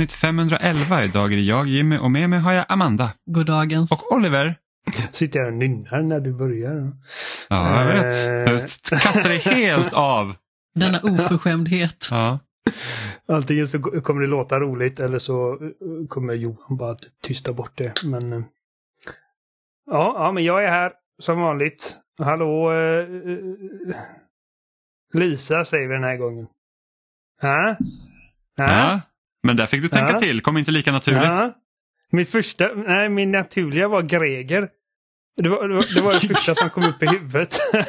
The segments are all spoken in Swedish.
Avsnitt 511. Idag är det jag Jimmy och med mig har jag Amanda. Goddagens. Och Oliver. Sitter jag och nynnar när du börjar. Ja, jag vet. Jag kastar dig helt av. Denna oförskämdhet. Ja. Antingen så kommer det låta roligt eller så kommer Johan bara att tysta bort det. Men ja, ja men jag är här som vanligt. Hallå eh, Lisa säger vi den här gången. Ha? Ja, men där fick du tänka Ja. till, kom inte lika naturligt. Ja. Mitt första, nej min naturliga var Greger. Det var det, var, det, var det första som kom upp i huvudet.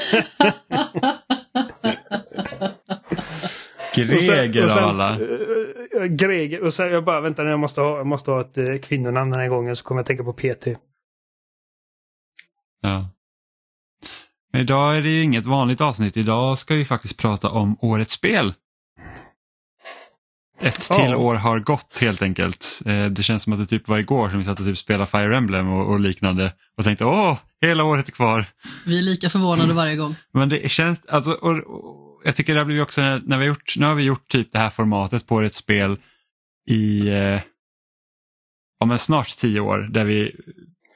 Greger och sen, av alla. eh, Greger. Och sen jag bara, vänta jag måste ha, jag måste ha ett eh, kvinnonamn den här gången så kommer jag tänka på PT. Ja. Men idag är det ju inget vanligt avsnitt. Idag ska vi faktiskt prata om årets spel. Ett Ja. till år har gått helt enkelt. Eh, Det känns som att det typ var igår som vi satt och typ spelade Fire Emblem och, och liknande och tänkte åh, hela året är kvar. Vi är lika förvånade varje gång. Men det känns, alltså, och, och, jag tycker det har blivit också när, när vi har gjort, nu har vi gjort typ det här formatet på ett spel i eh, ja, men snart tio år där vi,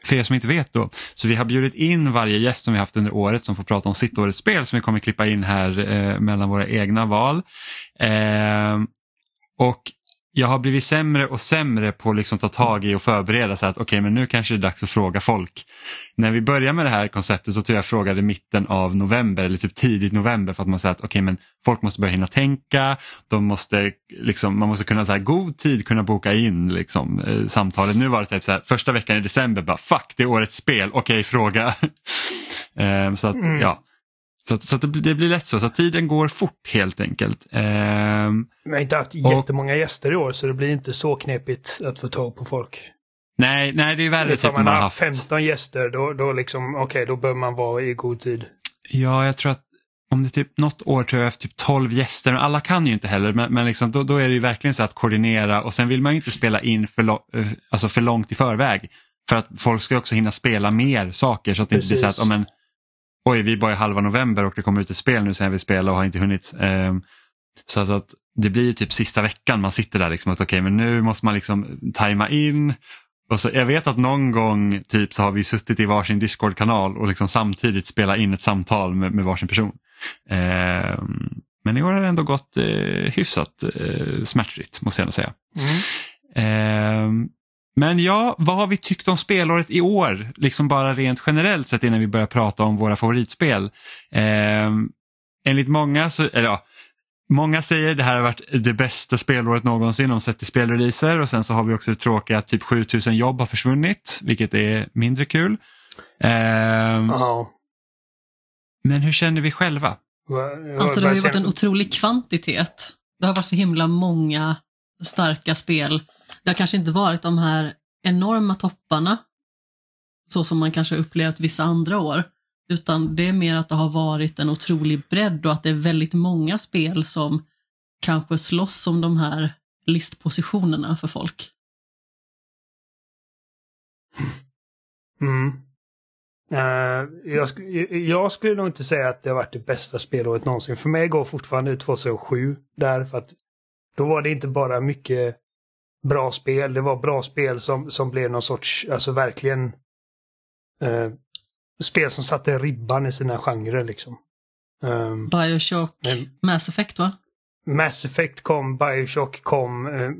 för er som inte vet då, så vi har bjudit in varje gäst som vi haft under året som får prata om sitt årets spel som vi kommer klippa in här eh, mellan våra egna val. Eh, och jag har blivit sämre och sämre på att liksom ta tag i och förbereda så att okej men nu kanske det är dags att fråga folk. När vi började med det här konceptet så tror jag frågade i mitten av november eller typ tidigt november för att man säger att okej men folk måste börja hinna tänka, de måste liksom, man måste kunna så här, god tid kunna boka in liksom, eh, samtalet. Nu var det typ så här, första veckan i december bara fuck det är årets spel, okej fråga. eh, så att Mm. ja, så, så det, blir- det blir lätt så, så att tiden går fort helt enkelt. Vi har inte haft jättemånga gäster i år så det blir inte så knepigt att få tag på folk. nej, nej, det är värre typ man har har haft haft 15 gäster då, då liksom, okej då bör man vara i god tid. Ja, jag tror att om det är typ något år tror jag efter typ 12 gäster, men alla kan ju inte heller, men, men liksom, då, då är det ju verkligen så att koordinera och sen vill man ju inte spela in för, eh, alltså för långt i förväg. För att folk ska också hinna spela mer saker så att det inte blir så att, Precis. oh, men, oj vi är bara i halva november och det kommer ut ett spel nu sen vi spelar och har inte hunnit. Ehm, så att, det blir ju typ sista veckan man sitter där liksom att okej men nu måste man liksom tajma in. Och så, jag vet att någon gång typ så har vi suttit i varsin Discord-kanal och liksom samtidigt spela in ett samtal med, med varsin person. Ehm, men i år har det ändå gått eh, hyfsat eh, smärtfritt måste jag ändå säga. Ehm, men ja, vad har vi tyckt om spelåret i år? Liksom bara rent generellt sett innan vi börjar prata om våra favoritspel. Ehm, enligt många, så, eller ja, många säger det här har varit det bästa spelåret någonsin om sett till spelreleaser och sen så har vi också det tråkiga att typ 7000 jobb har försvunnit, vilket är mindre kul. Ehm, Ja. Men hur känner vi själva? Alltså det har ju varit en otrolig kvantitet. Det har varit så himla många starka spel. Det har kanske inte varit de här enorma topparna, så som man kanske upplevt vissa andra år, utan det är mer att det har varit en otrolig bredd och att det är väldigt många spel som kanske slåss om de här listpositionerna för folk. Mm. Uh, jag, sk- jag skulle nog inte säga att det har varit det bästa spelåret någonsin. För mig går fortfarande 2007 där för att då var det inte bara mycket bra spel. Det var bra spel som, som blev någon sorts, alltså verkligen eh, spel som satte ribban i sina genrer liksom. Um, Bioshock, Men- Mass Effect va? Mass Effect kom, Bioshock kom, eh,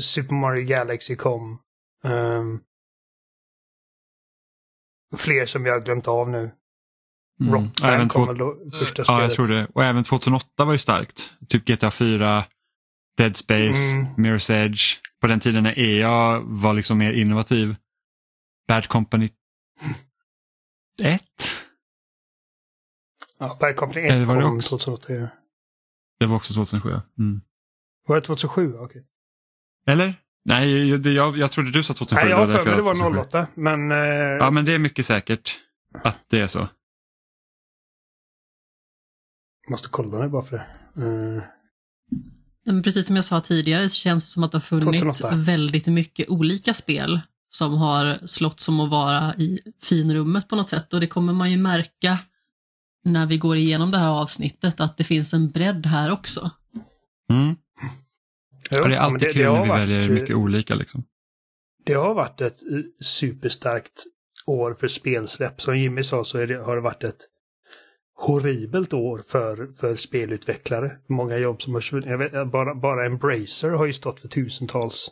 Super Mario Galaxy kom. ehm, fler som jag har glömt av nu. Mm. Rock Och även Band två, kom väl då, första ja, spelet. jag tror det. Och även 2008 var ju starkt. Typ GTA 4, Dead Space, Mm. Mirror's Edge. På den tiden när EA var liksom mer innovativ. Bad Company 1. Ja, Bad Company Eller 1 var det kom också? 2008. ja. Det var också 2007. ja. Mm. Var det 2007? Okej. Eller? Nej, jag, jag, jag trodde du sa 2007. Nej, jag har var för mig det var 08. Men, eh, Ja, men det är mycket säkert att det är så. måste kolla det bara för det. Eh, Men precis som jag sa tidigare så känns det som att det har funnits 2008. väldigt mycket olika spel som har slått som att vara i finrummet på något sätt och det kommer man ju märka när vi går igenom det här avsnittet att det finns en bredd här också. Mm. Jo, det är alltid det, kul det när vi varit, väljer mycket olika liksom. Det har varit ett superstarkt år för spelsläpp. Som Jimmy sa så det, har det varit ett horribelt år för, för spelutvecklare. Många jobb som har försvunnit. Bara, bara Embracer har ju stått för tusentals.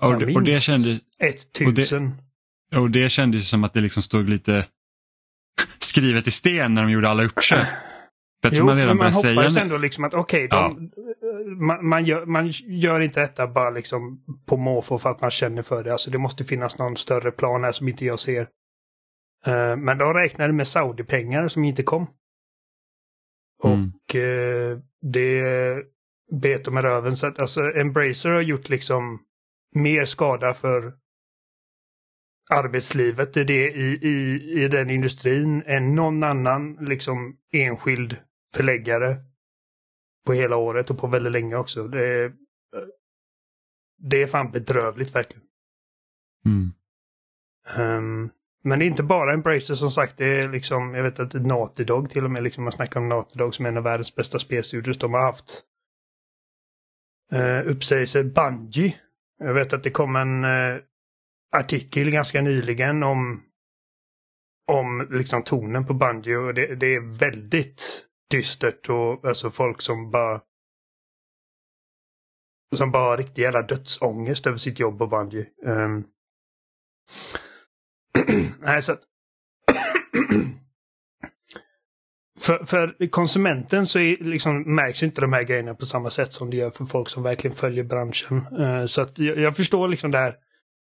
Och, det, och det kändes... Ett tusen. Och det, och det kändes som att det liksom stod lite skrivet i sten när de gjorde alla uppköp. jo, man men man hoppas ändå liksom att okej, okay, ja. man, man, gör, man gör inte detta bara liksom på måfå för att man känner för det. Alltså det måste finnas någon större plan här som inte jag ser. Uh, men de räknade med Saudi-pengar som inte kom. Mm. Och uh, det bet de med röven. Så att, alltså Embracer har gjort liksom mer skada för arbetslivet i, det, i, i, i den industrin än någon annan liksom enskild förläggare på hela året och på väldigt länge också. Det är, det är fan bedrövligt verkligen. Mm. Um, men det är inte bara Embracer som sagt. Det är liksom, jag vet att Naughty Dog till och med, liksom man snackar om Naughty Dog som en av världens bästa spelstudios. De har haft eh, uh, uppsägelser. Bungie. Jag vet att det kom en uh, artikel ganska nyligen om om liksom tonen på Bungie och det, det är väldigt dystert och alltså folk som bara som bara har riktig jävla dödsångest över sitt jobb på Bungie. Um, nej, så att för, för, konsumenten så är, liksom, märks inte de här grejerna på samma sätt som det gör för folk som verkligen följer branschen. Uh, så att jag, jag, förstår liksom det här.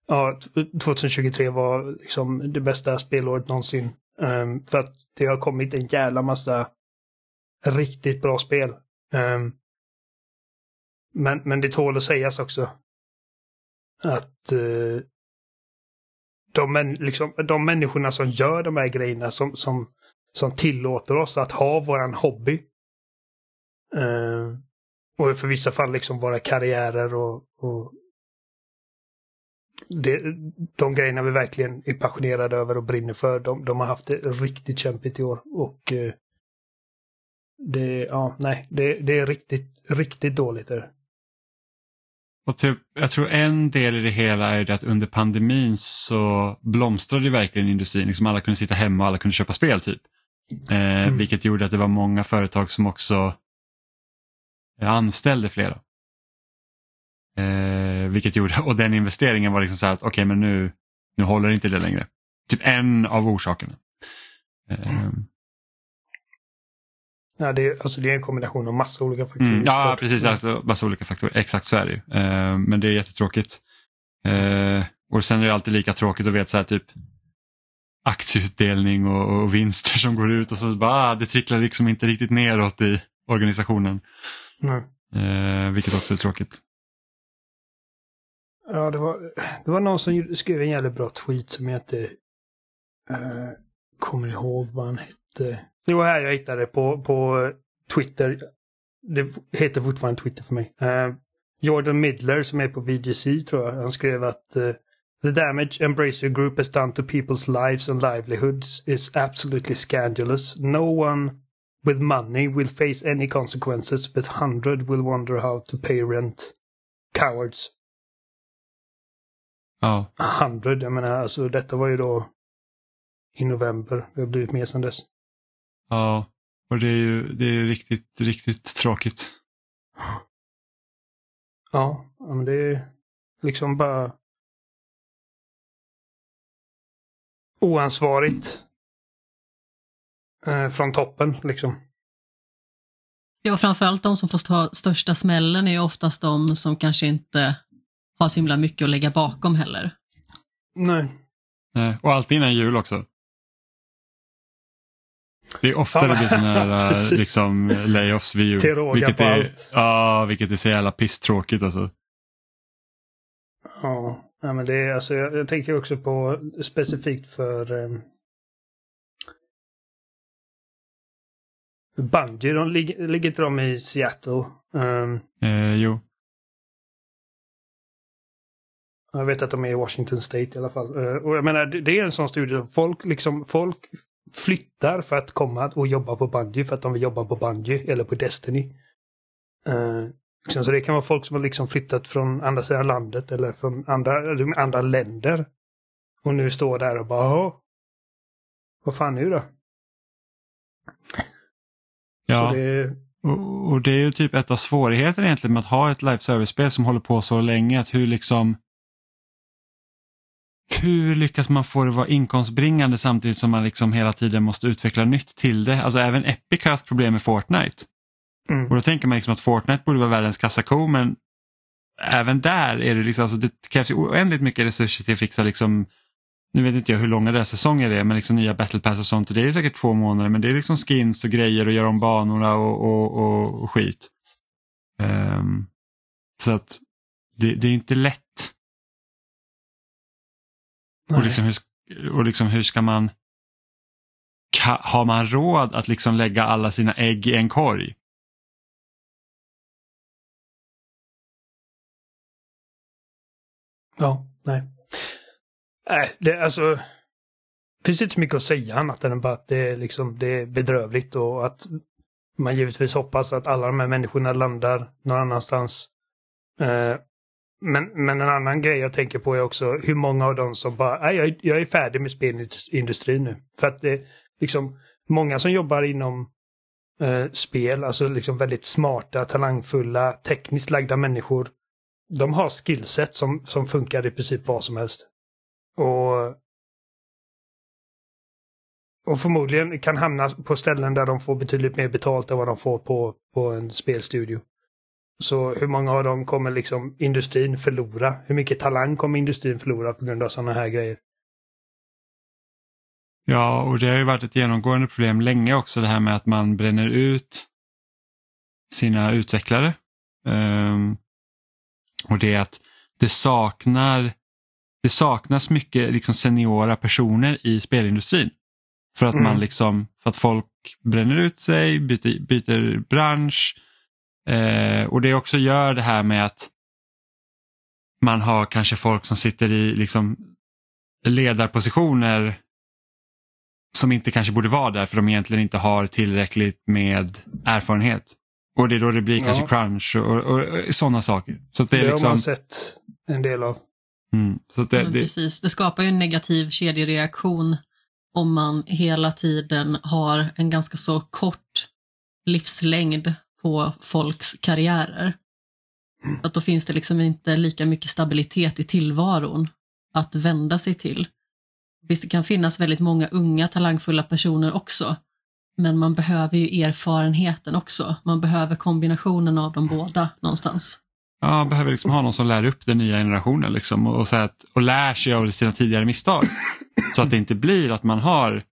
Ja, 2023 var liksom det bästa spelåret någonsin. Um, för att det har kommit en jävla massa riktigt bra spel. Um, men, men det tål att sägas också. Att uh, de, liksom, de människorna som gör de här grejerna som, som, som tillåter oss att ha våran hobby. Uh, och för vissa fall liksom våra karriärer och, och det, de grejerna vi verkligen är passionerade över och brinner för, de, de har haft det riktigt kämpigt i år. Och uh, det, ja, nej, det, det är riktigt, riktigt dåligt. Där. Och typ, jag tror en del i det hela är det att under pandemin så blomstrade verkligen industrin. Liksom alla kunde sitta hemma och alla kunde köpa spel typ. Eh, mm. Vilket gjorde att det var många företag som också anställde flera. Eh, vilket gjorde, och den investeringen var liksom så här att okej okay, men nu, nu håller inte det längre. Typ en av orsakerna. Eh, mm. Ja, det, är, alltså det är en kombination av massa olika faktorer. Mm, ja, precis. Alltså, massa olika faktorer. Exakt så är det ju. Eh, men det är jättetråkigt. Eh, och sen är det alltid lika tråkigt att veta så här, typ aktieutdelning och, och, vinster som går ut och så bara, ah, det tricklar liksom inte riktigt neråt i organisationen. Eh, vilket också är tråkigt. Ja, det var, det var någon som skrev en jävligt bra tweet som jag inte eh, kommer ihåg vad han hette. Jo, här jag hittade på, på Twitter. Det heter fortfarande Twitter för mig. Uh, Jordan Midler som är på VGC tror jag. Han skrev att uh, The damage Embracer Group has done to people's lives and livelihoods is absolutely scandalous. No one with money will face any consequences but hundred will wonder how to pay rent. Cowards. Ja. Hundred, jag menar alltså detta var ju då i november. Det har blivit mer sedan dess. Ja, och det är ju det är riktigt, riktigt tråkigt. Ja, men det är liksom bara oansvarigt eh, från toppen liksom. Ja, framförallt de som får ta största smällen är ju oftast de som kanske inte har så himla mycket att lägga bakom heller. Nej. Nej, och alltid innan jul också. Det är ofta det blir sådana här äh, liksom, layoffs vid jul. Till råga vilket på är, allt. Ja, vilket är så jävla pisstråkigt alltså. Ja, ja men det är alltså, jag, jag tänker också på specifikt för Bungie, de ligger, ligger inte de i Seattle? Um, eh, jo. Jag vet att de är i Washington State i alla fall. Uh, och jag menar, det, det är en sån studie. Folk, liksom, folk flyttar för att komma och jobba på Bungie för att de vill jobba på Bungie eller på Destiny. Uh, Liksom, så det kan vara folk som har liksom flyttat från andra sidan landet eller från andra, andra länder. Och nu står där och bara vad fan nu då? Ja, det... Och, och, det är ju typ ett av svårigheterna egentligen med att ha ett live service-spel som håller på så länge. Att hur liksom hur lyckas man få det att vara inkomstbringande samtidigt som man liksom hela tiden måste utveckla nytt till det? Alltså även Epic har haft problem med Fortnite. Mm. Och då tänker man liksom att Fortnite borde vara världens kassako men även där är det liksom, alltså det krävs oändligt mycket resurser till att fixa liksom nu vet inte jag hur långa deras säsonger är men liksom nya battle pass och sånt och det är säkert två månader men det är liksom skins och grejer och göra om banorna och, och, och, och skit. Um, så att det, det, är inte lätt. Och liksom, hur, och liksom hur ska man har man råd att liksom lägga alla sina ägg i en korg? Ja, nej. Nej, det alltså. Finns inte så mycket att säga annat än bara att det är, liksom, det är bedrövligt och att man givetvis hoppas att alla de här människorna landar någon annanstans. Eh, men, men en annan grej jag tänker på är också hur många av dem som bara, jag, jag är färdig med spelindustrin nu. För att det liksom, många som jobbar inom eh, spel, alltså liksom väldigt smarta, talangfulla, tekniskt lagda människor. De har skillset som, som funkar i princip vad som helst. Och, och förmodligen kan hamna på ställen där de får betydligt mer betalt än vad de får på, på en spelstudio. Så hur många av dem kommer liksom industrin förlora? Hur mycket talang kommer industrin förlora på grund av sådana här grejer? Ja, och det har ju varit ett genomgående problem länge också det här med att man bränner ut sina utvecklare. Um, och det är att det saknar det saknas mycket liksom seniora personer i spelindustrin. För att mm. man liksom, för att folk bränner ut sig, byter, byter bransch. Eh, och det också gör det här med att man har kanske folk som sitter i liksom ledarpositioner som inte kanske borde vara där för de egentligen inte har tillräckligt med erfarenhet. Och det är då det blir ja. kanske crunch och, och, och sådana saker. Så det, är det liksom... har man sett en del av. Mm, så det, det... Precis, det skapar ju en negativ kedjereaktion om man hela tiden har en ganska så kort livslängd på folks karriärer. Mm. Att då finns det liksom inte lika mycket stabilitet i tillvaron att vända sig till. Visst, det kan finnas väldigt många unga talangfulla personer också, men man behöver ju erfarenheten också. Man behöver kombinationen av de båda någonstans. Ja, behöver liksom ha någon som lär upp den nya generationen liksom, och, och, så att, och lär sig av sina tidigare misstag. Så att det inte blir att man har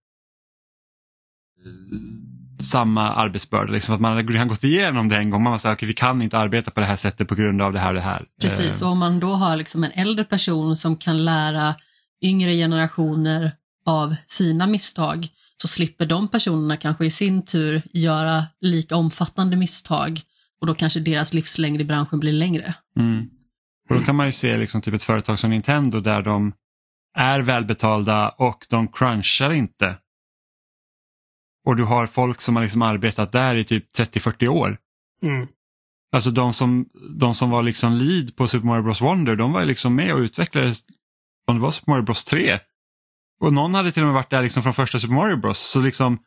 samma arbetsbörda. Liksom, att man har gått igenom det en gång. Man säger att okay, vi kan inte arbeta på det här sättet på grund av det här och det här. Precis, eh. och om man då har liksom en äldre person som kan lära yngre generationer av sina misstag så slipper de personerna kanske i sin tur göra lika omfattande misstag och då kanske deras livslängd i branschen blir längre. Mm. Och Då kan man ju se liksom typ ett företag som Nintendo där de är välbetalda och de crunchar inte. Och du har folk som har liksom arbetat där i typ 30-40 år. Mm. Alltså de som, de som var liksom lead på Super Mario Bros Wonder, de var liksom med och utvecklade, om det var Super Mario Bros 3. Och någon hade till och med varit där liksom från första Super Mario Bros. Så liksom,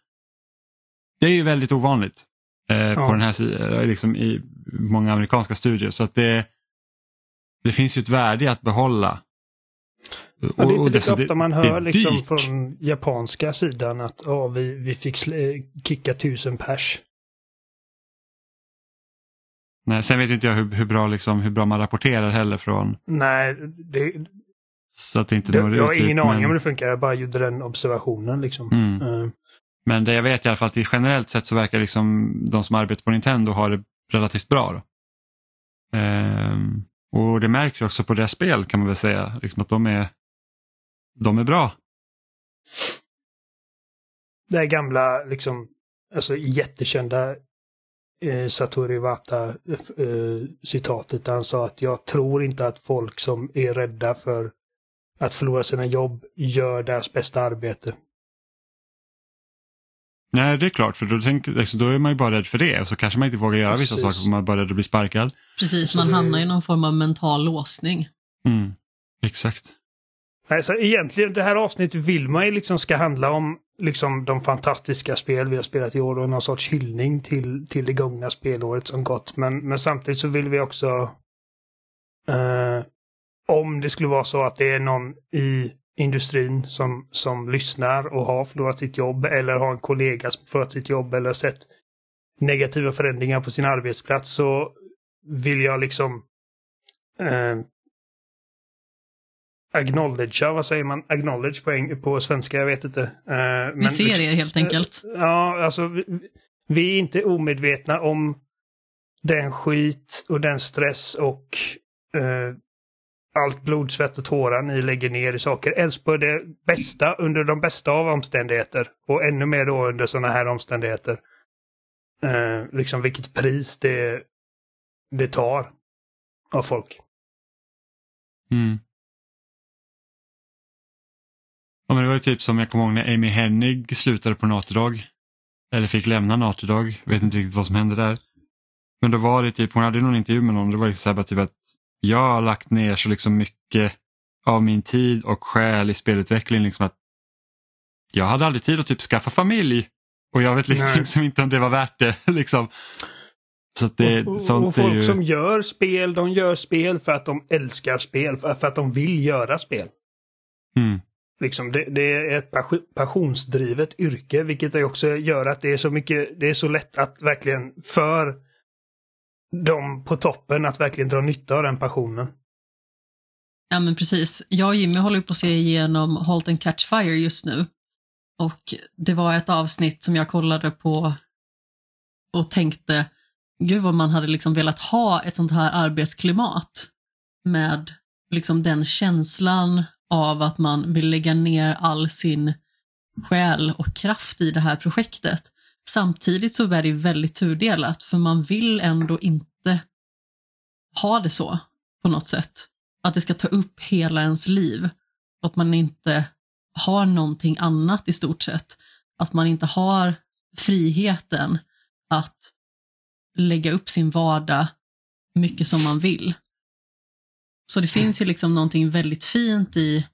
det är ju väldigt ovanligt eh, ja. på den här sidan, eh, liksom i många amerikanska studier. Så att det, det finns ju ett värde i att behålla. Ja, det är inte lika ofta man hör liksom från japanska sidan att oh, vi, vi fick kicka tusen pers. Nej, sen vet inte jag hur, hur, bra, liksom, hur bra man rapporterar heller från... Nej, det, så att det inte det, Jag har ingen aning men... om det funkar, jag bara gjorde den observationen. Liksom. Mm. Uh. Men det jag vet i alla fall att generellt sett så verkar liksom de som arbetar på Nintendo ha det relativt bra. Ehm, och det märks också på deras spel kan man väl säga, liksom att de är, de är bra. Det här gamla, liksom, alltså jättekända eh, Satoru Iwata eh, citatet där han sa att jag tror inte att folk som är rädda för att förlora sina jobb gör deras bästa arbete. Nej, det är klart, för då, tänker, liksom, då är man ju bara rädd för det och så kanske man inte vågar göra Precis. vissa saker för man är bara rädd att bli sparkad. Precis, man hamnar i någon form av mental låsning. Mm, exakt. Nej, så egentligen det här avsnittet vill man ju liksom ska handla om liksom de fantastiska spel vi har spelat i år och någon sorts hyllning till, till det gångna spelåret som gått. Men, men samtidigt så vill vi också eh, om det skulle vara så att det är någon i industrin som, som lyssnar och har förlorat sitt jobb eller har en kollega som förlorat sitt jobb eller sett negativa förändringar på sin arbetsplats så vill jag liksom eh, acknowledgea, vad säger man, acknowledge på, på svenska, jag vet inte. Uh, vi ser liksom, er helt enkelt. Uh, ja, alltså vi, vi, är inte omedvetna om den skit och den stress och uh, allt blod, svett och tårar ni lägger ner i saker. Ens på det bästa, under de bästa av omständigheter. Och ännu mer då under sådana här omständigheter. Uh, liksom vilket pris det, det tar av folk. Mm. Ja, men det var ju typ som jag kommer ihåg när Amy Hennig slutade på Naterdog. Eller fick lämna Naterdog. Vet inte riktigt vad som hände där. Men då var det typ, hon hade någon intervju med någon. Det var liksom så typ att jag har lagt ner så liksom mycket av min tid och själ i spelutveckling. Liksom att jag hade aldrig tid att typ skaffa familj. Och jag vet liksom inte om det var värt det. liksom. Så det, och, och, och folk ju... som gör spel, de gör spel för att de älskar spel, för, för att de vill göra spel. Mm. Liksom det, det, är ett passionsdrivet yrke, vilket också gör att det är så mycket, det är så lätt att verkligen för de på toppen att verkligen dra nytta av den passionen. Ja men precis. Jag och Jimmy håller på att se igenom Halt and Catch Fire just nu. Och det var ett avsnitt som jag kollade på och tänkte, gud vad man hade liksom velat ha ett sånt här arbetsklimat med liksom den känslan av att man vill lägga ner all sin själ och kraft i det här projektet. Samtidigt så är det väldigt tudelat för man vill ändå inte ha det så på något sätt. Att det ska ta upp hela ens liv. Att man inte har någonting annat i stort sett. Att man inte har friheten att lägga upp sin vardag mycket som man vill. Så det finns ju liksom någonting väldigt fint i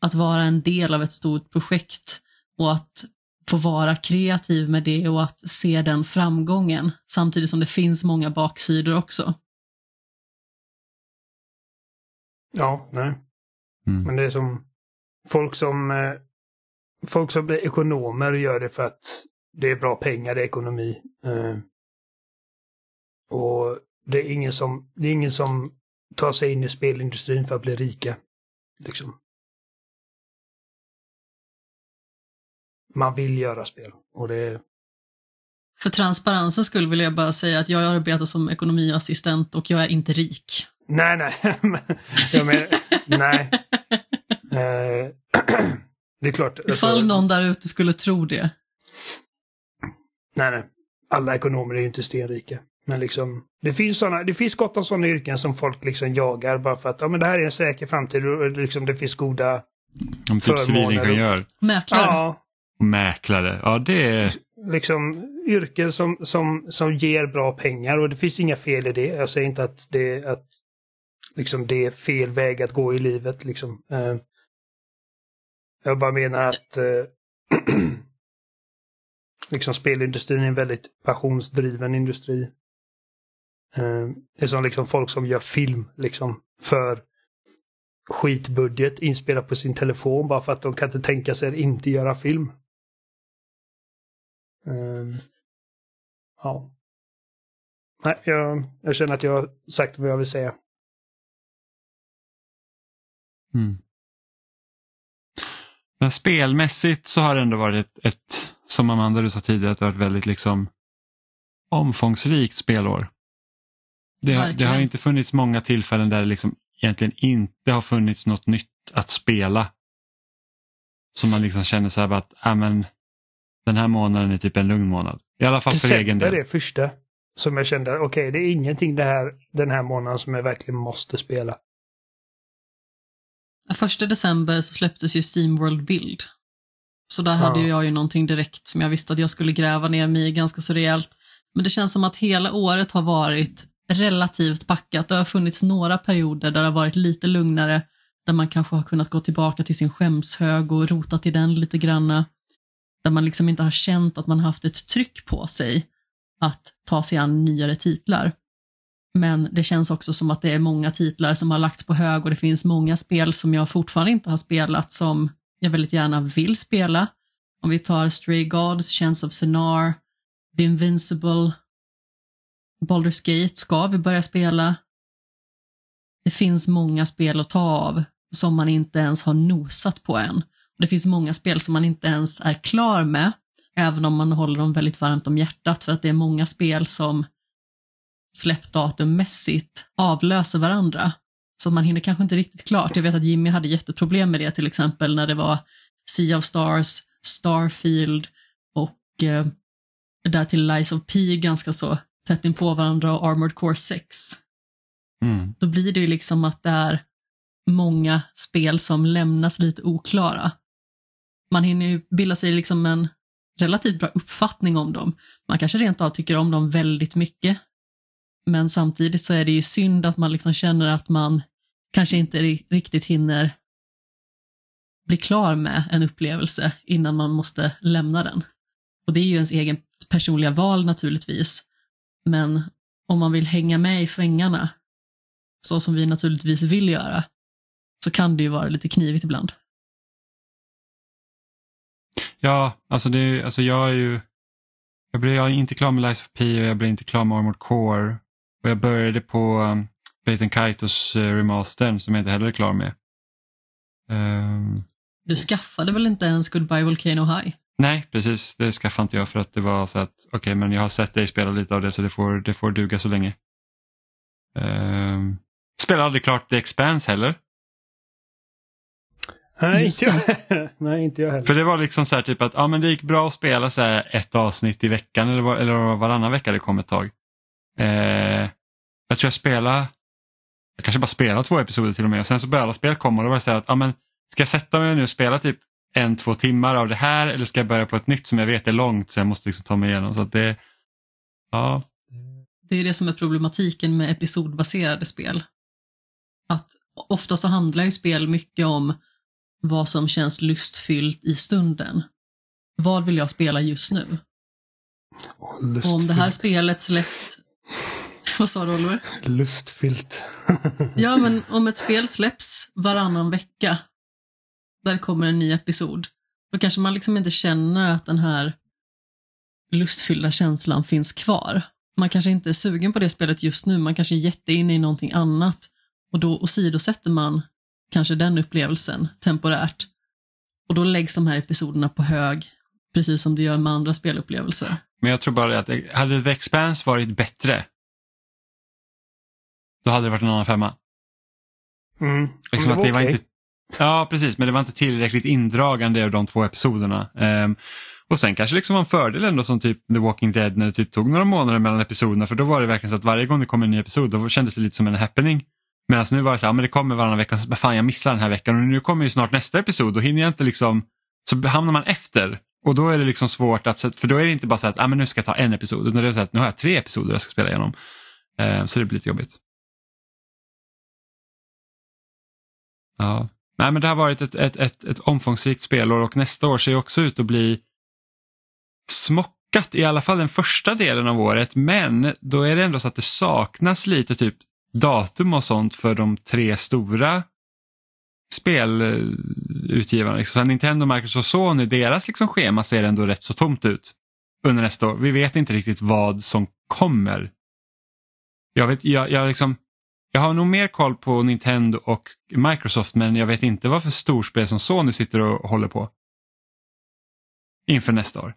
att vara en del av ett stort projekt och att få vara kreativ med det och att se den framgången samtidigt som det finns många baksidor också. Ja, nej. Mm. Men det är som folk som eh, folk som blir ekonomer gör det för att det är bra pengar, det är ekonomi. Eh, och det är ingen som, det är ingen som ta sig in i spelindustrin för att bli rika. Liksom. Man vill göra spel och det För transparensens skull vill jag bara säga att jag arbetar som ekonomiassistent och jag är inte rik. Nej, nej. men, nej. Eh, det är klart. Ifall alltså, någon där ute skulle tro det. Nej, nej. Alla ekonomer är ju inte stenrika. Men liksom, det finns, såna, det finns gott om sådana yrken som folk liksom jagar bara för att ja, men det här är en säker framtid och liksom, det finns goda Om typ civilingenjör. Mäklare. Ja. Mäklare, ja det är... Liksom yrken som, som, som ger bra pengar och det finns inga fel i det. Jag säger inte att det, att, liksom, det är fel väg att gå i livet. Liksom. Uh, jag bara menar att uh, liksom spelindustrin är en väldigt passionsdriven industri. Eh, det är som liksom folk som gör film liksom för skitbudget inspelat på sin telefon bara för att de kan inte tänka sig att inte göra film. Eh, ja. Nej, jag, jag känner att jag har sagt vad jag vill säga. Mm. Men spelmässigt så har det ändå varit ett, ett som Amanda du sa tidigare, att det har varit väldigt liksom omfångsrikt spelår. Det, det, har inte funnits många tillfällen där det liksom egentligen inte har funnits något nytt att spela. Som man liksom känner så här att ah, men, den här månaden är typ en lugn månad. I alla fall för December egen del. Det är det första som jag kände, okej okay, det är ingenting det här, den här månaden som jag verkligen måste spela. Första december så släpptes ju Steamworld Build. Så där hade ja. jag ju någonting direkt som jag visste att jag skulle gräva ner mig i ganska så rejält. Men det känns som att hela året har varit relativt packat. Det har funnits några perioder där det har varit lite lugnare, där man kanske har kunnat gå tillbaka till sin skämshög och rotat i den lite granna. Där man liksom inte har känt att man haft ett tryck på sig att ta sig an nyare titlar. Men det känns också som att det är många titlar som har lagts på hög och det finns många spel som jag fortfarande inte har spelat som jag väldigt gärna vill spela. Om vi tar Stray Gods, Chance of Senar, The Invincible, Baldur's Gate ska vi börja spela. Det finns många spel att ta av som man inte ens har nosat på än. Det finns många spel som man inte ens är klar med, även om man håller dem väldigt varmt om hjärtat, för att det är många spel som släppdatummässigt avlöser varandra. Så man hinner kanske inte riktigt klart. Jag vet att Jimmy hade jätteproblem med det till exempel när det var Sea of Stars, Starfield och eh, där till Lies of P ganska så tätt in på varandra och Armored Core 6. Mm. Då blir det ju liksom att det är många spel som lämnas lite oklara. Man hinner ju bilda sig liksom en relativt bra uppfattning om dem. Man kanske rent av tycker om dem väldigt mycket. Men samtidigt så är det ju synd att man liksom känner att man kanske inte riktigt hinner bli klar med en upplevelse innan man måste lämna den. Och det är ju ens egen personliga val naturligtvis. Men om man vill hänga med i svängarna, så som vi naturligtvis vill göra, så kan det ju vara lite knivigt ibland. Ja, alltså, det, alltså jag är ju jag, blev, jag är inte klar med Lies of P och jag blev inte klar med Armored Core. Och jag började på um, Peyton Kaitos uh, remastern som jag inte heller är klar med. Um, du skaffade väl inte ens Goodbye Volcano High? Nej, precis. Det skaffade inte jag för att det var så att okej, okay, men jag har sett dig spela lite av det så det får, det får duga så länge. Um, spelade aldrig klart The Expanse heller. Nej inte, jag. Nej, inte jag heller. För det var liksom så här typ att ja, men det gick bra att spela så här ett avsnitt i veckan eller, var, eller varannan vecka det kom ett tag. Eh, jag tror jag spelade, jag kanske bara spelade två episoder till och med och sen så började alla spel komma och då var det så här att ja, men, ska jag sätta mig nu och spela typ en, två timmar av det här eller ska jag börja på ett nytt som jag vet är långt så jag måste liksom ta mig igenom. Så det, ja. det är det som är problematiken med episodbaserade spel. Att ofta så handlar ju spel mycket om vad som känns lustfyllt i stunden. Vad vill jag spela just nu? Oh, om det här spelet släppt... Vad sa du Oliver? Lustfyllt. ja, men om ett spel släpps varannan vecka där kommer en ny episod, då kanske man liksom inte känner att den här lustfyllda känslan finns kvar. Man kanske inte är sugen på det spelet just nu, man kanske är jätteinne i någonting annat och då åsidosätter man kanske den upplevelsen temporärt. Och då läggs de här episoderna på hög, precis som det gör med andra spelupplevelser. Men jag tror bara att hade The Expanse varit bättre, då hade det varit en annan femma. Mm. Liksom det att det var okay. inte Ja, precis, men det var inte tillräckligt indragande av de två episoderna. Um, och sen kanske liksom var en fördel ändå som typ The Walking Dead när det typ tog några månader mellan episoderna för då var det verkligen så att varje gång det kom en ny episod då kändes det lite som en happening. Medan nu var det så här, ja, men det kommer varannan vecka, så fan jag missar den här veckan och nu kommer ju snart nästa episod, då hinner jag inte liksom, så hamnar man efter. Och då är det liksom svårt att, för då är det inte bara så att, ja, men nu ska jag ta en episod, utan det är så att nu har jag tre episoder jag ska spela igenom. Uh, så det blir lite jobbigt. Ja, Nej, men det har varit ett, ett, ett, ett omfångsrikt spelår och nästa år ser också ut att bli smockat, i alla fall den första delen av året, men då är det ändå så att det saknas lite typ datum och sånt för de tre stora spelutgivarna. Liksom. Så Nintendo, Microsoft och Sony, deras liksom schema ser ändå rätt så tomt ut under nästa år. Vi vet inte riktigt vad som kommer. Jag, vet, jag, jag, liksom, jag har nog mer koll på Nintendo och Microsoft men jag vet inte vad för storspel som Sony sitter och håller på. Inför nästa år.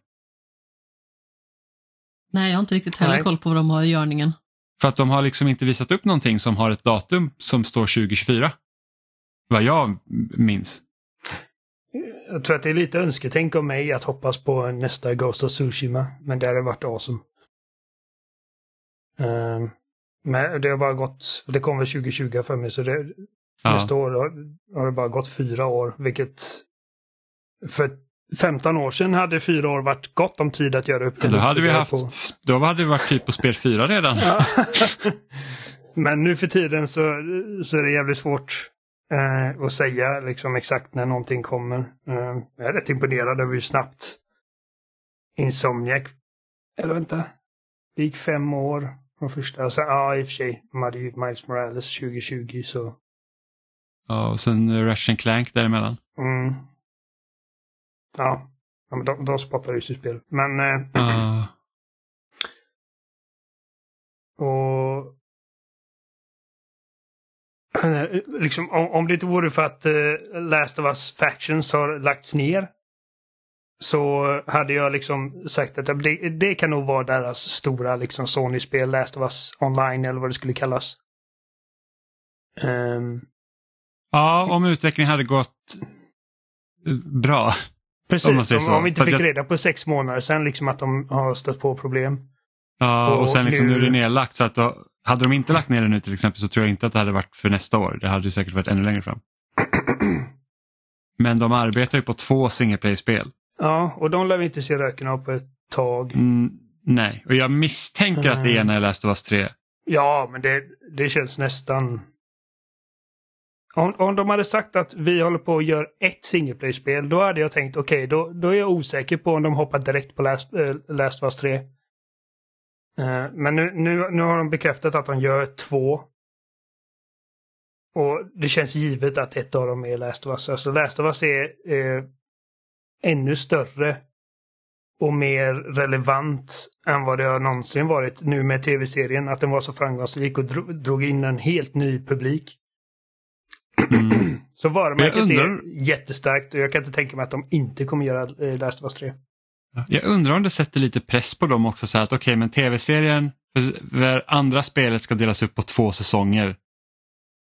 Nej, jag har inte riktigt heller Nej. koll på vad de har i görningen. För att de har liksom inte visat upp någonting som har ett datum som står 2024. Vad jag minns. Jag tror att det är lite önsketänk av mig att hoppas på nästa Ghost of Tsushima, men det hade varit awesome. Um, men det har bara gått, det kom väl 2020 för mig, så det, ja. nästa år har, det bara gått fyra år, vilket för 15 år sedan hade fyra år varit gott om tid att göra upp. Ja, då hade vi haft, på. då hade vi varit typ på spel fyra redan. Ja. Men nu för tiden så, så är det jävligt svårt eh, att säga liksom exakt när någonting kommer. Eh, jag är rätt imponerad över hur snabbt Insomniac, eller vänta, det gick fem år från första. Alltså, ja, i och för sig, de hade ju Miles Morales 2020 så. Ja, och sen Ratchet Clank däremellan. Mm. Ja, ja men de, de spottar ju sitt spel. Men... Eh, uh. Och liksom, om, om det inte vore för att uh, Last of Us Factions har lagts ner så hade jag liksom sagt att det, det kan nog vara deras stora liksom Sony-spel, Last of Us Online eller vad det skulle kallas. Um, ja, om utvecklingen hade gått bra. Precis, om, om, vi inte fick jag... reda på sex månader sen liksom att de har stött på problem. Ja, och, och sen liksom nu... nu är det nedlagt så att då, hade de inte lagt ner det nu till exempel så tror jag inte att det hade varit för nästa år. Det hade säkert varit ännu längre fram. Men de arbetar ju på två single play-spel. Ja, och de lär vi inte se röken av på ett tag. Mm, nej, och jag misstänker mm. att det är Last of Us 3. Ja, men det, det känns nästan... Om, om de hade sagt att vi håller på att göra ett single play-spel, då hade jag tänkt okej, okay, då, då är jag osäker på om de hoppar direkt på Last, äh, Last of Us 3. Uh, men nu, nu, nu har de bekräftat att de gör två. Och det känns givet att ett av dem är Last of Us. Alltså Last of Us är eh, ännu större och mer relevant än vad det har någonsin varit nu med tv-serien. Att den var så framgångsrik och drog in en helt ny publik. Mm. så varumärket undrar... är jättestarkt och jag kan inte tänka mig att de inte kommer göra eh, Last of Us 3. Jag undrar om det sätter lite press på dem också så att okej okay, men tv-serien, andra spelet ska delas upp på två säsonger.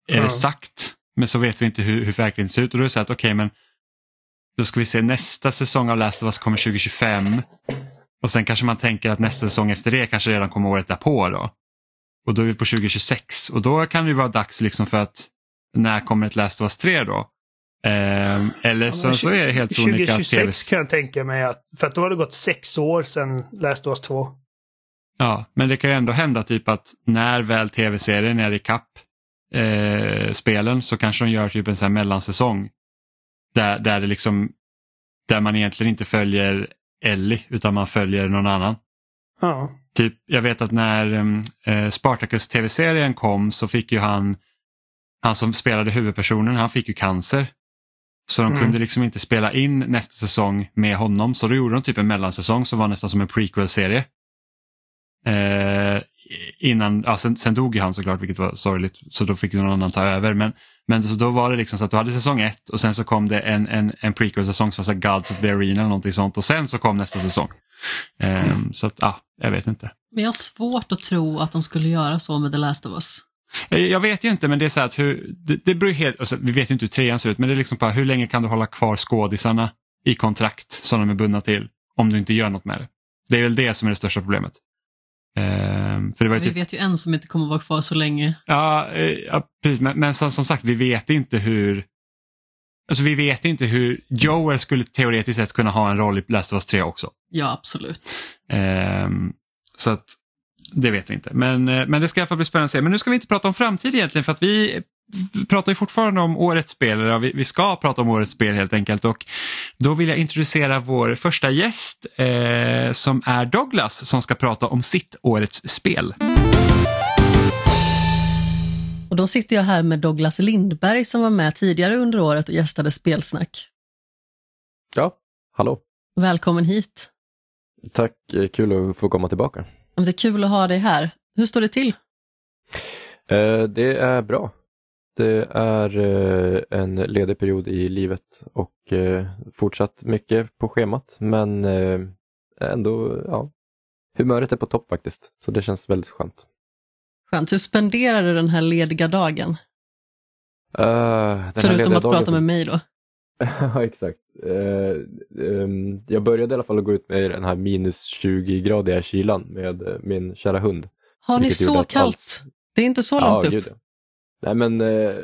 Är ja. det sagt? Men så vet vi inte hur, hur verkligheten ser ut och då är det så att okej okay, men då ska vi se nästa säsong av Last of Us kommer 2025. Och sen kanske man tänker att nästa säsong efter det kanske redan kommer året därpå då. Och då är vi på 2026 och då kan det vara dags liksom för att när kommer ett Last of Us 3 då? Eh, eller så, ja, så är det helt sonika 2026 kan jag tänka mig att, för att då har det gått sex år sedan Last of Us 2. Ja, men det kan ju ändå hända typ att när väl tv-serien är i kapp eh, spelen så kanske de gör typ en sån här mellansäsong där, där, det liksom, där man egentligen inte följer Ellie utan man följer någon annan. Ja. Typ, jag vet att när eh, Spartacus tv-serien kom så fick ju han, han som spelade huvudpersonen, han fick ju cancer. Så de mm. kunde liksom inte spela in nästa säsong med honom så då gjorde de typ en mellansäsong som var nästan som en prequel-serie. Eh, innan, ja, sen, sen dog ju han såklart vilket var sorgligt så då fick någon annan ta över. Men, men så då var det liksom så att du hade säsong ett och sen så kom det en, en, en prequel-säsong som var så Gods of the Arena eller någonting sånt och sen så kom nästa säsong. Um, så att, ja, jag vet inte. Men jag har svårt att tro att de skulle göra så med The Last of Us. Eh, jag vet ju inte men det är så att hur, det, det beror helt, alltså, vi vet ju inte hur trean ser ut men det är liksom bara hur länge kan du hålla kvar skådisarna i kontrakt som de är bundna till om du inte gör något med det. Det är väl det som är det största problemet. Um, för det var vi typ... vet ju en som inte kommer vara kvar så länge. Ja, eh, ja precis. Men, men som, som, sagt, vi vet inte hur Alltså vi vet inte hur Joel skulle teoretiskt sett kunna ha en roll i Last of Us 3 också. Ja, absolut. Um, så att det vet vi inte. Men, eh, men det ska i alla fall bli spännande att se. Men nu ska vi inte prata om framtid egentligen för att vi pratar ju fortfarande om årets spel, eller vi, vi ska prata om årets spel helt enkelt. Och då vill jag introducera vår första gäst eh, som är Douglas som ska prata om sitt årets spel. Och då sitter jag här med Douglas Lindberg som var med tidigare under året och gästade Spelsnack. Ja, hallå. Välkommen hit. Tack, eh, kul att få komma tillbaka. Det är kul att ha dig här. Hur står det till? Eh, det är bra. Det är eh, en ledig period i livet och eh, fortsatt mycket på schemat men eh, ändå, ja, humöret är på topp faktiskt. Så det känns väldigt skönt. Skönt. Hur spenderar du den här lediga dagen? Uh, Förutom att prata som... med mig då? Ja, exakt. Uh, um, jag började i alla fall att gå ut med den här minus 20-gradiga kylan med min kära hund. Har ni så kallt? Allt... Det är inte så långt ja, upp? Gud, Nej men, eh,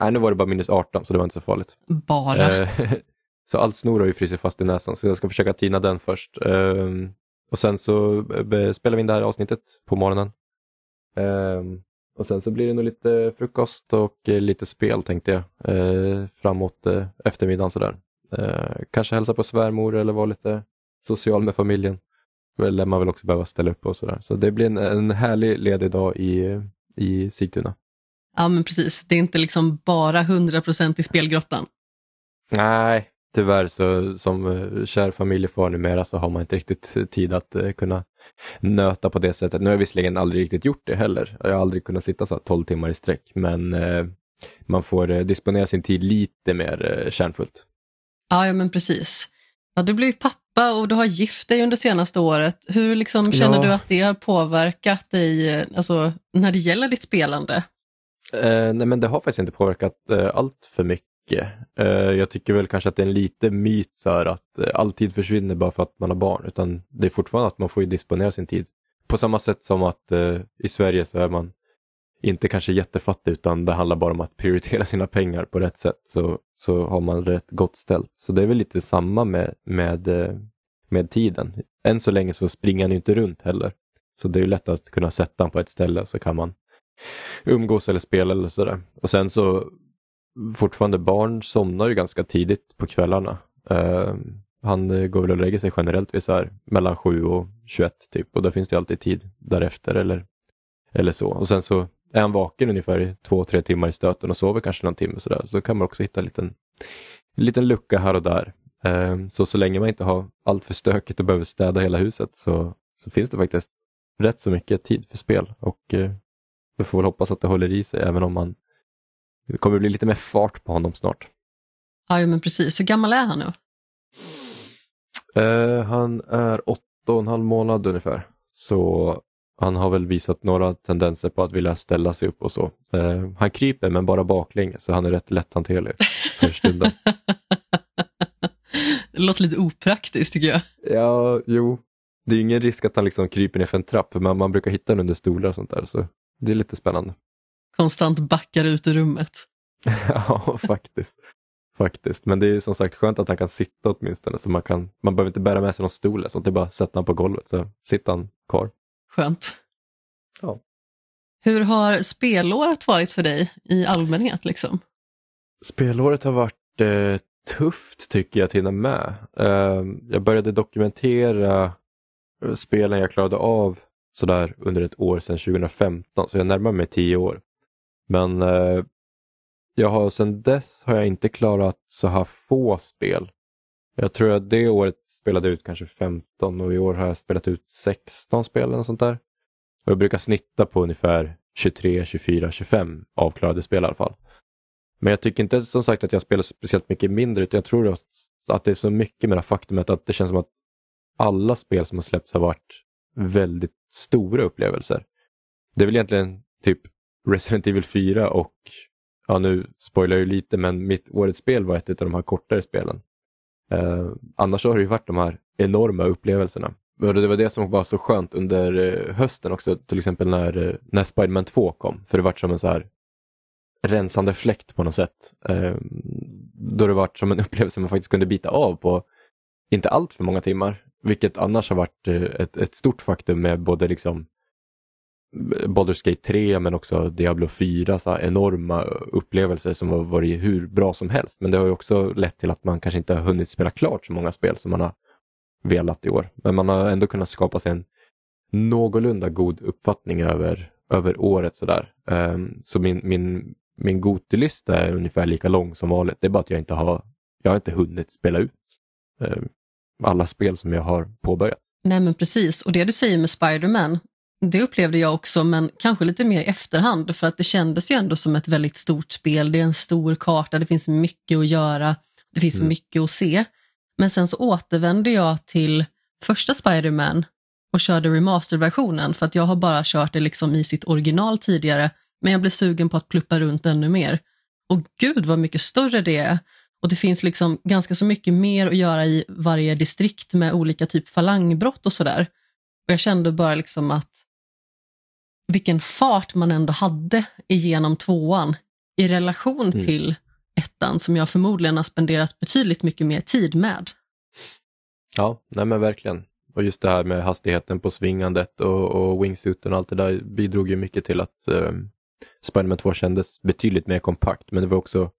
nej, nu var det bara minus 18 så det var inte så farligt. Bara? Eh, Så allt snor har ju frusit fast i näsan så jag ska försöka tina den först. Um, och sen så spelar vi in det här avsnittet på morgonen. Um, och sen så blir det nog lite frukost och lite spel tänkte jag. Uh, framåt eftermiddagen sådär. Uh, kanske hälsa på svärmor eller vara lite social med familjen. Det lär man väl också behöva ställa upp och sådär. Så det blir en, en härlig ledig dag i, i Sigtuna. Ja men precis, det är inte liksom bara 100% i spelgrottan. Nej, tyvärr så som uh, kär familjefar numera så har man inte riktigt tid att uh, kunna nöta på det sättet. Nu har jag visserligen aldrig riktigt gjort det heller. Jag har aldrig kunnat sitta så här 12 timmar i sträck men uh, man får disponera sin tid lite mer kärnfullt. Ja, ja men precis. Ja, du blev pappa och du har gift dig under senaste året. Hur liksom känner ja. du att det har påverkat dig alltså, när det gäller ditt spelande? Eh, nej men det har faktiskt inte påverkat eh, allt för mycket. Eh, jag tycker väl kanske att det är en liten myt så här, att eh, all tid försvinner bara för att man har barn. Utan det är fortfarande att man får disponera sin tid. På samma sätt som att eh, i Sverige så är man inte kanske jättefattig utan det handlar bara om att prioritera sina pengar på rätt sätt. Så, så har man rätt gott ställt. Så det är väl lite samma med, med, eh, med tiden. Än så länge så springer han inte runt heller. Så det är lätt att kunna sätta honom på ett ställe så kan man umgås eller spela eller sådär. Och sen så fortfarande barn somnar ju ganska tidigt på kvällarna. Uh, han går väl och lägger sig generellt vid så här mellan 7 och 21 typ och då finns det alltid tid därefter eller, eller så. Och sen så är han vaken ungefär i två, tre timmar i stöten och sover kanske någon timme sådär. Så kan man också hitta en liten, en liten lucka här och där. Uh, så så länge man inte har allt för stökigt och behöver städa hela huset så, så finns det faktiskt rätt så mycket tid för spel och uh, vi får väl hoppas att det håller i sig även om man det kommer bli lite mer fart på honom snart. Ja, men precis. Hur gammal är han nu? Uh, han är åtta och en halv månad ungefär. Så han har väl visat några tendenser på att vilja ställa sig upp och så. Uh, han kryper men bara baklänges så han är rätt lätthanterlig för stunden. det låter lite opraktiskt tycker jag. Ja, jo. Det är ingen risk att han liksom kryper ner för en trapp, men man brukar hitta den under stolar och sånt där. Så det är lite spännande. Konstant backar ut ur rummet. ja, faktiskt. Faktiskt. Men det är som sagt skönt att han kan sitta åtminstone. Så man, kan, man behöver inte bära med sig någon stol. Så det är bara att sätta honom på golvet så sitter han kvar. Skönt. Ja. Hur har spelåret varit för dig i allmänhet? Liksom? Spelåret har varit eh, tufft tycker jag att hinna med. Eh, jag började dokumentera eh, spelen jag klarade av sådär under ett år sedan 2015, så jag närmar mig tio år. Men eh, jag har sedan dess har jag inte klarat så här få spel. Jag tror att det året spelade ut kanske 15 och i år har jag spelat ut 16 spel eller sånt där. Och jag brukar snitta på ungefär 23, 24, 25 avklarade spel i alla fall. Men jag tycker inte som sagt att jag spelar speciellt mycket mindre utan jag tror att, att det är så mycket med det faktumet att det känns som att alla spel som har släppts har varit väldigt stora upplevelser. Det är väl egentligen typ Resident Evil 4 och, ja nu spoilar jag ju lite, men mitt årets spel var ett av de här kortare spelen. Eh, annars har det ju varit de här enorma upplevelserna. Och det var det som var så skönt under eh, hösten också, till exempel när, eh, när Spiderman 2 kom. För det var som en så här rensande fläkt på något sätt. Eh, då det var som en upplevelse man faktiskt kunde bita av på inte allt för många timmar. Vilket annars har varit eh, ett, ett stort faktum med både liksom Baldur's Gate 3 men också Diablo 4, så enorma upplevelser som har varit hur bra som helst. Men det har ju också lett till att man kanske inte har hunnit spela klart så många spel som man har velat i år. Men man har ändå kunnat skapa sig en någorlunda god uppfattning över, över året sådär. Um, ehm, så min, min, min Gotilista är ungefär lika lång som vanligt. Det är bara att jag inte har, jag har inte hunnit spela ut um, alla spel som jag har påbörjat. Nej men precis, och det du säger med Spiderman, det upplevde jag också, men kanske lite mer i efterhand, för att det kändes ju ändå som ett väldigt stort spel. Det är en stor karta, det finns mycket att göra, det finns mm. mycket att se. Men sen så återvände jag till första Spiderman och körde remasterversionen, för att jag har bara kört det liksom i sitt original tidigare, men jag blev sugen på att pluppa runt ännu mer. Och gud vad mycket större det är. Och det finns liksom ganska så mycket mer att göra i varje distrikt med olika typ falangbrott och sådär. Och jag kände bara liksom att vilken fart man ändå hade igenom tvåan i relation mm. till ettan som jag förmodligen har spenderat betydligt mycket mer tid med. Ja, nej men verkligen. Och just det här med hastigheten på svingandet och, och wingsuiten och allt det där bidrog ju mycket till att eh, Spiderman 2 kändes betydligt mer kompakt, men det var också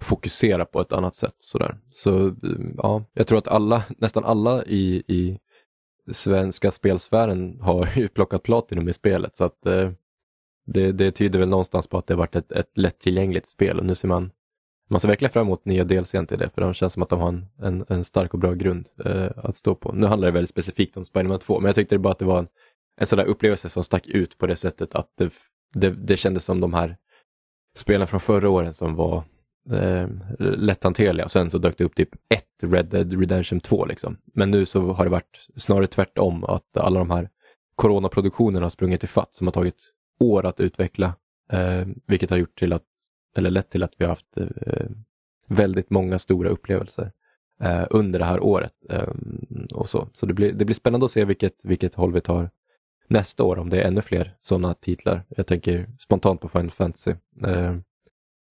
fokusera på ett annat sätt. Sådär. Så ja, jag tror att alla, nästan alla i, i svenska spelsfären har ju plockat Platinum i spelet. Så att eh, det, det tyder väl någonstans på att det har varit ett, ett lättillgängligt spel och nu ser man man ser verkligen fram emot nya DLCn till det för de känns som att de har en, en, en stark och bra grund eh, att stå på. Nu handlar det väldigt specifikt om Spiderman 2 men jag tyckte bara att det var en, en sån där upplevelse som stack ut på det sättet att det, det, det kändes som de här spelen från förra åren som var eh, lätthanterliga och sen så dök det upp typ ett Red Dead Redemption 2 liksom. Men nu så har det varit snarare tvärtom att alla de här coronaproduktionerna har sprungit ifatt fatt som har tagit år att utveckla eh, vilket har gjort till att, eller lett till att vi har haft eh, väldigt många stora upplevelser eh, under det här året. Eh, och så så det, blir, det blir spännande att se vilket, vilket håll vi tar nästa år om det är ännu fler sådana titlar. Jag tänker spontant på Final Fantasy. Eh,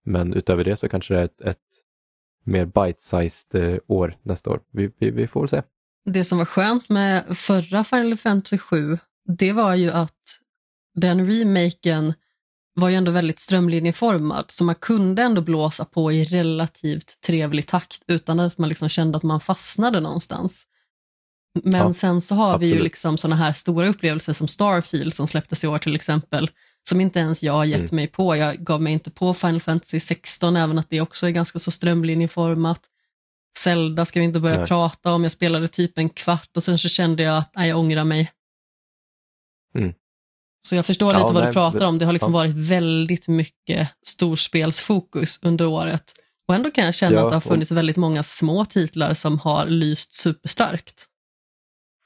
men utöver det så kanske det är ett, ett mer bite-sized eh, år nästa år. Vi, vi, vi får se. Det som var skönt med förra Final Fantasy 7, det var ju att den remaken var ju ändå väldigt strömlinjeformad, så man kunde ändå blåsa på i relativt trevlig takt utan att man liksom kände att man fastnade någonstans. Men ja, sen så har absolut. vi ju liksom sådana här stora upplevelser som Starfield som släpptes i år till exempel, som inte ens jag har gett mm. mig på. Jag gav mig inte på Final Fantasy 16, även att det också är ganska så strömlinjeformat. Zelda ska vi inte börja nej. prata om, jag spelade typ en kvart och sen så kände jag att nej, jag ångrar mig. Mm. Så jag förstår lite ja, vad nej, du pratar om, det har liksom ja. varit väldigt mycket storspelsfokus under året. Och ändå kan jag känna ja, att det har funnits och... väldigt många små titlar som har lyst superstarkt.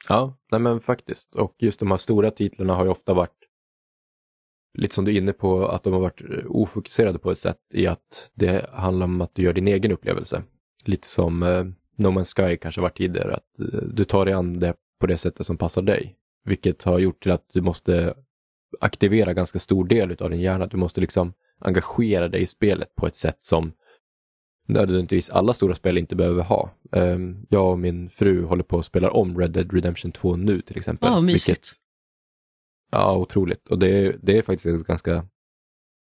Ja, nej men faktiskt. Och just de här stora titlarna har ju ofta varit lite som du är inne på, att de har varit ofokuserade på ett sätt i att det handlar om att du gör din egen upplevelse. Lite som eh, No Man's Sky kanske varit tidigare, att eh, du tar dig an det på det sättet som passar dig. Vilket har gjort till att du måste aktivera ganska stor del av din hjärna. Du måste liksom engagera dig i spelet på ett sätt som nödvändigtvis alla stora spel inte behöver ha. Um, jag och min fru håller på att spela om Red Dead Redemption 2 nu till exempel. Ja, mysigt. Vilket, ja, otroligt. Och det är, det är faktiskt ett ganska,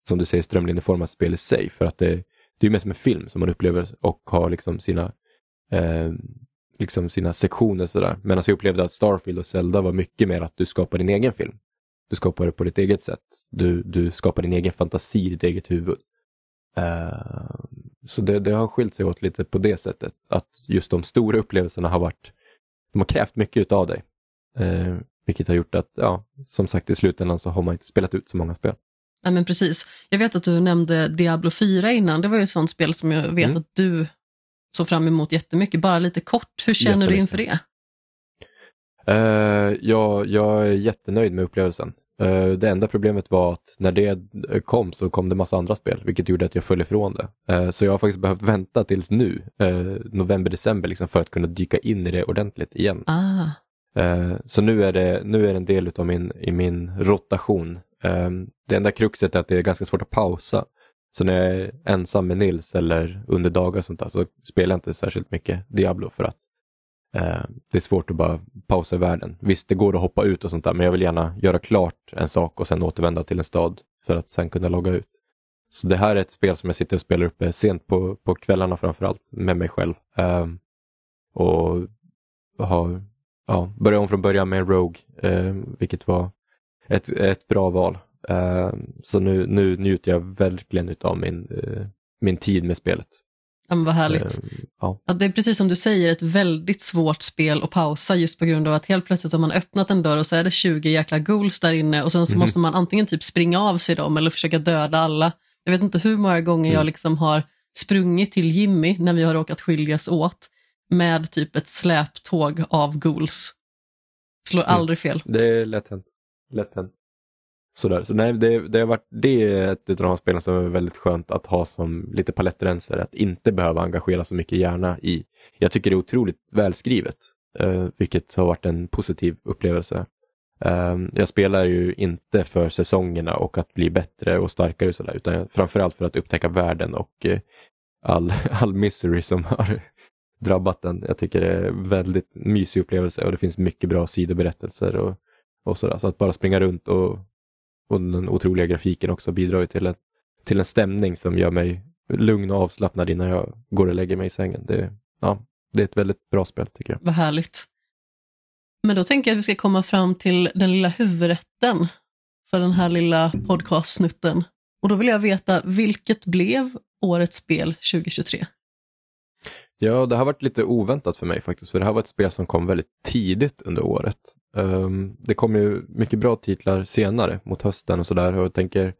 som du säger, strömlinjeformat spel i sig. För att det, det är mer som en film som man upplever och har liksom sina, eh, liksom sina sektioner sådär. Medan jag upplevde att Starfield och Zelda var mycket mer att du skapar din egen film. Du skapar det på ditt eget sätt. Du, du skapar din egen fantasi i ditt eget huvud. Uh, så det, det, har skilt sig åt lite på det sättet. Att just de stora upplevelserna har varit, de har krävt mycket av dig. Uh, vilket har gjort att, ja, som sagt i slutändan så har man inte spelat ut så många spel. Nej men precis. Jag vet att du nämnde Diablo 4 innan. Det var ju ett sånt spel som jag vet mm. att du såg fram emot jättemycket. Bara lite kort, hur känner du inför det? Uh, ja, jag är jättenöjd med upplevelsen. Uh, det enda problemet var att när det kom så kom det massa andra spel, vilket gjorde att jag föll ifrån det. Uh, så jag har faktiskt behövt vänta tills nu, november, december, liksom, för att kunna dyka in i det ordentligt igen. Ah. Eh, så nu är, det, nu är det en del av min, i min rotation. Eh, det enda kruxet är att det är ganska svårt att pausa. Så när jag är ensam med Nils eller under dagar och sånt där, så spelar jag inte särskilt mycket Diablo för att Eh, det är svårt att bara pausa i världen. Visst, det går att hoppa ut och sånt där, men jag vill gärna göra klart en sak och sen återvända till en stad för att sen kunna logga ut. Så det här är ett spel som jag sitter och spelar uppe eh, sent på, på kvällarna framförallt med mig själv. Eh, och har, ja, börjat om från början med en Rogue, eh, vilket var ett, ett bra val. Eh, så nu, nu njuter jag verkligen av min, eh, min tid med spelet. Ja, men vad härligt. Uh, ja. ja. det är precis som du säger ett väldigt svårt spel att pausa just på grund av att helt plötsligt har man öppnat en dörr och så är det 20 jäkla ghouls där inne och sen så mm. måste man antingen typ springa av sig dem eller försöka döda alla. Jag vet inte hur många gånger mm. jag liksom har sprungit till Jimmy när vi har råkat skiljas åt med typ ett släptåg av ghouls. Slår mm. aldrig fel. Det är lätt hänt. Lätt hänt. Sådär. Så nej, det, det, har varit, det är ett av de spelen som är väldigt skönt att ha som lite palettrenser, att inte behöva engagera så mycket hjärna i. Jag tycker det är otroligt välskrivet, eh, vilket har varit en positiv upplevelse. Eh, jag spelar ju inte för säsongerna och att bli bättre och starkare och sådär, utan framförallt för att upptäcka världen och eh, all, all misery som har drabbat den. Jag tycker det är en väldigt mysig upplevelse och det finns mycket bra sidoberättelser och, och sådär. Så att bara springa runt och, och den otroliga grafiken också bidrar till en, till en stämning som gör mig lugn och avslappnad innan jag går och lägger mig i sängen. Det, ja, det är ett väldigt bra spel tycker jag. Vad härligt. Men då tänker jag att vi ska komma fram till den lilla huvudrätten för den här lilla podcastsnutten. Och då vill jag veta, vilket blev årets spel 2023? Ja, det har varit lite oväntat för mig faktiskt, för det här var ett spel som kom väldigt tidigt under året. Um, det kom ju mycket bra titlar senare mot hösten och sådär och jag tänker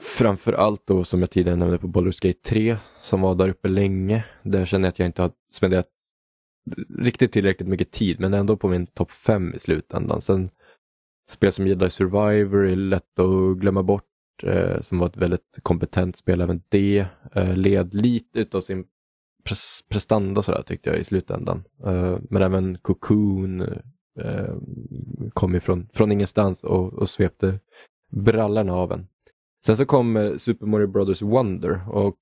framför allt då som jag tidigare nämnde på Baldur's Gate 3 som var där uppe länge. Där känner jag att jag inte har spenderat riktigt tillräckligt mycket tid men ändå på min topp 5 i slutändan. Sen spel som Jedi Survivor är lätt att glömma bort eh, som var ett väldigt kompetent spel även det. Eh, led lite utav sin pres prestanda sådär tyckte jag i slutändan. Uh, men även Cocoon uh, kom ju från, från ingenstans och, och svepte brallarna av en. Sen så kom uh, Super Mario Brothers Wonder och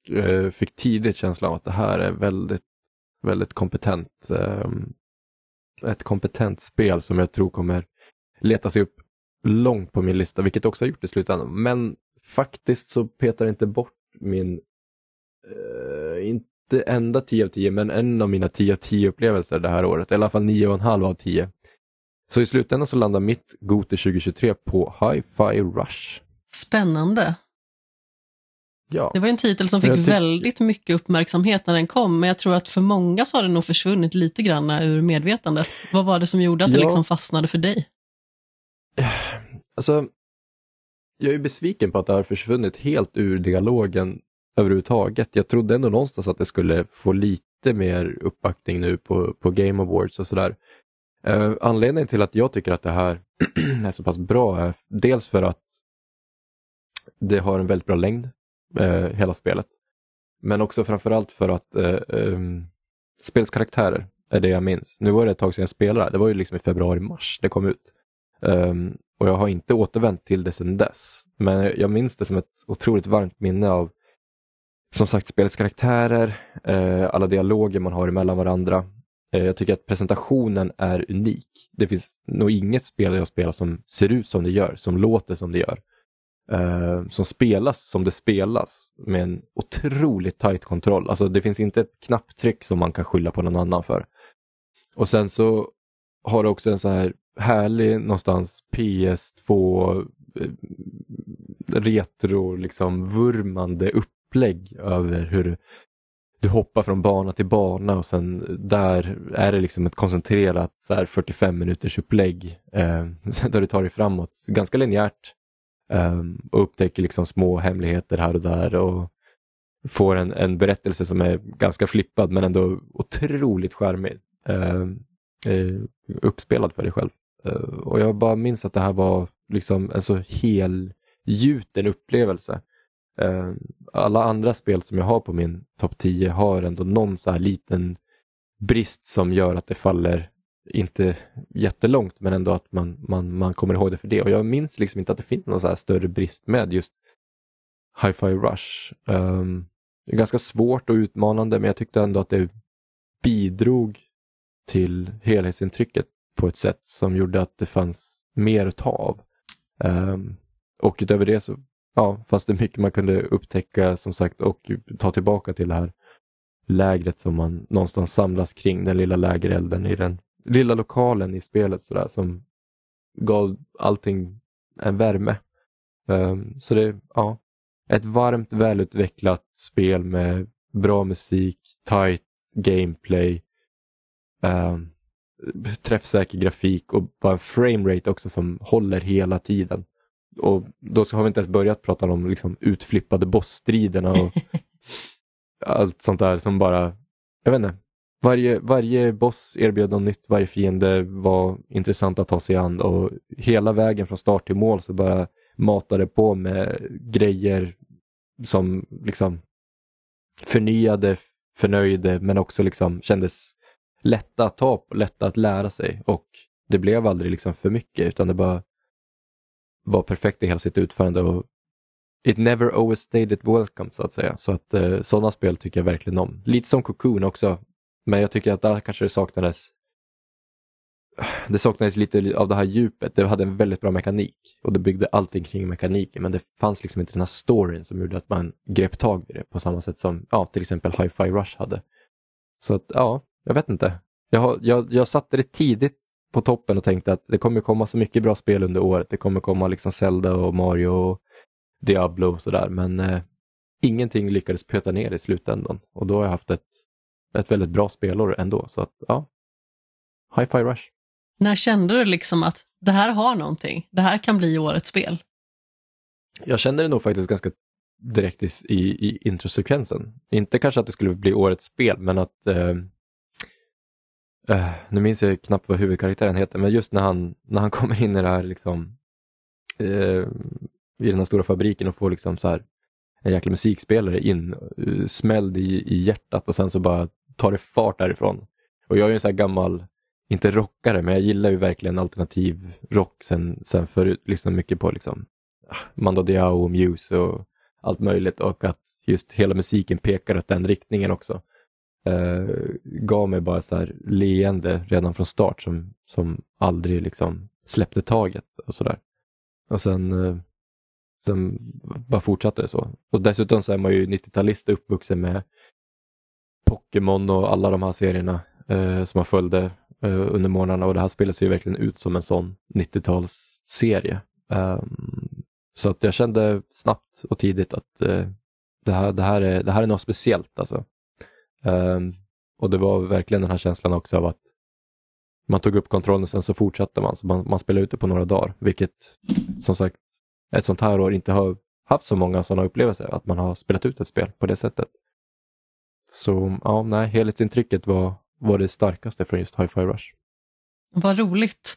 fick tidigt känslan av att det här är väldigt, väldigt kompetent. ett kompetent spel som jag tror kommer leta sig upp långt på min lista, vilket också har gjort i slutändan. Men faktiskt så petar det inte bort min, uh, in, inte enda 10 av 10, men en av mina 10 av 10 upplevelser det här året. I alla fall 9,5 av 10. Så i slutändan så landar mitt Goti 2023 på Hi-Fi Rush. Spännande. Ja. Det var en titel som fick väldigt mycket uppmärksamhet när den kom, men jag tror att för många så har den nog försvunnit lite grann ur medvetandet. Vad var det som gjorde att ja. det liksom fastnade för dig? Alltså, jag är besviken på att det har försvunnit helt ur dialogen överhuvudtaget. Jag trodde ändå någonstans att det skulle få lite mer uppbackning nu på, på Game Awards och sådär. Uh, anledningen till att jag tycker att det här är så pass bra är dels för att det har en väldigt bra längd, eh, hela spelet. Men också framförallt för att eh, ehm, spelets karaktärer är det jag minns. Nu var det ett tag sedan jag spelade, det var ju liksom i februari-mars det kom ut. Um, och jag har inte återvänt till det sedan dess. Men jag minns det som ett otroligt varmt minne av som sagt spelets karaktärer, eh, alla dialoger man har mellan varandra. Eh, jag tycker att presentationen är unik. Det finns nog inget spel jag spelar som ser ut som det gör, som låter som det gör. Eh, som spelas som det spelas med en otroligt tight kontroll. Alltså det finns inte ett knapptryck som man kan skylla på någon annan för. Och sen så har det också en så här härlig någonstans PS2 eh, retro liksom vurmande upp upplägg över hur du hoppar från bana till bana och sen där är det liksom ett koncentrerat så här 45 minuters upplägg eh, där du tar dig framåt ganska linjärt eh, och upptäcker liksom små hemligheter här och där och får en, en berättelse som är ganska flippad men ändå otroligt charmig. Eh, eh, uppspelad för dig själv. Eh, och jag bara minns att det här var liksom en så helgjuten upplevelse. Eh, alla andra spel som jag har på min topp 10 har ändå någon så här liten brist som gör att det faller, inte jättelångt, men ändå att man, man, man kommer ihåg det för det. Och jag minns liksom inte att det finns någon så här större brist med just Hi-Fi Rush. Um, det är ganska svårt och utmanande, men jag tyckte ändå att det bidrog till helhetsintrycket på ett sätt som gjorde att det fanns mer att ta av. Um, och utöver det så ja, fast det är mycket man kunde upptäcka som sagt och ta tillbaka till det här lägret som man någonstans samlas kring, den lilla lägerelden i den lilla lokalen i spelet sådär som gav allting en värme. Um, så det, ja, ett varmt välutvecklat spel med bra musik, tight gameplay, um, träffsäker grafik och bara en framerate också som håller hela tiden. Och då har vi inte ens börjat prata om liksom utflippade bossstriderna och allt sånt där som bara, jag vet inte. Varje, varje boss erbjöd något nytt, varje fiende var intressant att ta sig an och hela vägen från start till mål så bara matade på med grejer som liksom förnyade, förnöjde men också liksom kändes lätta att ta på, lätta att lära sig och det blev aldrig liksom för mycket utan det bara var perfekt i hela sitt utförande och it never overstayed it welcome så att säga. Så att eh, sådana spel tycker jag verkligen om. Lite som Cocoon också. Men jag tycker att där kanske det saknades det saknades lite av det här djupet. Det hade en väldigt bra mekanik och det byggde allting kring mekaniken men det fanns liksom inte den här storyn som gjorde att man grep tag i det på samma sätt som ja, till exempel Hi-Fi Rush hade. Så att, ja, jag vet inte. Jag, jag, jag satte det tidigt på toppen och tänkte att det kommer komma så mycket bra spel under året. Det kommer komma liksom Zelda och Mario och Diablo och sådär men eh, ingenting lyckades pöta ner i slutändan och då har jag haft ett, ett väldigt bra spelår ändå. Så att, ja, Hi-Fi Rush. När kände du liksom att det här har någonting, det här kan bli årets spel? Jag kände det nog faktiskt ganska direkt i, i, i introsekvensen. Inte kanske att det skulle bli årets spel, men att eh, Uh, nu minns jag knappt vad huvudkaraktären heter, men just när han, när han kommer in i det här liksom uh, i den här stora fabriken och får liksom så här en jäkla musikspelare in, uh, smälld i, i hjärtat och sen så bara tar det fart därifrån. Och jag är ju en sån här gammal inte rockare, men jag gillar ju verkligen alternativ rock sen, sen förut. Lyssnar mycket på liksom ah, Mando Diao och Muse och allt möjligt och att just hela musiken pekar åt den riktningen också eh, gav mig bara så här leende redan från start som, som aldrig liksom släppte taget och sådär. Och sen, eh, sen bara fortsatte det så. Och dessutom så är man ju 90-talist uppvuxen med Pokémon och alla de här serierna eh, som man följde eh, under morgnarna och det här spelar sig ju verkligen ut som en sån 90-talsserie. Um, ehm, så att jag kände snabbt och tidigt att uh, det, här, det, här är, det här är något speciellt. Alltså. Um, och det var verkligen den här känslan också av att man tog upp kontrollen och sen så fortsatte man. Så man, man spelade ute på några dagar, vilket som sagt ett sånt här år inte har haft så många sådana upplevelser, att man har spelat ut ett spel på det sättet. Så ja, nej, helhetsintrycket var, var det starkaste från just Hi-Fi Rush. Vad roligt.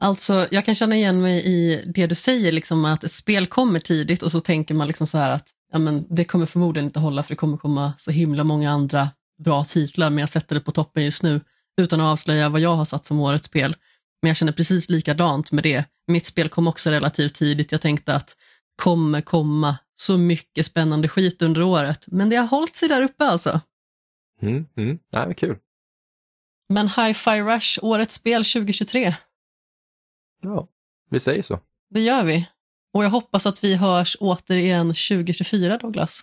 Alltså, jag kan känna igen mig i det du säger, liksom att ett spel kommer tidigt och så tänker man liksom så här att ja, men det kommer förmodligen inte hålla för det kommer komma så himla många andra bra titlar, men jag sätter det på toppen just nu utan att avslöja vad jag har satt som årets spel. Men jag känner precis likadant med det. Mitt spel kom också relativt tidigt. Jag tänkte att kommer komma så mycket spännande skit under året, men det har hållit sig där uppe alltså. Mm, mm. Nej, kul. Men Hi-Fi Rush, årets spel 2023. Ja, vi säger så. Det gör vi. Och jag hoppas att vi hörs återigen 2024 Douglas.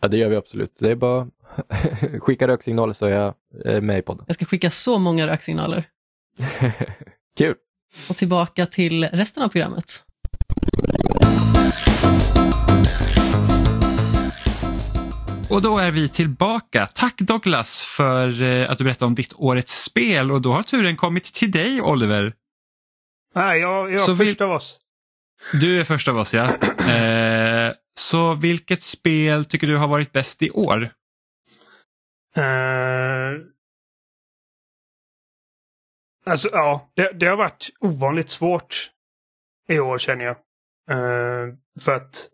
Ja, det gör vi absolut. Det är bara skicka röksignaler så är jag med i podden. Jag ska skicka så många röksignaler. Kul! Och tillbaka till resten av programmet. Och då är vi tillbaka. Tack Douglas för eh, att du berättade om ditt årets spel och då har turen kommit till dig Oliver. Nej, jag, jag är så först vi... av oss. Du är först av oss ja. Eh, så vilket spel tycker du har varit bäst i år? Uh... Alltså ja, det, det, har varit ovanligt svårt i år känner jag. Uh, för att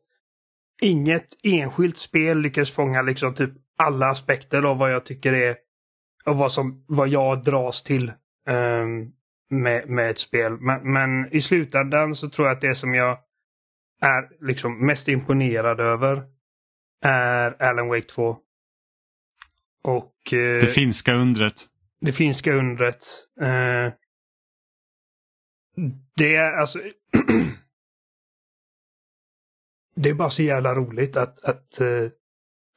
inget enskilt spel lyckas fånga liksom typ alla aspekter av vad jag tycker är och vad, som, vad jag dras till um, med, med ett spel. Men, men, i slutändan så tror jag att det som jag är liksom mest imponerad över är Alan Wake 2. Och, uh, det finska undret. Det finska undret. Uh, det är alltså det är bara så jävla roligt att, att, uh,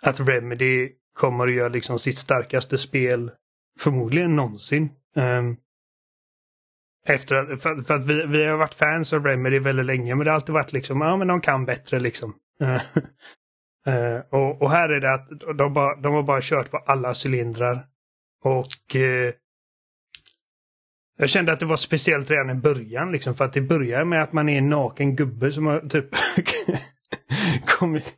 att Remedy kommer att göra liksom sitt starkaste spel förmodligen någonsin. Um, efter att, för, för, att vi, vi har varit fans av Remedy väldigt länge men det har alltid varit liksom, ja men de kan bättre liksom. Uh, och, och, här är det att de, bara, de har bara kört på alla cylindrar. Och uh, jag kände att det var speciellt redan i början liksom för att det börjar med att man är en naken gubbe som har typ kommit,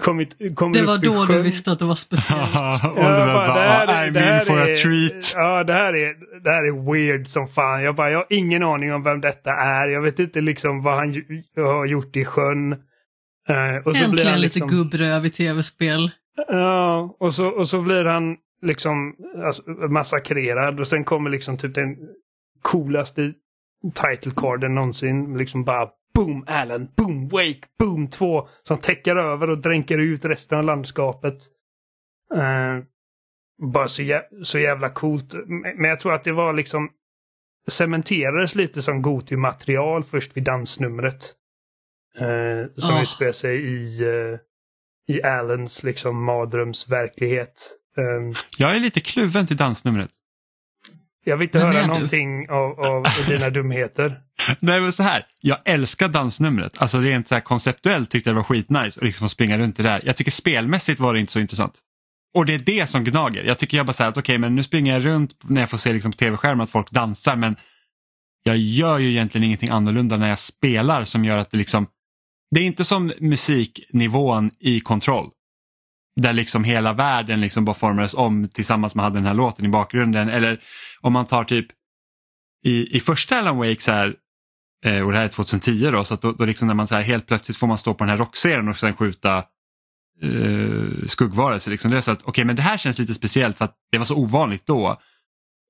kommit, kommit Det var då du visste att det var speciellt. ja, bara, det här, I'm in for är, a treat. Ja, det här, är, det här är weird som fan. Jag bara, jag har ingen aning om vem detta är. Jag vet inte liksom vad han har gjort i sjön. Uh, och så Äntligen blir han liksom, lite gubbröv i tv-spel. Ja, och, så, och så blir han liksom alltså, massakrerad och sen kommer liksom typ den coolaste title carden någonsin. Liksom bara boom Alan, boom Wake, boom 2 som täcker över och dränker ut resten av landskapet. Uh, bara så, jä så jävla coolt. Men jag tror att det var liksom cementerades lite som Goti-material först vid dansnumret. Uh, som oh. utspelar sig i, uh, i Allens liksom mardrömsverklighet. Um, jag är lite kluven till dansnumret. Jag vill inte Vem höra någonting av, av dina dumheter. Nej men så här, jag älskar dansnumret. Alltså rent så här konceptuellt tyckte jag det var skitnice att liksom få springa runt det där. Jag tycker spelmässigt var det inte så intressant. Och det är det som gnager. Jag tycker jag bara så här att okej okay, men nu springer jag runt när jag får se liksom på tv-skärmen att folk dansar men jag gör ju egentligen ingenting annorlunda när jag spelar som gör att det liksom det är inte som musiknivån i kontroll. Där liksom hela världen liksom bara formades om tillsammans med den här låten i bakgrunden. Eller om man tar typ i, i första Alan Wake så här, eh, och det här är 2010 då, så då, då liksom när man så här, helt plötsligt får man stå på den här rockscenen och sen skjuta eh, skuggvarelser. Liksom. Det är så att okay, men det här känns lite speciellt för att det var så ovanligt då.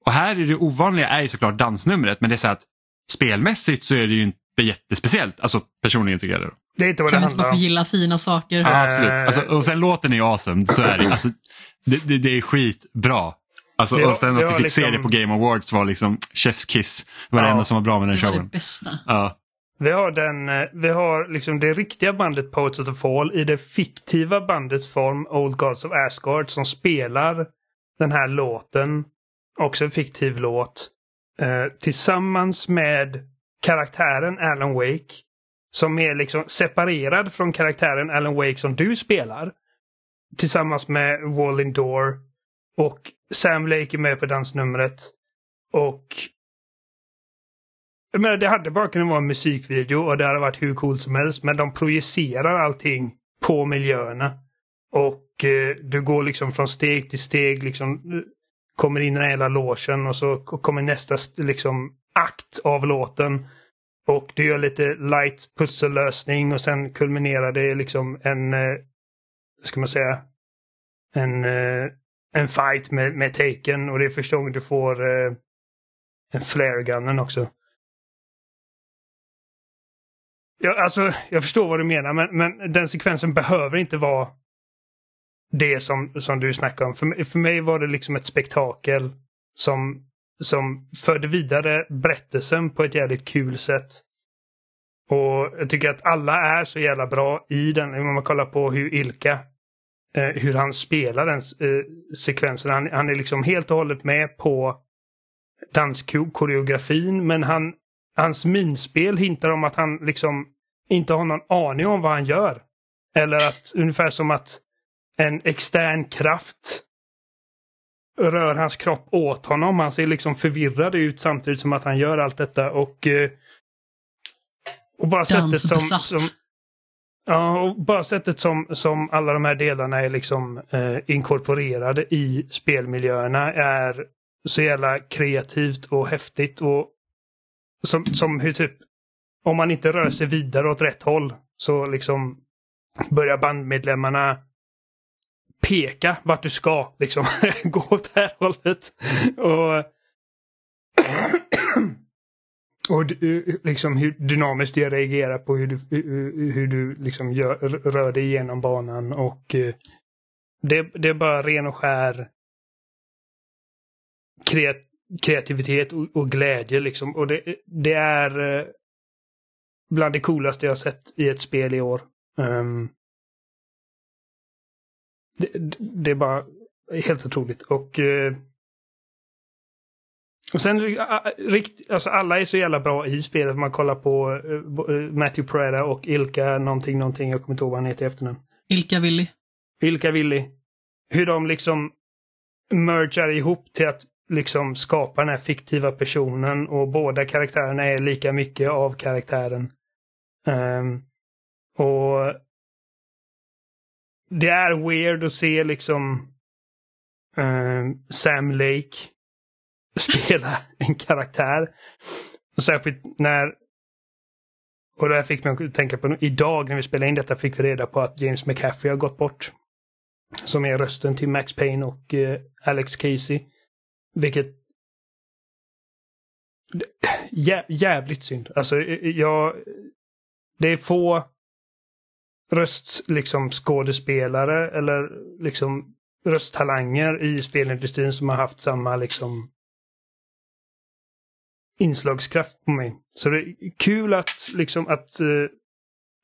Och här är det ovanliga är ju såklart dansnumret men det är så att spelmässigt så är det ju inte jättespeciellt. Alltså personligen tycker jag det. Då. Det är inte vad kan det handlar om. Kan inte bara få gilla fina saker? Ja, absolut. Alltså, och sen låten är ju awesome, så är det. Alltså, det, det, det är skitbra. Alltså, det, och sen att vi fick liksom... se det på Game Awards var liksom Chef's Kiss. Det var ja. det enda som var bra med den showen. Det var det bästa. Ja. Vi har, den, eh, vi har liksom det riktiga bandet Poets of the Fall i det fiktiva bandets form Old Gods of Asgard som spelar den här låten. Också en fiktiv låt. Eh, tillsammans med karaktären Alan Wake. Som är liksom separerad från karaktären Alan Wake som du spelar. Tillsammans med Wallin Door. Och Sam Lake är med på dansnumret. Och jag menar, det hade bara kunnat vara en musikvideo och det hade varit hur coolt som helst. Men de projicerar allting på miljöerna. Och eh, du går liksom från steg till steg, liksom kommer in i den hela logen och så kommer nästa liksom akt av låten. Och du gör lite light pussellösning och sen kulminerar det liksom en, eh, ska man säga, en, eh, en fight med, med taken och det är första gången du får eh, en flare också. Ja, alltså, jag förstår vad du menar men, men den sekvensen behöver inte vara det som, som du snackar om. För, för mig var det liksom ett spektakel som som förde vidare berättelsen på ett jävligt kul sätt. Och jag tycker att alla är så jävla bra i den. Om man kollar på hur Ilka, eh, hur han spelar den eh, sekvensen. Han, han, är liksom helt och hållet med på danskoreografin men han, hans minspel hintar om att han liksom inte har någon aning om vad han gör. Eller att ungefär som att en extern kraft rör hans kropp åt honom. Han ser liksom förvirrad ut samtidigt som att han gör allt detta och... Eh, och bara sättet som, som... Ja, och bara sättet som, som alla de här delarna är liksom eh, inkorporerade i spelmiljöerna är så jävla kreativt och häftigt och som, som hur typ om man inte rör sig vidare åt rätt håll så liksom börjar bandmedlemmarna peka vart du ska. Liksom. Gå åt det här hållet. Och, och liksom hur dynamiskt jag reagerar på hur du, hur du liksom gör, rör dig igenom banan. Och eh, det, det är bara ren och skär kreat, kreativitet och, och, glädje. Liksom. Och det, det är eh, bland det coolaste jag sett i ett spel i år. Um, det, det är bara helt otroligt. Och, eh, och sen rikt, alltså alla är så jävla bra i spelet. Man kollar på eh, eh, Matthew Prada och Ilka någonting, någonting. Jag kommer inte ihåg vad han heter i efternamn. Ilka Willy. Ilka Willy. Hur de liksom mergar ihop till att liksom skapa den här fiktiva personen och båda karaktärerna är lika mycket av karaktären. Um, och det är weird att se liksom uh, Sam Lake spela en karaktär. Och särskilt när och det här fick mig att tänka på idag när vi spelade in detta fick vi reda på att James McCaffrey har gått bort. Som är rösten till Max Payne och uh, Alex Casey. Vilket Jä jävligt synd. Alltså eh, jag det är få röst, liksom skådespelare eller liksom rösttalanger i spelindustrin som har haft samma liksom inslagskraft på mig. Så det är kul att liksom att uh,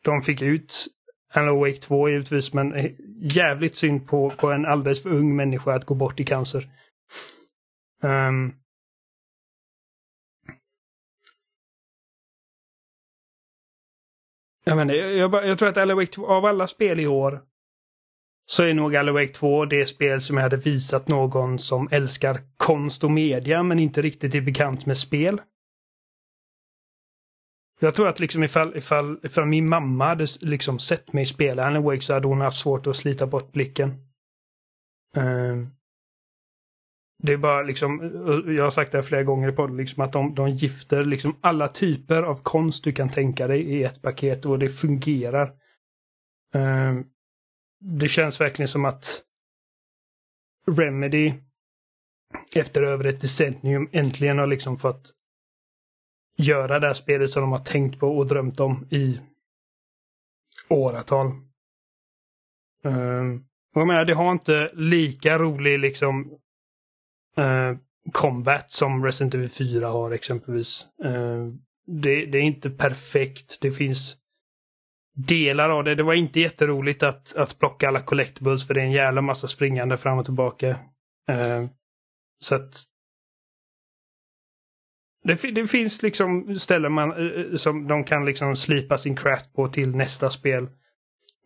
de fick ut Alan Wake 2 givetvis, men eh, jävligt synd på, på en alldeles för ung människa att gå bort i cancer. Um, jag, menar, jag, jag, jag tror att Alan Wake 2, av alla spel i år, så är nog Alan Wake 2 det spel som jag hade visat någon som älskar konst och media men inte riktigt är bekant med spel. Jag tror att liksom ifall, ifall, ifall min mamma hade liksom sett mig spela Alan Wake så hade hon haft svårt att slita bort blicken. Uh, det är bara liksom, eh, jag har sagt det flera gånger på liksom att de, de gifter liksom alla typer av konst du kan tänka dig i ett paket och det fungerar. Uh, det känns verkligen som att Remedy efter över ett decennium äntligen har liksom fått göra det här spelet som de har tänkt på och drömt om i åratal. Uh, jag menar, det har inte lika rolig liksom Eh, combat som Resident Evil 4 har exempelvis. Eh, det, det, är inte perfekt. Det finns delar av det. Det var inte jätteroligt att, att plocka alla collectibles för det är en jävla massa springande fram och tillbaka. Eh, så att det, det, finns liksom ställen man, som de kan liksom slipa sin craft på till nästa spel.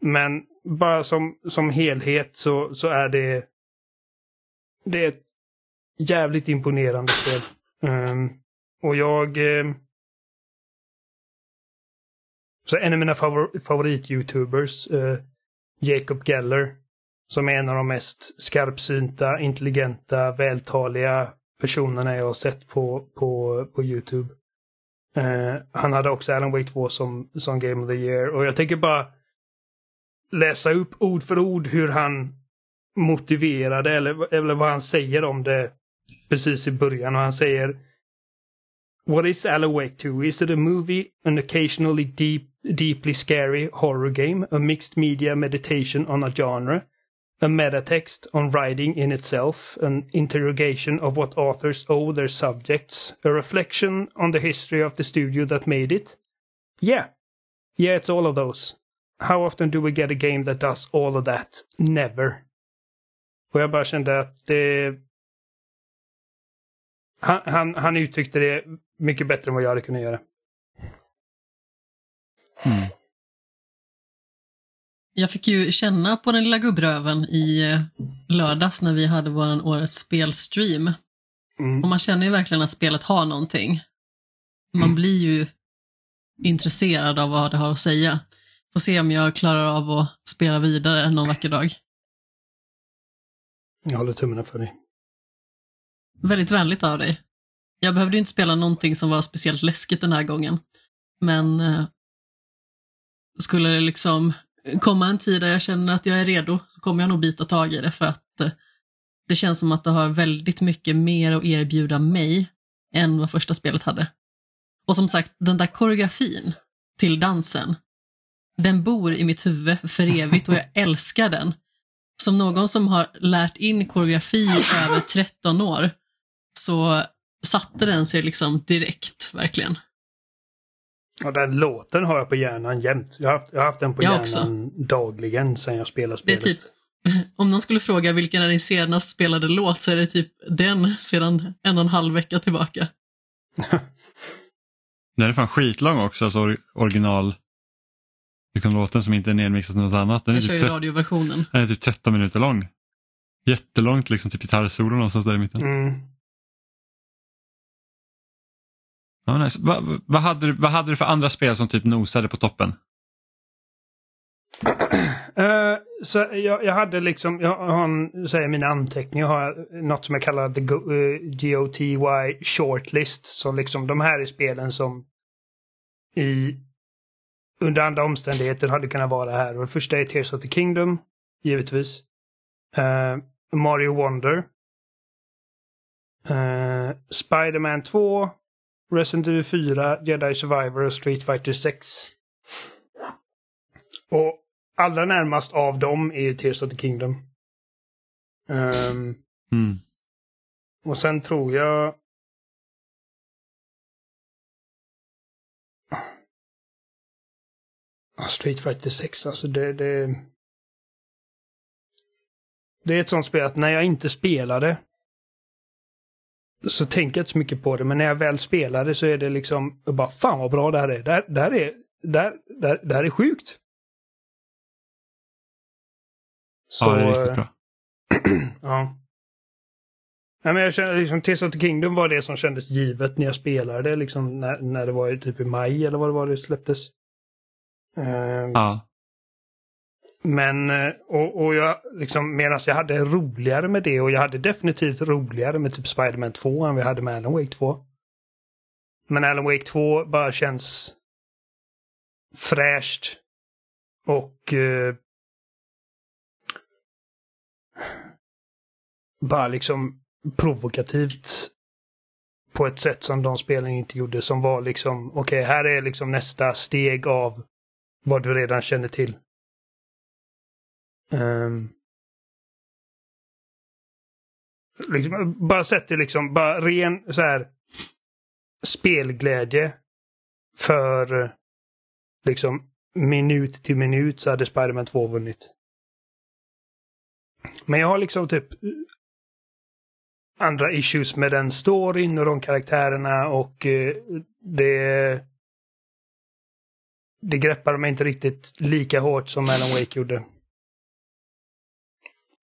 Men bara som, som helhet så, så är det det är ett jävligt imponerande spel. Um, och jag Um, så en av mina favor favorit-youtubers, uh, Jacob Geller, som är en av de mest skarpsynta, intelligenta, vältaliga personerna jag har sett på, på, på Youtube. Uh, han hade också Alan Wake 2 som, som Game of the Year och jag tänker bara läsa upp ord för ord hur han motiverade eller, eller vad han säger om det precis i början och han säger What is Alan Wake 2? Is it a movie, an occasionally deep deeply scary horror game, a mixed media meditation on a genre, a metatext on writing in itself, an interrogation of what authors owe their subjects, a reflection on the history of the studio that made it? Yeah. Yeah, it's all of those. How often do we get a game that does all of that? Never. Och jag bara kände att det... Han, han, han uttryckte det mycket bättre än vad jag hade kunnat göra. Mm. Jag fick ju känna på den lilla gubbröven i eh, lördags när vi hade vår årets spelstream. Mm. Och man känner ju verkligen att spelet har någonting. Man mm. blir ju intresserad av vad det har att säga. Får se om jag klarar av att spela vidare någon vacker dag. Jag håller tummarna för dig. Väldigt vänligt av dig. Jag behövde inte spela någonting som var speciellt läskigt den här gången. Men eh, skulle det liksom komma en tid där jag känner att jag är redo så kommer jag nog bita tag i det för att eh, det känns som att det har väldigt mycket mer att erbjuda mig än vad första spelet hade. Och som sagt, den där koreografin till dansen, den bor i mitt huvud för evigt och jag älskar den. Som någon som har lärt in koreografi i över 13 år så satte den sig liksom direkt, verkligen. Ja, den låten har jag på hjärnan jämt. Jag har haft, jag har haft den på jag hjärnan också. dagligen sedan jag spelade spelet. Det är typ, om någon skulle fråga vilken är din senast spelade låt så är det typ den sedan en och en halv vecka tillbaka. den är fan skitlång också, alltså original liksom låten som inte är nedmixad något annat. Den jag kör typ ju radioversionen. Den är typ 13 minuter lång. Jättelångt liksom, typ gitarrsolo någonstans där i mitten. Mm. Oh, nice. vad, vad, hade du, vad hade du för andra spel som typ nosade på toppen? Uh, så jag, jag, hade liksom, jag har en, så mina anteckningar, jag har något som jag kallar the Go, eh, uh, GOTY shortlist. Så liksom de här är spelen som i under andra omständigheter hade kunnat vara här. Och det första är Tears of the Kingdom, givetvis. Uh, Mario Wonder. Uh, Spiderman 2. Resident Evil 4, Jedi Survivor och Street Fighter 6. Och allra närmast av dem är ju Tears of the Kingdom. Um, mm. Och sen tror jag... Street Fighter 6, alltså det, det... Det är ett sånt spel att när jag inte spelar det så tänker jag inte så mycket på det, men när jag väl spelar det så är det liksom, bara fan vad bra det här är. Det här, det här är, det här, det här, det här är sjukt. Så, ja, det är riktigt bra. ja. Nej, men jag känner liksom Tears of the Kingdom var det som kändes givet när jag spelade liksom när, när det var typ i maj eller vad det var det släpptes. Uh, ja. Men, eh, och, och jag, liksom, medan jag hade roligare med det och jag hade definitivt roligare med typ Spiderman 2 än vi hade med Alan Wake 2. Men Alan Wake 2 bara känns fräscht och eh, bara liksom provokativt på ett sätt som de spelen inte gjorde som var liksom okej okay, här är liksom nästa steg av vad du redan känner till. Um, liksom, bara sett det liksom, bara ren så här spelglädje för liksom minut till minut så hade Spiderman 2 vunnit. Men jag har liksom typ andra issues med den storyn och de karaktärerna och eh, det det greppar mig inte riktigt lika hårt som Alan Wake gjorde.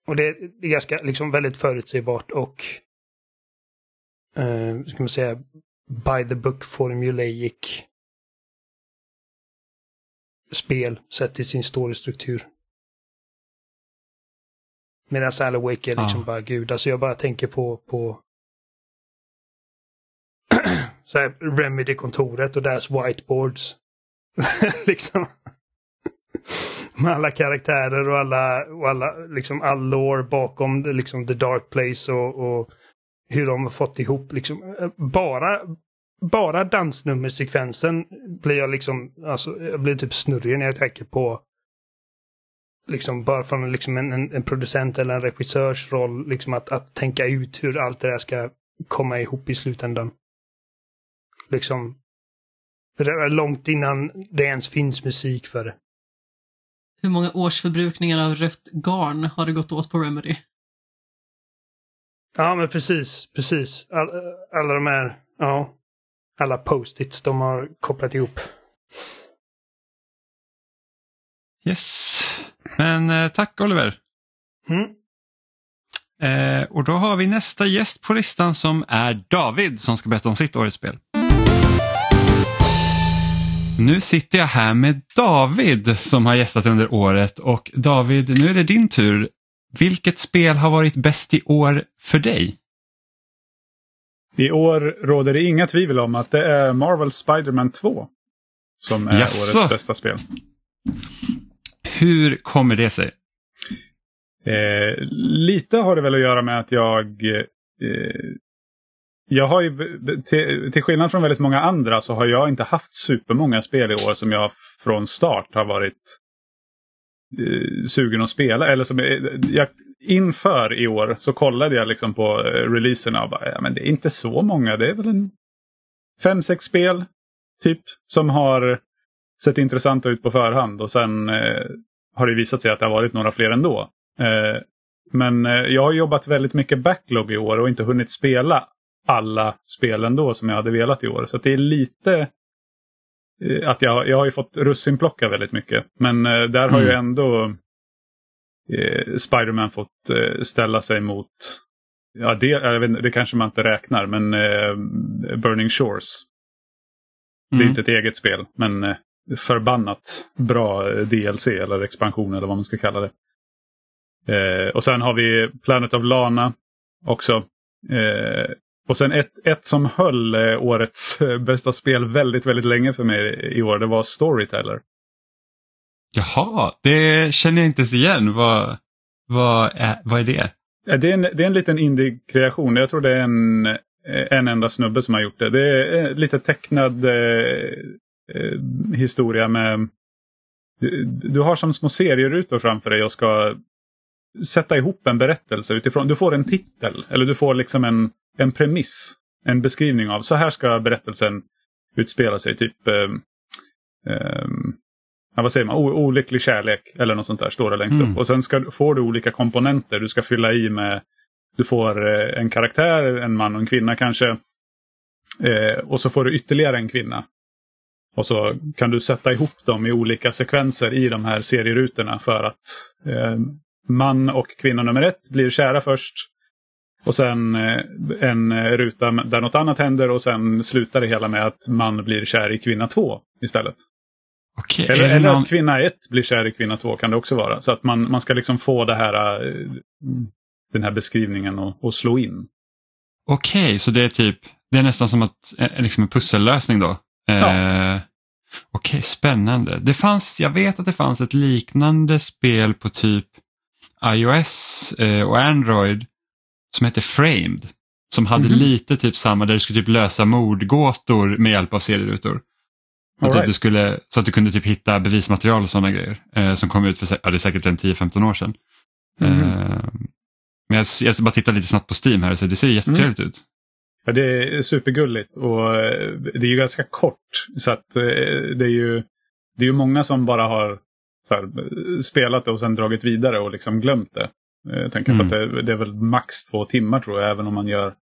Och det, är ganska liksom väldigt förutsägbart och eh, ska man säga by the book formulaic spel sett till sin storystruktur. Medan Alan Wake är liksom ja. bara gud. Alltså jag bara tänker på, på så här, Remedy-kontoret och deras whiteboards. liksom med alla karaktärer och alla, och alla liksom all lore bakom liksom the dark place och, och hur de har fått ihop liksom bara bara dansnummersekvensen blir jag liksom, alltså jag blir typ snurrig när jag tänker på liksom bara från liksom en, en, en, producent eller en regissörs roll, liksom att, att tänka ut hur allt det där ska komma ihop i slutändan. Liksom långt innan det ens finns musik för det. Hur många års förbrukningar av rött garn har det gått åt på Remedy? Ja, men precis, precis. All, alla de här, ja, alla post-its de har kopplat ihop. Yes, men eh, tack Oliver. Mm. Eh, och då har vi nästa gäst på listan som är David som ska berätta om sitt årets spel. Nu sitter jag här med David som har gästat under året och David, nu är det din tur. Vilket spel har varit bäst i år för dig? I år råder det inga tvivel om att det är Marvel Spiderman 2 som är Jaså. årets bästa spel. Hur kommer det sig? Eh, lite har det väl att göra med att jag eh, jag har ju, till, till, skillnad från väldigt många andra så har jag inte haft supermånga spel i år som jag från start har varit eh, sugen att spela. Eller som eh, jag, inför i år så kollade jag liksom på eh, releaserna och bara, ja, men det är inte så många. Det är väl en fem, sex spel typ som har sett intressanta ut på förhand och sen eh, har det visat sig att det har varit några fler ändå. Eh, men eh, jag har jobbat väldigt mycket backlog i år och inte hunnit spela alla spel ändå som jag hade velat i år. Så det är lite eh, att jag, jag har ju fått russinplocka väldigt mycket. Men eh, där har mm. ju ändå eh, Spiderman fått eh, ställa sig mot, ja det, jag vet, det kanske man inte räknar, men eh, Burning Shores. Mm. Det är mm. inte ett eget spel, men eh, förbannat bra DLC eller expansion eller vad man ska kalla det. Eh, och sen har vi Planet of Lana också. Eh, och sen ett, ett som höll eh, årets eh, bästa spel väldigt, väldigt länge för mig i år, det var Storyteller. Jaha, det känner jag inte ens igen. Vad, vad, är, vad är det? Det är en, det är en liten indie-kreation. Jag tror det är en, en enda snubbe som har gjort det. Det är lite tecknad eh, historia med du, du har som små serierutor framför dig och ska sätta ihop en berättelse utifrån. Du får en titel eller du får liksom en, en premiss. En beskrivning av så här ska berättelsen utspela sig. Typ eh, eh, vad säger man, o olycklig kärlek eller något sånt där står det längst mm. upp. Och sen ska, får du olika komponenter du ska fylla i med. Du får eh, en karaktär, en man och en kvinna kanske. Eh, och så får du ytterligare en kvinna. Och så kan du sätta ihop dem i olika sekvenser i de här serierutorna för att eh, man och kvinna nummer ett blir kära först. Och sen eh, en ruta där något annat händer och sen slutar det hela med att man blir kär i kvinna två istället. Okay, eller eller någon... att kvinna ett blir kär i kvinna två kan det också vara. Så att man, man ska liksom få det här, eh, den här beskrivningen att slå in. Okej, så det är typ, det är nästan som att, eh, liksom en pussellösning då? Ja. Eh, Okej, spännande. Det fanns, jag vet att det fanns ett liknande spel på typ iOS eh, och Android som hette Framed. Som hade mm -hmm. lite typ samma, där du skulle typ lösa mordgåtor med hjälp av serierutor. Att right. du skulle, så att du kunde typ hitta bevismaterial och sådana grejer eh, som kom ut för ja, det är säkert en 10-15 år sedan. Mm. Eh, men jag, jag bara tittar lite snabbt på Steam här så det ser jättetrevligt mm. ut. Ja, det är supergulligt och eh, det är ju ganska kort. Så att eh, det är ju det är ju många som bara har här, spelat det och sen dragit vidare och liksom glömt det. Jag tänker mm. på att det, det, är väl max två timmar tror jag, även om man gör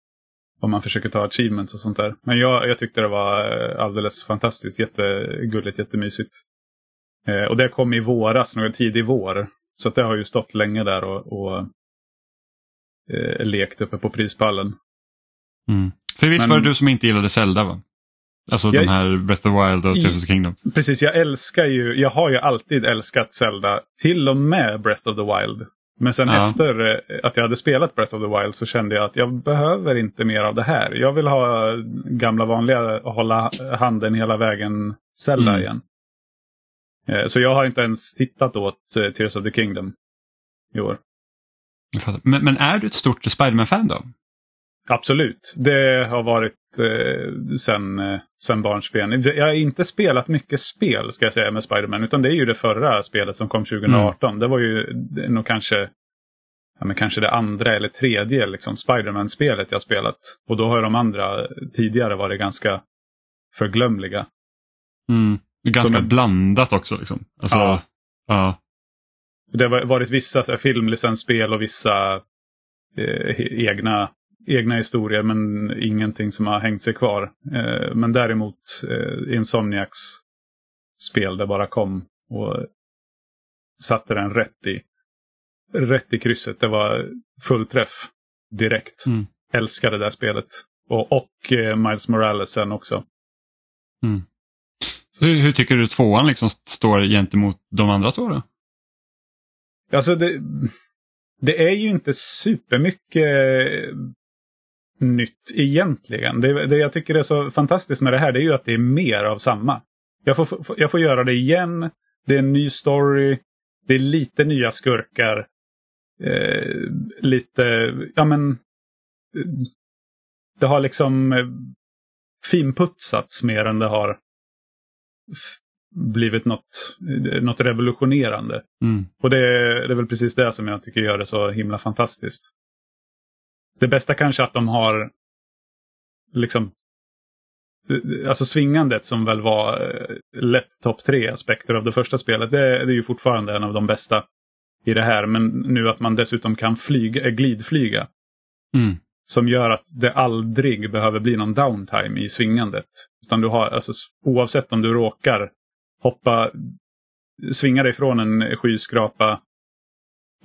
om man försöker ta achievements och sånt där. Men jag, jag tyckte det var eh, alldeles fantastiskt, jättegulligt, jättemysigt. Eh, och det kom i våras, någon tidig vår. Så det har ju stått länge där och, och eh, lekt uppe på prispallen. Mm. För visst Men, var det du som inte gillade Zelda va? Alltså jag, de här Breath of the Wild och Tears of the Kingdom. Precis, jag älskar ju, jag har ju alltid älskat Zelda. Till och med Breath of the Wild. Men sen ja. efter eh, att jag hade spelat Breath of the Wild så kände jag att jag behöver inte mer av det här. Jag vill ha gamla vanliga hålla handen hela vägen Zelda mm. igen. Eh, så jag har inte ens tittat åt eh, Tears of the Kingdom i år. Men, men är du ett stort Spiderman-fan då? Absolut. Det har varit eh, sen, eh, sen barnsben. Jag har inte spelat mycket spel ska jag säga med Spiderman utan det är ju det förra spelet som kom 2018. Mm. Det var ju nog kanske ja, men kanske det andra eller tredje liksom, Spiderman-spelet jag spelat. Och då har de andra tidigare varit ganska förglömliga. Mm. Ganska en... blandat också. Liksom. Alltså, ja. ja. Det har varit vissa filmlicensspel och vissa eh, egna egna historier men ingenting som har hängt sig kvar. Eh, men däremot eh, Insomniacs spel det bara kom och satte den rätt i, rätt i krysset. Det var full träff direkt. Mm. Älskade det där spelet. Och, och eh, Miles Morales sen också. Mm. Så hur, hur, tycker du tvåan liksom står gentemot de andra två då? Alltså det, det är ju inte supermycket nytt egentligen. Det, det jag tycker är så fantastiskt med det här det är ju att det är mer av samma. Jag får, jag får göra det igen. Det är en ny story. Det är lite nya skurkar. Eh, lite, ja men. Det har liksom eh, finputsats mer än det har blivit något, något revolutionerande. Mm. Och det, det är väl precis det som jag tycker gör det så himla fantastiskt. Det bästa kanske att de har liksom Alltså svingandet som väl var eh, lätt topp tre aspekter av det första spelet. Det, det, är ju fortfarande en av de bästa i det här. Men nu att man dessutom kan flyga, eh, glidflyga. Mm. Som gör att det aldrig behöver bli någon downtime i svingandet. Utan du har, alltså, oavsett om du råkar hoppa, svinga dig från en skyskrapa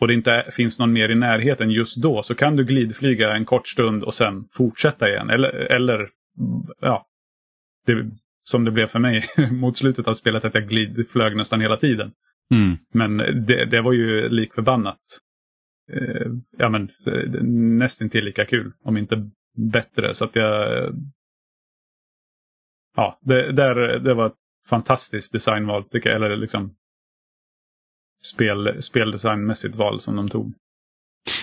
och det inte finns någon mer i närheten just då så kan du glidflyga en kort stund och sen fortsätta igen. Eller, eller ja, det, som det blev för mig mot slutet av spelet att jag glidflög nästan hela tiden. Mm. Men det, det, var ju lik förbannat. Eh, ja men nästan till lika kul, om inte bättre. Så att jag... Ja, det, där, det var ett fantastiskt designval tycker jag. Eller liksom spel, speldesignmässigt val som de tog.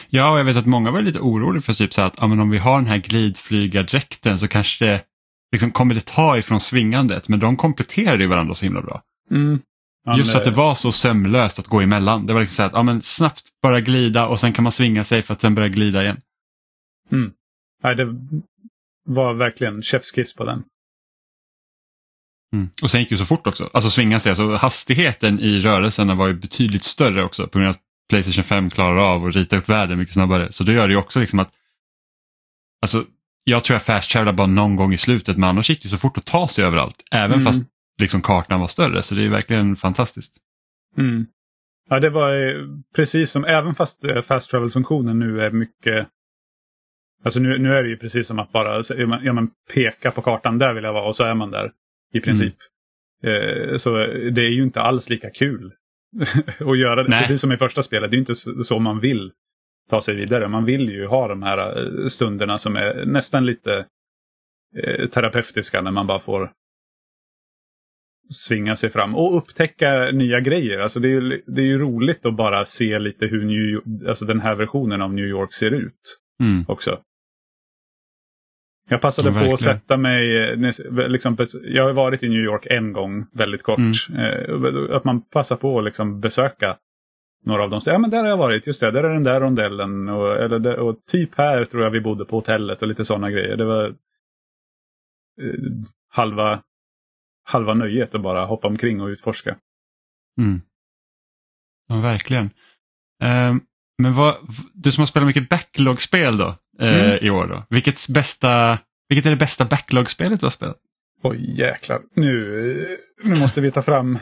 Ja, och jag vet att många var lite oroliga för typ så att ja, om vi har den här glidflygardräkten så kanske det liksom kommer det ta ifrån svingandet, men de kompletterar ju varandra så himla bra. Mm. Han, Just att det var så sömlöst att gå emellan. Det var liksom så att ja, men snabbt bara glida och sen kan man svinga sig för att sen börja glida igen. Nej, det var verkligen chefskiss på den. Mm. Och sen gick det så fort också. Alltså svinga sig, alltså hastigheten i rörelserna var ju betydligt större också på grund av att Playstation 5 klarar av att rita upp världen mycket snabbare. Så det gör det ju också liksom att Alltså jag tror jag fast travelade bara någon gång i slutet men annars gick det så fort att ta sig överallt. Även Mm. fast liksom kartan var större så det är verkligen fantastiskt. Mm. Ja, det var eh, precis som, även fast eh, fast travel-funktionen nu är mycket... Alltså nu, nu är det ju precis som att bara ja, man peka på kartan, där vill jag vara och så är man där i princip. Eh, så det är ju inte alls lika kul att göra det. Nej. Precis som i första spelet, det är inte så, så man vill ta sig vidare. Man vill ju ha de här eh, stunderna som är nästan lite eh, terapeutiska när man bara får svinga sig fram och upptäcka nya grejer. Alltså det, är ju, det är ju roligt att bara se lite hur New, alltså den här versionen av New York ser ut Mm. också. Jag passade Ja, på att sätta mig, eh, liksom, jag har varit i New York en gång väldigt kort. Eh, Att man passar på att liksom besöka några av dem. Så, ja men där har jag varit, just det, där är den där rondellen. Och, eller, och typ här tror jag vi bodde på hotellet och lite sådana grejer. Det var eh, halva, halva nöjet att bara hoppa omkring och utforska. Mm. Ja, verkligen. Ehm, men vad, du som har spelat mycket backlog-spel då Mm. i år då. Vilket, bästa, vilket är det bästa backlog-spelet du har spelat? Oj jäklar, nu, eh, nu måste vi ta fram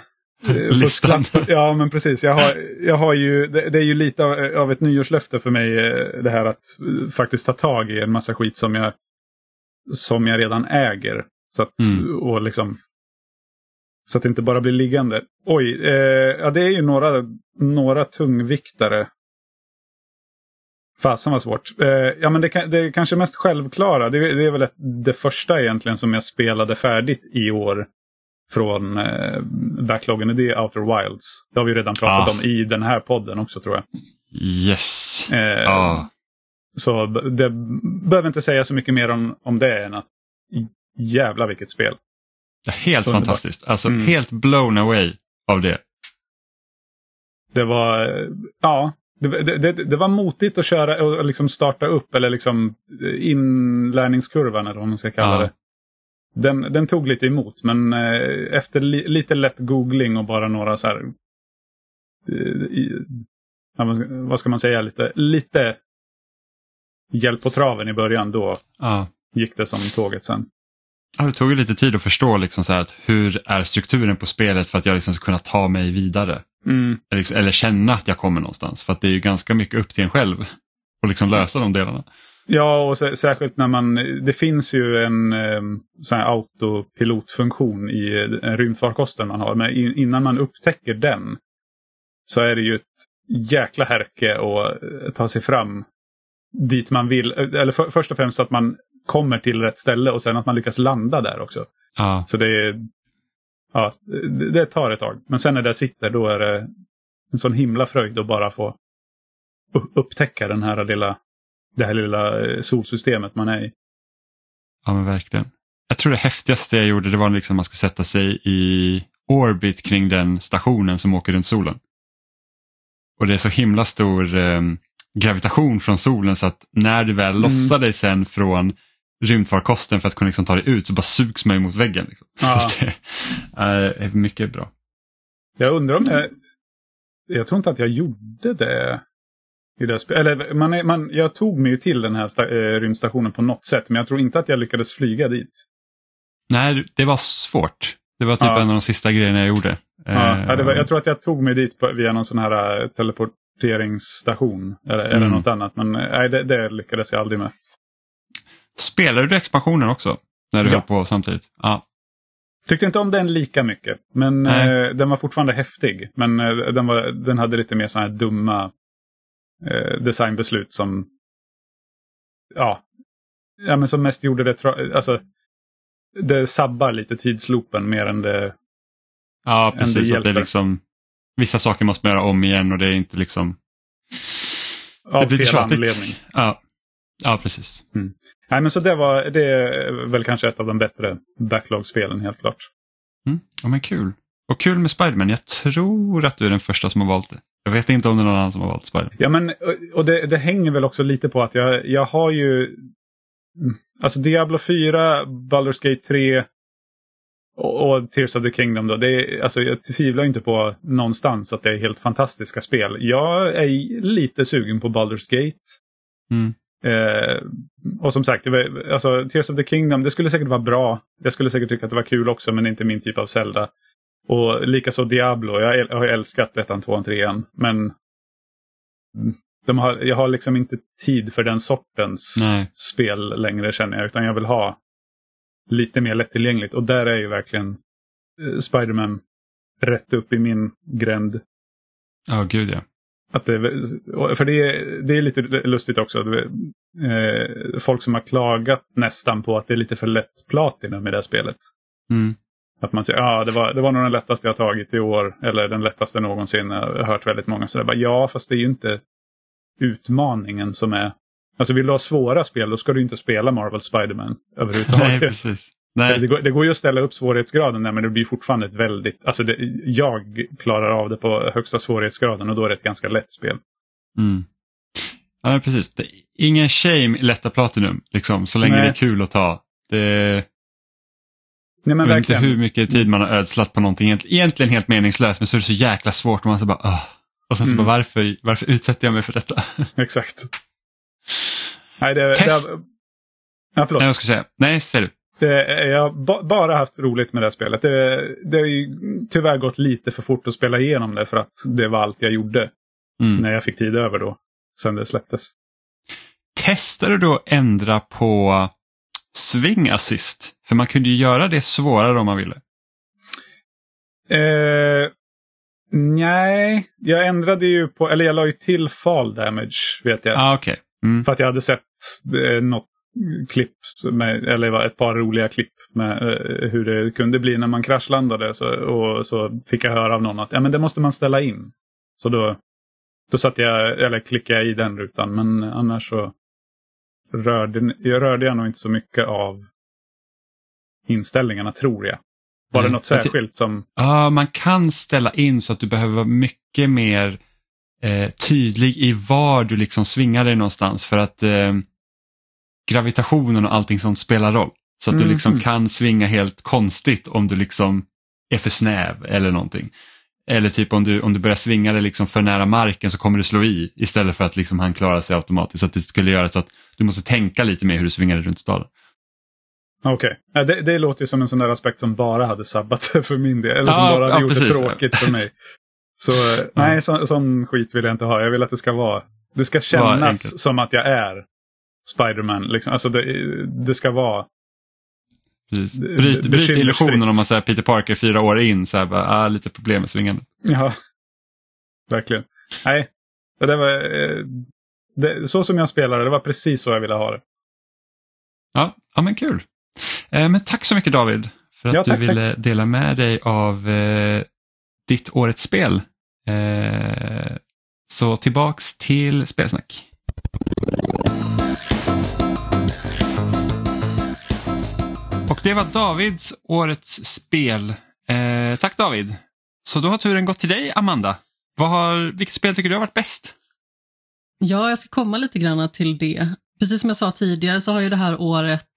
eh, Listan. Ja men precis, jag har, jag har ju, det, det är ju lite av, ett nyårslöfte för mig eh, det här att eh, faktiskt ta tag i en massa skit som jag, som jag redan äger. Så att, Mm. och liksom, så att det inte bara blir liggande. Oj, eh, ja det är ju några, några tungviktare. Fasen var svårt. Eh, ja men det, det är kanske mest självklara. Det, det är väl det första egentligen som jag spelade färdigt i år. Från eh, backloggen. Det är Outer Wilds. Det har vi redan pratat Ah. om i den här podden också tror jag. Yes. Eh, Ja. Så det behöver inte säga så mycket mer om, om det än att jävla vilket spel. Helt Underbart. fantastiskt. Alltså Mm. helt blown away av det. Det var, eh, ja, det, det, det, var motigt att köra och liksom starta upp eller liksom eh, inlärningskurvan eller vad man ska kalla Ja. det. Den, den tog lite emot men eh, efter li, lite lätt googling och bara några så här, eh, i, vad ska man säga, lite, lite hjälp på traven i början då Ja. gick det som tåget sen. Ja, det tog lite tid att förstå liksom så att hur är strukturen på spelet för att jag liksom ska kunna ta mig vidare. Mm. Eller, liksom- eller känna att jag kommer någonstans. För att det är ju ganska mycket upp till en själv att liksom lösa de delarna. Ja, och sä- särskilt när man... Det finns ju en eh, sån här autopilotfunktion i eh, rymdfarkosten man har. Men in, innan man upptäcker den så är det ju ett jäkla härke att eh, ta sig fram dit man vill. Eller för, först och främst att man kommer till rätt ställe och sen att man lyckas landa där också. Ja, Så det är... Ja, det, det tar ett tag. Men sen när det sitter då är det en sån himla fröjd att bara få upptäcka den här lilla, det här lilla eh, solsystemet man är i. ja men verkligen. Jag tror det häftigaste jag gjorde det var liksom man ska sätta sig i orbit kring den stationen som åker runt solen. Och det är så himla stor eh, gravitation från solen så att när du väl lossar dig sen från rymdfarkosten för att kunna liksom ta dig ut så bara sugs man mot väggen. Liksom. Ja. Så det är mycket bra. Jag undrar om jag... Jag tror inte att jag gjorde det. I det Eller man är, man, jag tog mig ju till den här sta, eh, rymdstationen på något sätt. Men jag tror inte att jag lyckades flyga dit. Nej, det var svårt. Det var typ Ja. en av de sista grejerna jag gjorde. Ja, Eh, det var, jag tror att jag tog mig dit på, via någon sån här eh, teleporteringsstation. Eller, eller Mm. något annat. Men eh, nej, det, det lyckades jag aldrig med. Spelade du expansionen också? När du Ja. höll på samtidigt? Ja. Tyckte inte om den lika mycket. Men eh, den var fortfarande häftig. Men eh, den, var, den hade lite mer sådana här dumma eh, designbeslut som... Ja. Ja, men som mest gjorde det... Alltså, det sabbar lite tidsloopen mer än det... Ja, precis. Att det är hjälper. liksom, vissa saker måste man göra om igen och det är inte liksom... Av det blir fel tjatigt. anledning. Ja, ja precis. Nej, men så det var det är väl kanske ett av de bättre backlog-spelen helt klart. Mm. Ja, men kul. Och kul med Spiderman, jag tror att du är den första som har valt det. Jag vet inte om det är någon annan som har valt Spiderman. Ja, men och det, det hänger väl också lite på att jag, jag har ju... Mm, alltså Diablo 4, Baldur's Gate 3 och, och Tears of the Kingdom. Då, det är, alltså, jag tvivlar inte på någonstans att det är helt fantastiska spel. Jag är lite sugen på Baldur's Gate. Mm. Eh, och som sagt, det var, alltså, Tears of the Kingdom, det skulle säkert vara bra. Jag skulle säkert tycka att det var kul också, men inte min typ av Zelda. Och likaså Diablo. Jag, jag har älskat ettan, tvåan, trean. Men de har, jag har liksom inte tid för den sortens Nej. spel längre känner jag. Utan jag vill ha lite mer lättillgängligt. Och där är ju verkligen eh, Spiderman rätt upp i min gränd. Ja, gud ja. Att det, för det är, det är lite lustigt också. Eh, folk som har klagat nästan på att det är lite för lätt platinum i det här spelet. Mm. Att man säger ja det var, det var nog den lättaste jag tagit i år. Eller den lättaste någonsin. Jag har hört väldigt många säga ja fast det är ju inte utmaningen som är... Alltså vill du ha svåra spel då ska du inte spela Marvel Spiderman överhuvudtaget. Nej, precis. Nej. Det, går, det går ju att ställa upp svårighetsgraden där men det blir fortfarande ett väldigt... Alltså det, jag klarar av det på högsta svårighetsgraden och då är det ett ganska lätt spel. Mm. Ja, precis. Det, ingen shame i lätta Platinum, liksom, så länge Nej. det är kul att ta. Det, Nej, men jag vet inte hur mycket tid man har ödslat på någonting egent- egentligen helt meningslöst men så är det så jäkla svårt och man så bara "Åh." Och sen så Mm. bara varför, varför utsätter jag mig för detta? Exakt. Nej, det, Test- det, ja, förlåt. Nej, jag ska säga. Nej, säger du. Det, jag har ba, bara haft roligt med det spelet. Det, det har ju tyvärr gått lite för fort att spela igenom det för att det var allt jag gjorde Mm. när jag fick tid över då. Sen det släpptes. Testar du att ändra på swing assist? För man kunde ju göra det svårare om man ville. Eh, nej, jag ändrade ju på, eller jag la ju till fall damage vet jag. ah, okej. Mm. För att jag hade sett eh, något klipp, med, eller ett par roliga klipp med eh, hur det kunde bli när man kraschlandade. Så, och så fick jag höra av någon att ja, men det måste man ställa in. Så då, då satte jag, eller klickade jag i den rutan. Men annars så rörde jag, rörde jag nog inte så mycket av inställningarna tror jag. Var det Nej. något särskilt som... Ja, man kan ställa in så att du behöver vara mycket mer eh, tydlig i var du liksom svingar dig någonstans för att eh, gravitationen och allting sånt spelar roll. Så att du liksom Mhm. kan svinga helt konstigt om du liksom är för snäv eller någonting. Eller typ om du, om du börjar svinga dig liksom för nära marken så kommer du slå i istället för att liksom han klarar sig automatiskt. Så att det skulle göra så att du måste tänka lite mer hur du svingar dig runt staden. Okej, ja, det, det låter ju som en sån där aspekt som bara hade sabbat det för min del. Eller som Ja, bara hade ja, gjort precis. det tråkigt för mig. Så nej, så, sån skit vill jag inte ha. Jag vill att det ska vara... Det ska kännas som att jag är Spiderman. Liksom. Alltså det, det ska vara... Precis. Bryt, bryt illusionen om man säger Peter Parker fyra år in, så här, bara, ah, lite problem med svingandet. Ja, verkligen. Nej, det var... eh, Det, så som jag spelade, det var precis så jag ville ha det. Ja, ja men kul. Eh, men tack så mycket David för att Ja, tack, du ville dela med dig av eh, ditt årets spel. Eh, så tillbaks till spelsnack. Och det var Davids årets spel. Eh, tack David. Så då har turen gått till dig Amanda. Vad har, vilket spel tycker du har varit bäst? Ja, jag ska komma lite grann till det. Precis som jag sa tidigare så har ju det här året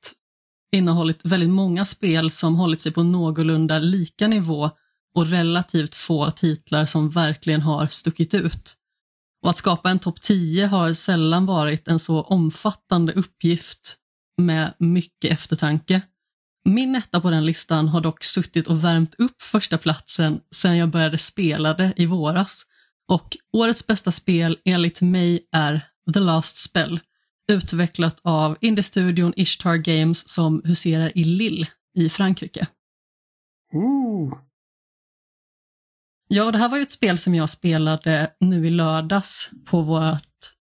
innehållit väldigt många spel som hållit sig på någorlunda lika nivå och relativt få titlar som verkligen har stuckit ut. Och att skapa en topp 10 har sällan varit en så omfattande uppgift med mycket eftertanke. Min etta på den listan har dock suttit och värmt upp första platsen sedan jag började spela det i våras. Och årets bästa spel enligt mig är The Last Spell, utvecklat av indiestudion Ishtar Games som huserar i Lille i Frankrike. Ooh. Ja, det här var ju ett spel som jag spelade nu i lördags på vårt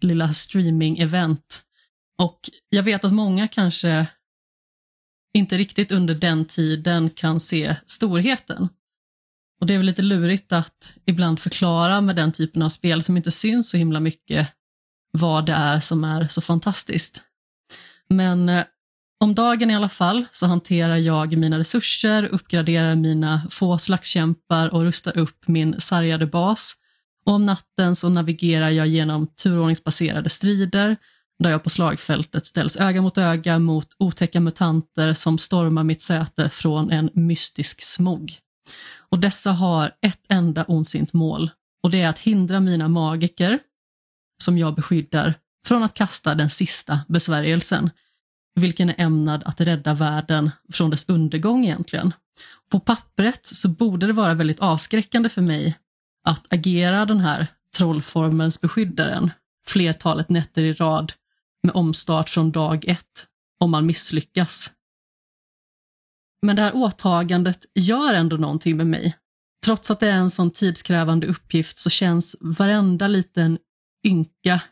lilla streaming-event. Och jag vet att många kanske inte riktigt under den tiden kan se storheten. Och det är väl lite lurigt att ibland förklara med den typen av spel som inte syns så himla mycket vad det är som är så fantastiskt. Men eh, om dagen i alla fall så hanterar jag mina resurser, uppgraderar mina få slagskämpar och rustar upp min sargade bas. Och om natten så navigerar jag genom turordningsbaserade strider där jag på slagfältet ställs öga mot öga mot otäcka mutanter som stormar mitt säte från en mystisk smog. Och dessa har ett enda ondsint mål och det är att hindra mina magiker, som jag beskyddar, från att kasta den sista besvärjelsen, vilken är ämnad att rädda världen från dess undergång egentligen. På pappret så borde det vara väldigt avskräckande för mig att agera den här trollformelns beskyddaren flertalet nätter i rad med omstart från dag ett om man misslyckas. Men det här åtagandet gör ändå någonting med mig. Trots att det är en sån tidskrävande uppgift så känns varenda liten ynka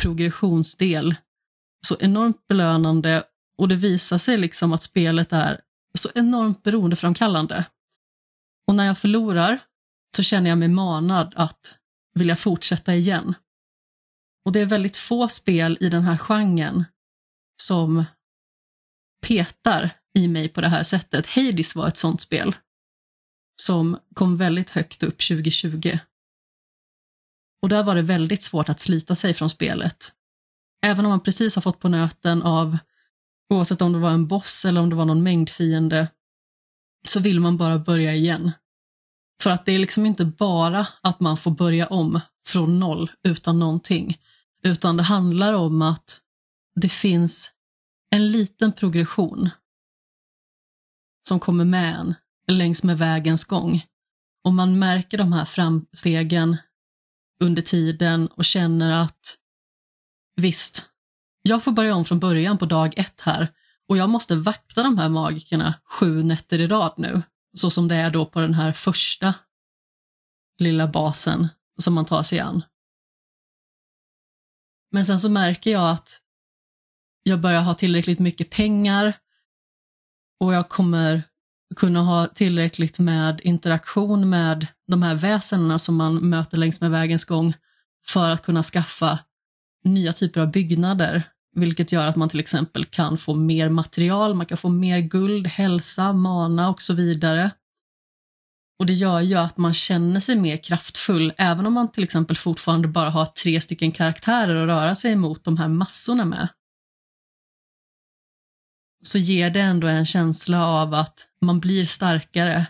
progressionsdel så enormt belönande och det visar sig liksom att spelet är så enormt beroendeframkallande. Och när jag förlorar så känner jag mig manad att vilja fortsätta igen. Och det är väldigt få spel i den här genren som petar i mig på det här sättet. Hades var ett sånt spel som kom väldigt högt upp 2020. Och där var det väldigt svårt att slita sig från spelet. Även om man precis har fått på nöten av, oavsett om det var en boss eller om det var någon mängdfiende, så vill man bara börja igen. För att det är liksom inte bara att man får börja om från noll utan någonting, utan det handlar om att det finns en liten progression som kommer med en längs med vägens gång. Och man märker de här framstegen under tiden och känner att visst, jag får börja om från början på dag ett här och jag måste vakta de här magikerna sju nätter i rad nu, så som det är då på den här första lilla basen som man tar sig an. Men sen så märker jag att jag börjar ha tillräckligt mycket pengar och jag kommer kunna ha tillräckligt med interaktion med de här väsendena som man möter längs med vägens gång för att kunna skaffa nya typer av byggnader, vilket gör att man till exempel kan få mer material, man kan få mer guld, hälsa, mana och så vidare. Och det gör ju att man känner sig mer kraftfull, även om man till exempel fortfarande bara har tre stycken karaktärer att röra sig mot de här massorna med. Så ger det ändå en känsla av att man blir starkare.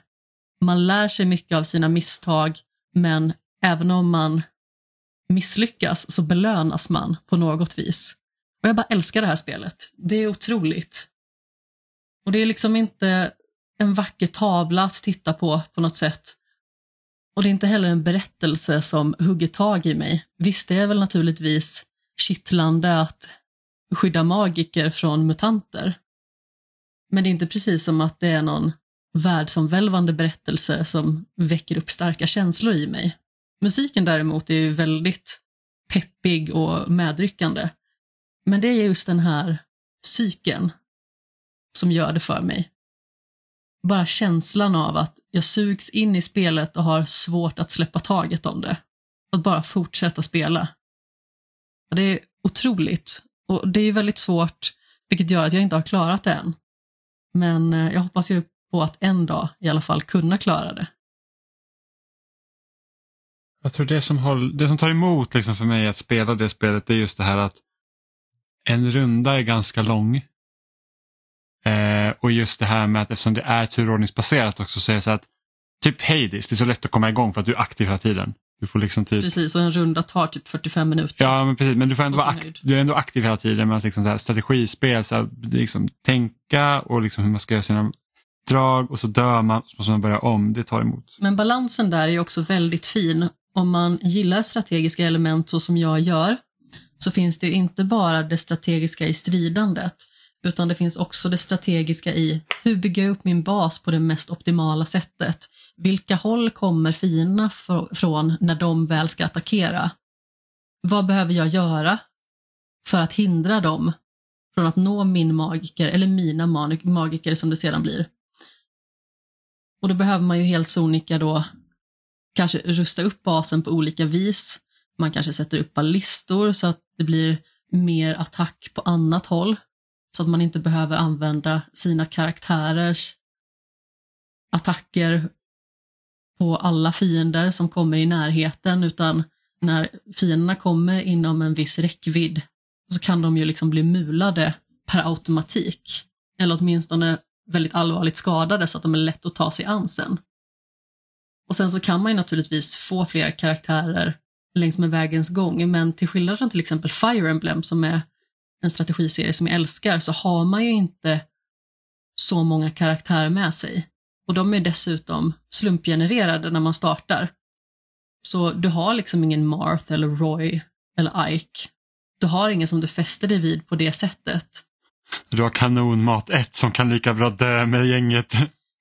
Man lär sig mycket av sina misstag, men även om man misslyckas så belönas man på något vis. Och jag bara älskar det här spelet. Det är otroligt. Och det är liksom inte en vacker tavla att titta på på något sätt. Och det är inte heller en berättelse som hugger tag i mig. Visst, det är väl naturligtvis kittlande att skydda magiker från mutanter. Men det är inte precis som att det är någon världsomvälvande berättelse som väcker upp starka känslor i mig. Musiken däremot är ju väldigt peppig och medryckande. Men det är just den här psyken som gör det för mig. Bara känslan av att jag sugs in i spelet och har svårt att släppa taget om det. Att bara fortsätta spela. Det är otroligt. Och det är väldigt svårt, vilket gör att jag inte har klarat det än. Men eh, jag hoppas ju på att en dag i alla fall kunna klara det. Jag tror det som, håll, det som tar emot liksom för mig att spela det spelet är just det här att en runda är ganska lång. Eh, och just det här med att eftersom det är turordningsbaserat också så är det så att typ Hades, det är så lätt att komma igång för att du är aktiv hela tiden. Du får liksom typ... Precis, och en runda tar typ 45 minuter. Ja, men precis, men du, får ändå vara akt... du är ändå aktiv hela tiden. Medan liksom så här, strategispel, så här, liksom, tänka och liksom hur man ska göra sina drag och så dör man och så måste man börja om. Det tar emot. Men balansen där är också väldigt fin om man gillar strategiska element så som jag gör, så finns det ju inte bara det strategiska i stridandet, utan det finns också det strategiska i hur bygger jag upp min bas på det mest optimala sättet? Vilka håll kommer fienderna från när de väl ska attackera? Vad behöver jag göra för att hindra dem från att nå min magiker eller mina magiker som det sedan blir? Och då behöver man ju helt sonika då kanske rusta upp basen på olika vis. Man kanske sätter upp ballistor så att det blir mer attack på annat håll så att man inte behöver använda sina karaktärers attacker på alla fiender som kommer i närheten utan när fienderna kommer inom en viss räckvidd så kan de ju liksom bli mulade per automatik. Eller åtminstone väldigt allvarligt skadade så att de är lätt att ta sig an sen. Och sen så kan man ju naturligtvis få flera karaktärer längs med vägens gång, men till skillnad från till exempel Fire Emblem som är en strategiserie som jag älskar så har man ju inte så många karaktärer med sig. Och de är dessutom slumpgenererade när man startar. Så du har liksom ingen Marth eller Roy eller Ike. Du har ingen som du fäster dig vid på det sättet. Du har kanonmat 1 som kan lika bra dö med gänget.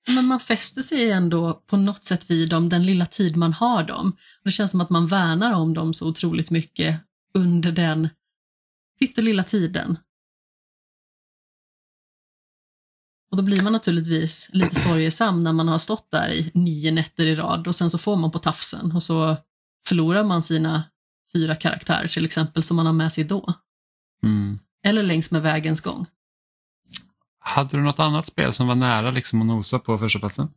Men man fäster sig ändå på något sätt vid dem den lilla tid man har dem. Det känns som att man värnar om dem så otroligt mycket under den pyttelilla tiden. Och då blir man naturligtvis lite sorgesam när man har stått där i nio nätter i rad och sen så får man på tafsen och så förlorar man sina fyra karaktärer till exempel som man har med sig då. Mm. Eller längs med vägens gång. Hade du något annat spel som var nära liksom att nosa på första platsen?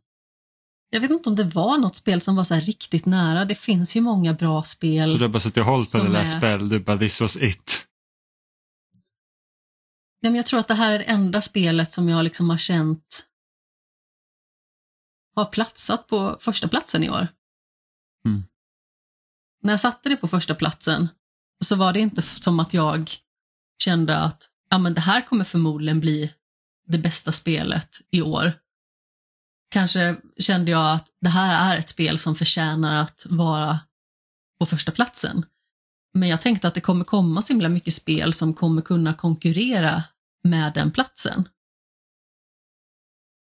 Jag vet inte om det var något spel som var så riktigt nära. Det finns ju många bra spel. Så du har bara suttit och hållit på det där är... spel, du bara this was it? Ja, men jag tror att det här är det enda spelet som jag liksom har känt har platsat på första platsen i år. Mm. När jag satte det på första platsen så var det inte som att jag kände att ja, men det här kommer förmodligen bli det bästa spelet i år. Kanske kände jag att det här är ett spel som förtjänar att vara på första platsen. Men jag tänkte att det kommer komma så himla mycket spel som kommer kunna konkurrera med den platsen.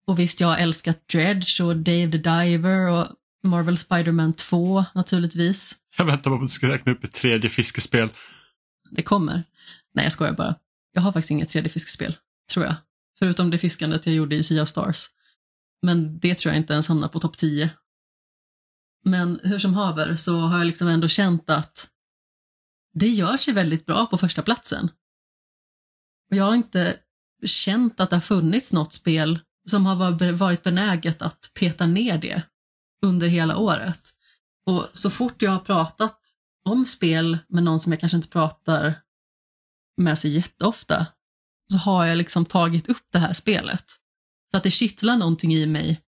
Och visst, jag har älskat Dredge och Dave the Diver och Marvel Spiderman 2 naturligtvis. Jag väntar på att du ska räkna upp ett tredje fiskespel. Det kommer. Nej, jag skojar bara. Jag har faktiskt inget tredje fiskespel, tror jag. Förutom det fiskandet jag gjorde i Sea of Stars. Men det tror jag inte ens hamnar på topp 10. Men hur som haver så har jag liksom ändå känt att det gör sig väldigt bra på första platsen. Och jag har inte känt att det har funnits något spel som har varit benäget att peta ner det under hela året. Och så fort jag har pratat om spel med någon som jag kanske inte pratar med sig jätteofta så har jag liksom tagit upp det här spelet. För att det kittlar någonting i mig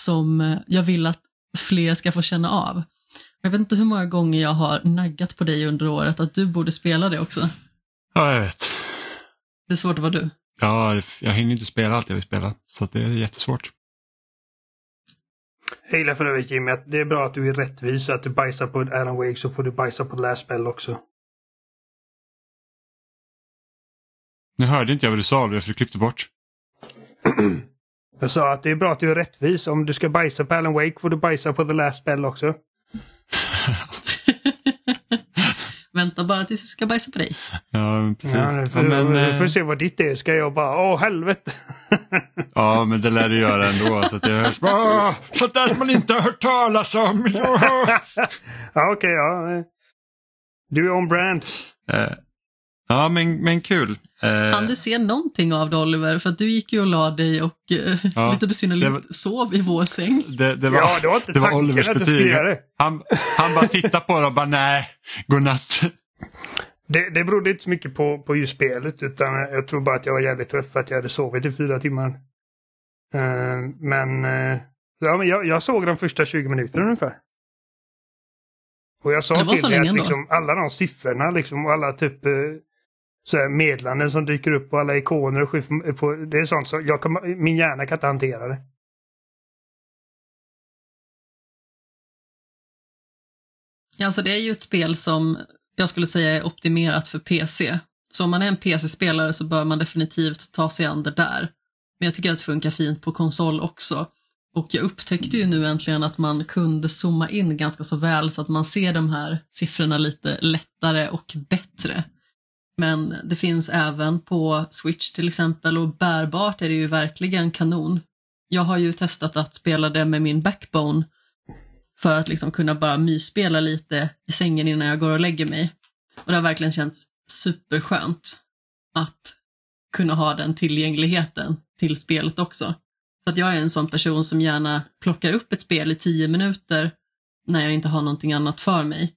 som jag vill att fler ska få känna av. Jag vet inte hur många gånger jag har naggat på dig under året att du borde spela det också. Ja, jag vet. Det är svårt att vara du. Ja, jag hinner inte spela allt jag vill spela, så det är jättesvårt. Jag gillar för övrigt Jimmy att det är bra att du är rättvis. Att du bajsar på Alan Wake så får du bajsa på Last Spell också. Nu hörde inte jag vad du sa, för du klippte bort. jag sa att det är bra att du är rättvis. Om du ska bajsa på Alan Wake får du bajsa på The Last Spell också. Vänta bara tills jag ska bajsa på dig. Ja, precis. Ja, får, ja, men, du får se vad ditt är. Ska jag bara, åh helvete. ja, men det lär du göra ändå. Så att det hörs. Åh, sånt där man inte har hört talas om. ja, okej, okay, ja. Du är on brand. Uh, Ja, men, men kul. Eh, kan du se någonting av det Oliver? För att du gick ju och la dig och eh, ja, lite besynnerligt var... sov i vår säng. Det, det var, ja, det var inte det var Olivers betyg. Han, han bara tittade på det och bara nej, godnatt. Det, det berodde inte så mycket på, på just spelet utan jag tror bara att jag var jävligt trött för att jag hade sovit i fyra timmar. Uh, men, uh, ja, men jag, jag såg de första 20 minuterna ungefär. Och jag sa till dig att liksom, alla de siffrorna liksom, och alla typ uh, så här meddelanden som dyker upp på alla ikoner och på, Det är sånt som jag kan, min hjärna kan inte hantera det. Alltså det är ju ett spel som jag skulle säga är optimerat för PC. Så om man är en PC-spelare så bör man definitivt ta sig an det där. Men jag tycker att det funkar fint på konsol också. Och jag upptäckte ju nu äntligen att man kunde zooma in ganska så väl så att man ser de här siffrorna lite lättare och bättre. Men det finns även på Switch till exempel och bärbart är det ju verkligen kanon. Jag har ju testat att spela det med min backbone för att liksom kunna bara mysspela lite i sängen innan jag går och lägger mig. Och det har verkligen känts superskönt att kunna ha den tillgängligheten till spelet också. För att jag är en sån person som gärna plockar upp ett spel i tio minuter när jag inte har någonting annat för mig.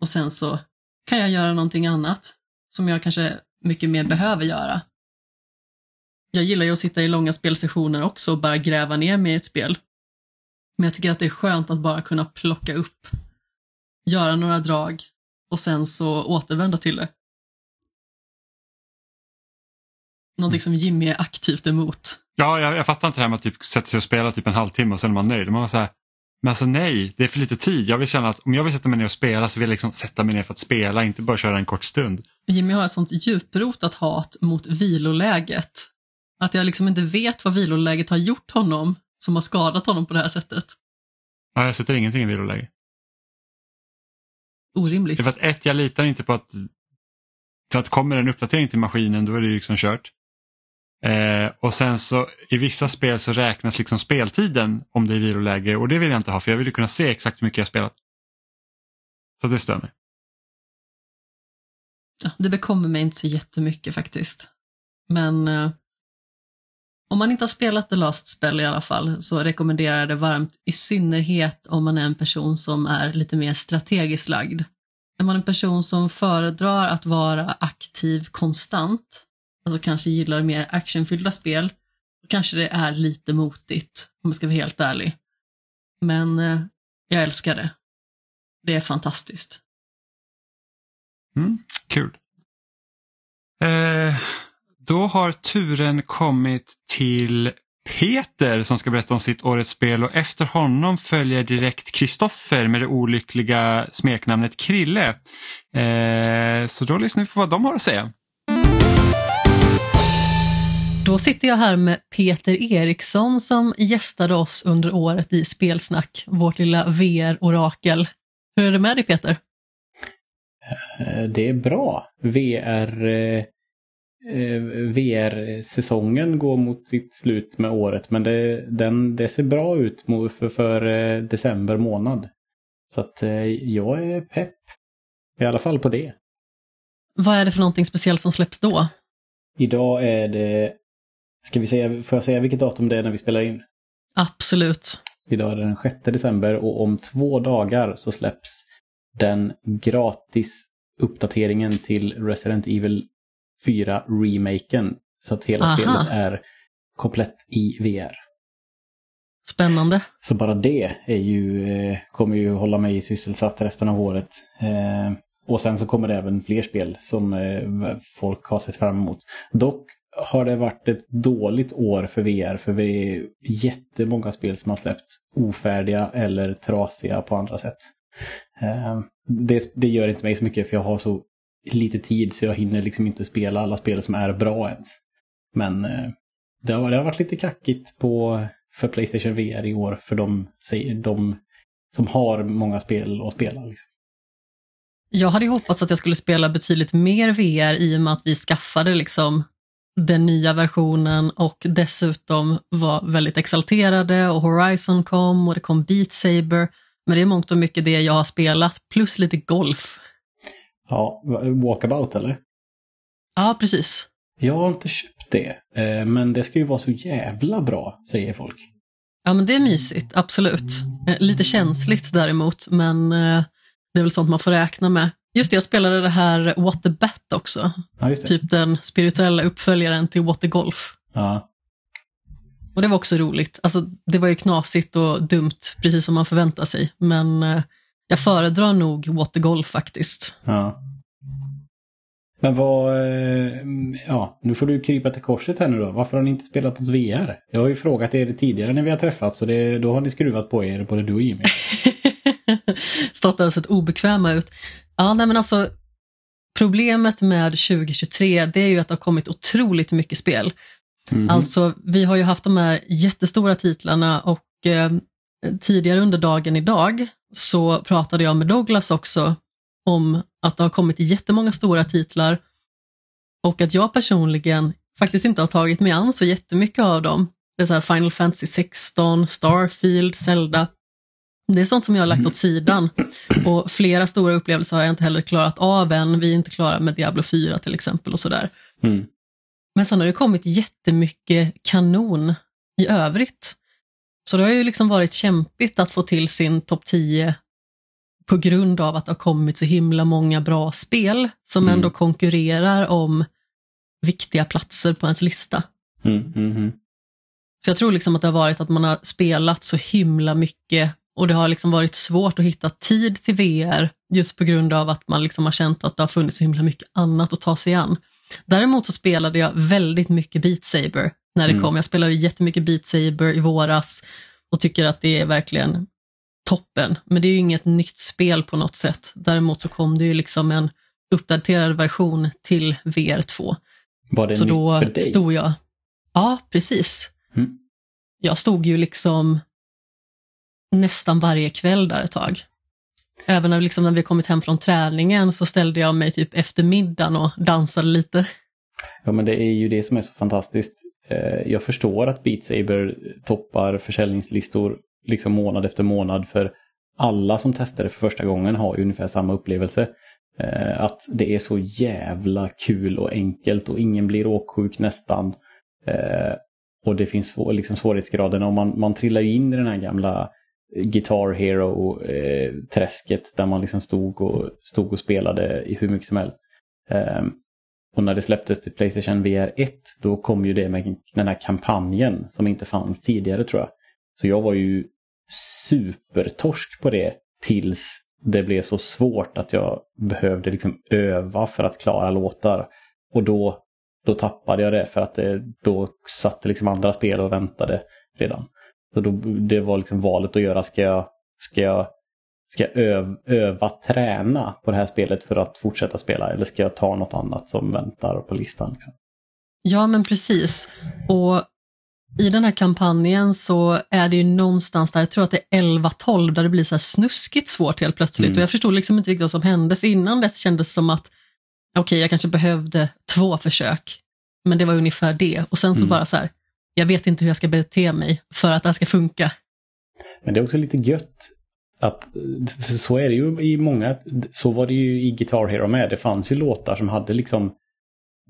Och sen så kan jag göra någonting annat som jag kanske mycket mer behöver göra. Jag gillar ju att sitta i långa spelsessioner också och bara gräva ner mig i ett spel. Men jag tycker att det är skönt att bara kunna plocka upp, göra några drag och sen så återvända till det. Någonting som Jimmy är aktivt emot. Ja, jag, jag fattar inte det här med att typ sätta sig och spela typ en halvtimme och sen är man nöjd. Man var så här, men alltså nej, det är för lite tid. Jag vill känna att om jag vill sätta mig ner och spela så vill jag liksom sätta mig ner för att spela, inte bara köra en kort stund. Jimmy har ett sånt djuprotat hat mot viloläget. Att jag liksom inte vet vad viloläget har gjort honom som har skadat honom på det här sättet. Ja, jag sätter ingenting i viloläge. Orimligt. Det är för att ett, jag litar inte på att för att kommer en uppdatering till maskinen då är det liksom kört. Eh, och sen så i vissa spel så räknas liksom speltiden om det är viloläge och det vill jag inte ha för jag vill ju kunna se exakt hur mycket jag spelat. Så det stör mig. Det bekommer mig inte så jättemycket faktiskt. Men eh, om man inte har spelat The Last Spell i alla fall så rekommenderar jag det varmt, i synnerhet om man är en person som är lite mer strategiskt lagd. Är man en person som föredrar att vara aktiv konstant, alltså kanske gillar mer actionfyllda spel, då kanske det är lite motigt om jag ska vara helt ärlig. Men eh, jag älskar det. Det är fantastiskt. Mm, kul. Eh, då har turen kommit till Peter som ska berätta om sitt årets spel och efter honom följer direkt Kristoffer med det olyckliga smeknamnet Krille. Eh, så då lyssnar vi på vad de har att säga. Då sitter jag här med Peter Eriksson som gästade oss under året i Spelsnack, vårt lilla VR-orakel. Hur är det med dig Peter? Eh, det är bra. VR eh, Eh, VR-säsongen går mot sitt slut med året. Men det, den, det ser bra ut för, för eh, december månad. Så att eh, jag är pepp. I alla fall på det. Vad är det för någonting speciellt som släpps då? Idag är det... Ska vi säga, får jag säga vilket datum det är när vi spelar in? Absolut. Idag är det den 6 december och om två dagar så släpps den gratis uppdateringen till Resident Evil 4-remaken. Så att hela Aha. spelet är komplett i VR. Spännande. Så bara det är ju, eh, kommer ju hålla mig sysselsatt resten av året. Eh, och sen så kommer det även fler spel som eh, folk har sett fram emot. Dock har det varit ett dåligt år för VR för det är jättemånga spel som har släppts ofärdiga eller trasiga på andra sätt. Det, det gör inte mig så mycket för jag har så lite tid så jag hinner liksom inte spela alla spel som är bra ens. Men eh, det, har, det har varit lite kackigt på, för Playstation VR i år för de, de som har många spel att spela. Liksom. Jag hade hoppats att jag skulle spela betydligt mer VR i och med att vi skaffade liksom den nya versionen och dessutom var väldigt exalterade och Horizon kom och det kom Beat Saber. Men det är mångt och mycket det jag har spelat plus lite golf. Ja, walkabout eller? Ja, precis. Jag har inte köpt det, eh, men det ska ju vara så jävla bra, säger folk. Ja, men det är mysigt, absolut. Eh, lite känsligt däremot, men eh, det är väl sånt man får räkna med. Just det, jag spelade det här What the Bat också. Ja, typ den spirituella uppföljaren till What the Golf. Ja. Och det var också roligt. Alltså, det var ju knasigt och dumt, precis som man förväntar sig. Men jag föredrar nog Watergolf faktiskt. Ja. Men vad, eh, ja, nu får du krypa till korset här nu då. Varför har ni inte spelat något VR? Jag har ju frågat er tidigare när vi har träffats så det, då har ni skruvat på er, både du och Jimmy. Stått där och sett obekväma ut. Ja, nej men alltså problemet med 2023 det är ju att det har kommit otroligt mycket spel. Mm. Alltså, vi har ju haft de här jättestora titlarna och eh, tidigare under dagen idag så pratade jag med Douglas också om att det har kommit jättemånga stora titlar och att jag personligen faktiskt inte har tagit mig an så jättemycket av dem. Det är så Final Fantasy 16, Starfield, Zelda. Det är sånt som jag har lagt åt sidan och flera stora upplevelser har jag inte heller klarat av än. Vi är inte klara med Diablo 4 till exempel och sådär. Mm. Men sen har det kommit jättemycket kanon i övrigt. Så det har ju liksom varit kämpigt att få till sin topp 10 på grund av att det har kommit så himla många bra spel som mm. ändå konkurrerar om viktiga platser på ens lista. Mm, mm, mm, så jag tror liksom att det har varit att man har spelat så himla mycket och det har liksom varit svårt att hitta tid till VR just på grund av att man liksom har känt att det har funnits så himla mycket annat att ta sig an. Däremot så spelade jag väldigt mycket Beat Saber när det mm. kom. Jag spelade jättemycket Beat Saber i våras och tycker att det är verkligen toppen. Men det är ju inget nytt spel på något sätt. Däremot så kom det ju liksom en uppdaterad version till VR2. Var det så nytt då för dig? stod jag, ja precis. Mm. Jag stod ju liksom nästan varje kväll där ett tag. Även när, liksom, när vi kommit hem från träningen så ställde jag mig typ efter middagen och dansade lite. Ja men det är ju det som är så fantastiskt. Eh, jag förstår att Beat Saber toppar försäljningslistor liksom månad efter månad för alla som testar det för första gången har ju ungefär samma upplevelse. Eh, att det är så jävla kul och enkelt och ingen blir åksjuk nästan. Eh, och det finns liksom svårighetsgraden och man, man trillar ju in i den här gamla Guitar Hero-träsket eh, där man liksom stod och, stod och spelade i hur mycket som helst. Ehm, och när det släpptes till Playstation VR 1 då kom ju det med den här kampanjen som inte fanns tidigare tror jag. Så jag var ju supertorsk på det tills det blev så svårt att jag behövde liksom öva för att klara låtar. Och då, då tappade jag det för att det, då satt liksom andra spel och väntade redan. Så då, det var liksom valet att göra. Ska jag, ska jag, ska jag öv, öva, träna på det här spelet för att fortsätta spela? Eller ska jag ta något annat som väntar på listan? Liksom? Ja, men precis. Och i den här kampanjen så är det ju någonstans där, jag tror att det är 11-12, där det blir så här snuskigt svårt helt plötsligt. Mm. Och jag förstod liksom inte riktigt vad som hände, för innan dess kändes det som att okej, okay, jag kanske behövde två försök. Men det var ungefär det. Och sen så mm. bara så här, jag vet inte hur jag ska bete mig för att det här ska funka. Men det är också lite gött att, så är det ju i många, så var det ju i Guitar Hero med. Det fanns ju låtar som hade liksom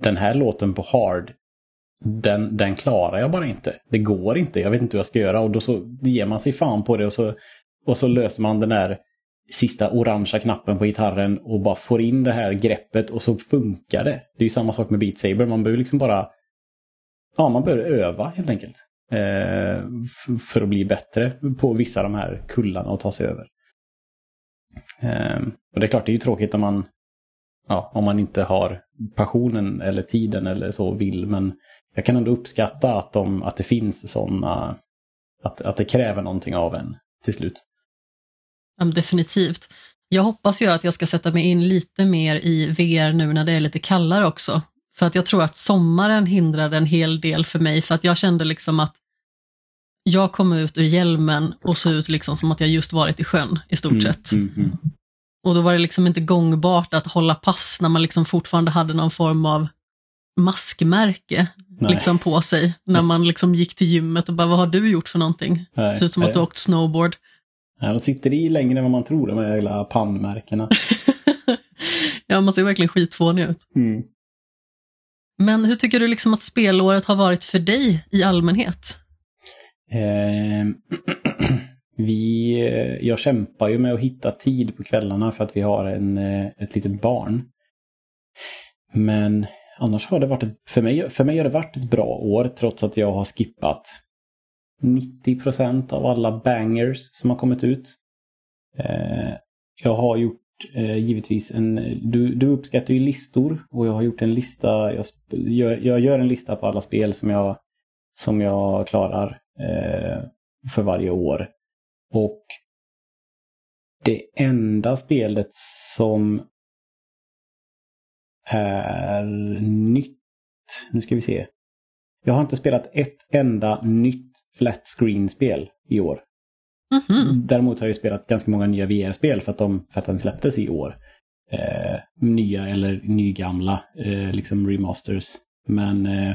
den här låten på hard, den, den klarar jag bara inte. Det går inte, jag vet inte hur jag ska göra och då så ger man sig fan på det och så, och så löser man den där sista orangea knappen på gitarren och bara får in det här greppet och så funkar det. Det är ju samma sak med Beat Saber, man behöver liksom bara ja, man bör öva helt enkelt. Eh, för att bli bättre på vissa av de här kullarna och ta sig över. Eh, och det är klart, det är ju tråkigt om man, ja, om man inte har passionen eller tiden eller så vill. Men jag kan ändå uppskatta att, de, att det finns sådana, att, att det kräver någonting av en till slut. Ja, definitivt. Jag hoppas ju att jag ska sätta mig in lite mer i VR nu när det är lite kallare också. För att jag tror att sommaren hindrade en hel del för mig för att jag kände liksom att jag kom ut ur hjälmen och såg ut liksom som att jag just varit i sjön i stort mm, sett. Mm, mm. Och då var det liksom inte gångbart att hålla pass när man liksom fortfarande hade någon form av maskmärke liksom på sig. När man liksom gick till gymmet och bara, vad har du gjort för någonting? Det ser ut som att du har åkt snowboard. Ja, de sitter i längre än vad man tror, de här jävla pannmärkena. ja, man ser verkligen skitfånig ut. Mm. Men hur tycker du liksom att spelåret har varit för dig i allmänhet? Ehm, eh, vi, jag kämpar ju med att hitta tid på kvällarna för att vi har en, eh, ett litet barn. Men annars har det varit, ett, för, mig, för mig har det varit ett bra år trots att jag har skippat 90% av alla bangers som har kommit ut. Eh, jag har gjort eh, givetvis en... Du, du uppskattar ju listor och jag har gjort en lista. Jag, jag, gör en lista på alla spel som jag, som jag klarar eh, för varje år. Och det enda spelet som är nytt. Nu ska vi se. Jag har inte spelat ett enda nytt flat screen-spel i år. Mm -hmm. Däremot har jag spelat ganska många nya VR-spel för att de för att den släpptes i år. Eh, nya eller nygamla eh, liksom remasters. Men eh,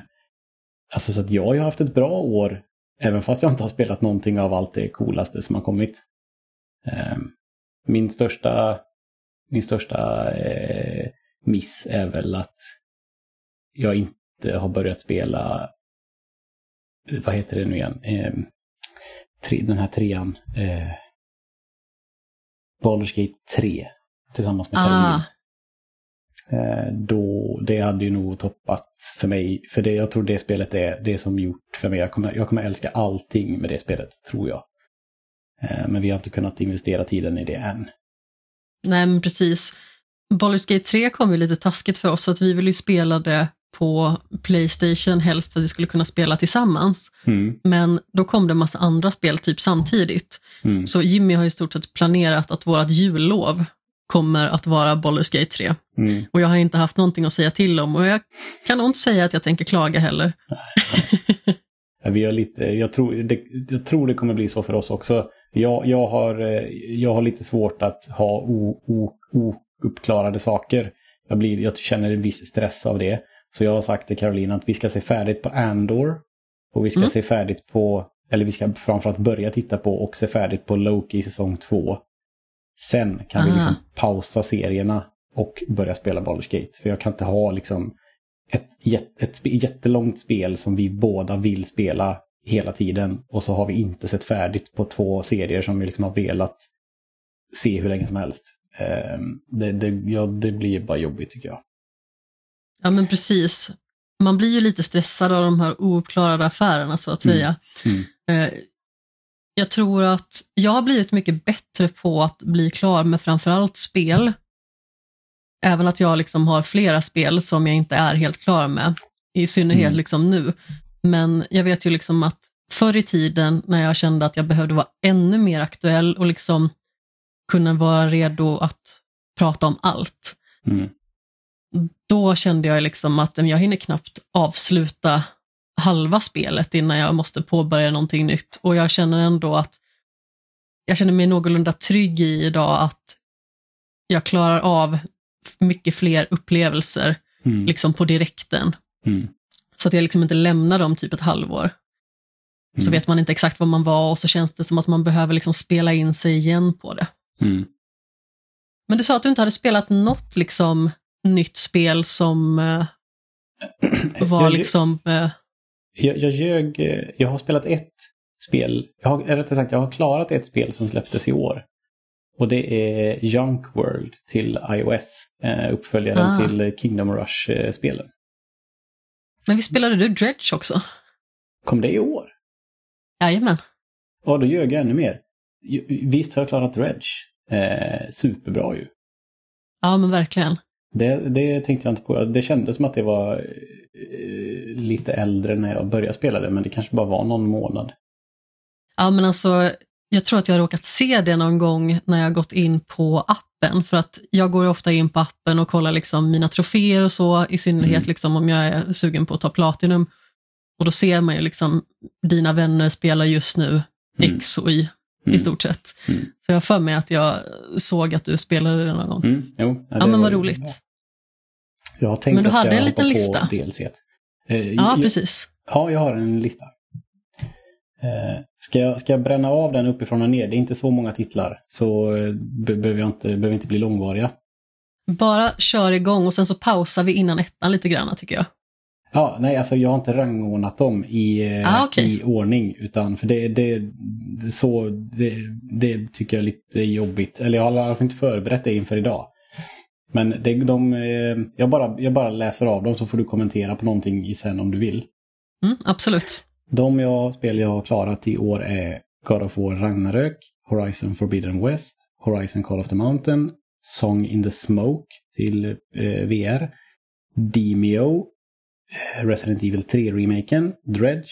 alltså så att jag har ju haft ett bra år även fast jag inte har spelat någonting av allt det coolaste som har kommit. Eh, min största, min största eh, miss är väl att jag inte har börjat spela, vad heter det nu igen, eh, tre, den här trean, eh, Baldur's Gate 3 tillsammans med. Ah, Eh, då, det hade ju nog toppat för mig. För det, jag tror det spelet är det som gjort för mig. Jag kommer, jag kommer älska allting med det spelet, tror jag. Eh, men vi har inte kunnat investera tiden i det än. nej men precis. Baldur's Gate 3 kom ju lite taskigt för oss för att vi ville ju spela det på Playstation helst för att vi skulle kunna spela tillsammans. Mm, Men då kom det en massa andra spel typ samtidigt. mm, Så Jimmy har i stort sett planerat att vårt jullov kommer att vara Baldur's Gate 3. mm. Och jag har inte haft någonting att säga till om och jag kan nog inte säga att jag tänker klaga heller. Vi har lite, jag, tror, det, jag tror det kommer bli så för oss också. Jag, jag, har, eh, jag har lite svårt att ha ouppklarade saker. Jag, blir, jag känner en viss stress av det. Så jag har sagt till Caroline att vi ska se färdigt på Andor. Och vi ska Mm. se färdigt på, eller vi ska framförallt börja titta på och se färdigt på Loki säsong 2. Sen kan vi Aha. liksom pausa serierna och börja spela Baldur's Gate. För jag kan inte ha liksom ett, ett spe- jättelångt spel som vi båda vill spela hela tiden. Och så har vi inte sett färdigt på två serier som vi liksom har velat se hur länge som helst. Ehm, det, det, ja, det blir bara jobbigt tycker jag. Ja men precis. Man blir ju lite stressad av de här ouppklarade affärerna så att Mm. säga. Mm. Eh, Jag tror att jag har blivit mycket bättre på att bli klar med framförallt spel. Även att jag liksom har flera spel som jag inte är helt klar med. I synnerhet Mm. liksom nu. Men jag vet ju liksom att förr i tiden när jag kände att jag behövde vara ännu mer aktuell och liksom kunna vara redo att prata om allt. Mm. Då kände jag liksom att jag hinner knappt avsluta halva spelet innan jag måste påbörja någonting nytt. Och jag känner ändå att jag känner mig någorlunda trygg i idag att jag klarar av mycket fler upplevelser Mm. liksom på direkten. Mm. Så att jag liksom inte lämnar dem typ ett halvår. Så Mm. vet man inte exakt var man var och så känns det som att man behöver liksom spela in sig igen på det. Mm. Men du sa att du inte hade spelat något liksom nytt spel som eh, var liksom... Eh, Jag, jag ljög. eh, Jag har spelat ett spel. Jag har, rättare sagt, jag har klarat ett spel som släpptes i år. Och det är Junk World till iOS. Uppföljaren Ah. till Kingdom Rush-spelen. men vi spelade du Dredge också? Kom det i år? Jajamän. Ja, då ljög jag ännu mer. Visst har jag klarat Dredge. Eh, superbra ju. Ja, men verkligen. Det, det tänkte jag inte på. Det kändes som att det var eh, lite äldre när jag började spela det, men det kanske bara var någon månad. Ja, men alltså, jag tror att jag har råkat se det någon gång när jag gått in på appen, för att jag går ofta in på appen och kollar liksom mina troféer och så, i synnerhet Mm. liksom om jag är sugen på att ta Platinum. Och då ser man ju liksom, dina vänner spelar just nu Mm. X och Y Mm. i stort sett. Mm. Så jag för mig att jag såg att du spelade det någon gång. Mm, jo, Ja, det men var vad roligt. bra. Jag har tänkt Men du hade en liten lista. DLC. Eh, Ja, jag- precis. Ja, jag har en lista. Eh, ska, jag, ska jag bränna av den uppifrån och ner? Det är inte så många titlar, så eh, be- behöver jag inte, behöver inte bli långvariga. Bara kör igång och sen så pausar vi innan ettan lite grann tycker jag. Ja, nej, alltså jag har inte rangordnat dem i, eh, Ah, okej. i ordning. Utan för det, det, det, så, det, det tycker jag är lite jobbigt. Eller jag har i alla fall inte förberett det inför idag. Men det, de, eh, jag, bara, jag bara läser av dem så får du kommentera på någonting i sen om du vill. Mm, absolut. De jag, spel jag har klarat i år är God of War Ragnarök, Horizon Forbidden West, Horizon Call of the Mountain, Song in the Smoke till eh, VR, Demio, Resident Evil 3-remaken, Dredge,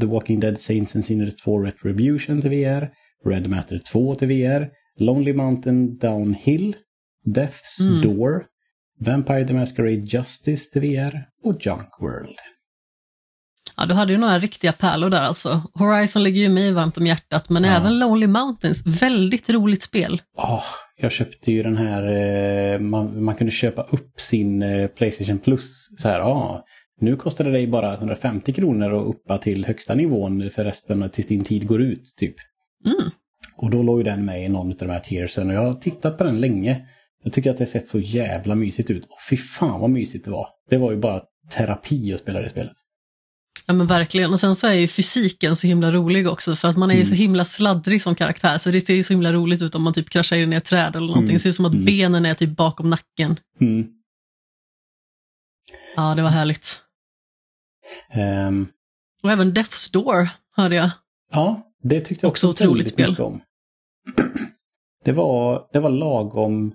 The Walking Dead Saints and Sinners 2 Retribution till VR, Red Matter 2 till VR, Lonely Mountain Downhill, Death's Mm. Door, Vampire the Masquerade Justice till VR och Junk World. Ja, du hade ju några riktiga pärlor där alltså. Horizon ligger ju mig varmt om hjärtat, men Ja. även Lonely Mountains, väldigt roligt spel. Ja, jag köpte ju den här, eh, man, man kunde köpa upp sin eh, Playstation Plus. Så här, ja, nu kostar det dig bara 150 kronor att uppa till högsta nivån för resten tills din tid går ut, typ. Mm. Och då låg den med i någon av de här tiersen och jag har tittat på den länge. Jag tycker att det sett så jävla mysigt ut. Och fy fan vad mysigt det var. Det var ju bara terapi att spela det spelet. Ja men verkligen, och sen så är ju fysiken så himla rolig också för att man är ju mm. så himla sladdrig som karaktär så det ser ju så himla roligt ut om man typ kraschar in i ett träd eller någonting. Mm. Det ser ut som att mm. benen är typ bakom nacken. Mm. Ja, det var härligt. Um, och även Death's Door hörde jag. Ja, det tyckte jag också, också otroligt spel. om. Det var, det var lagom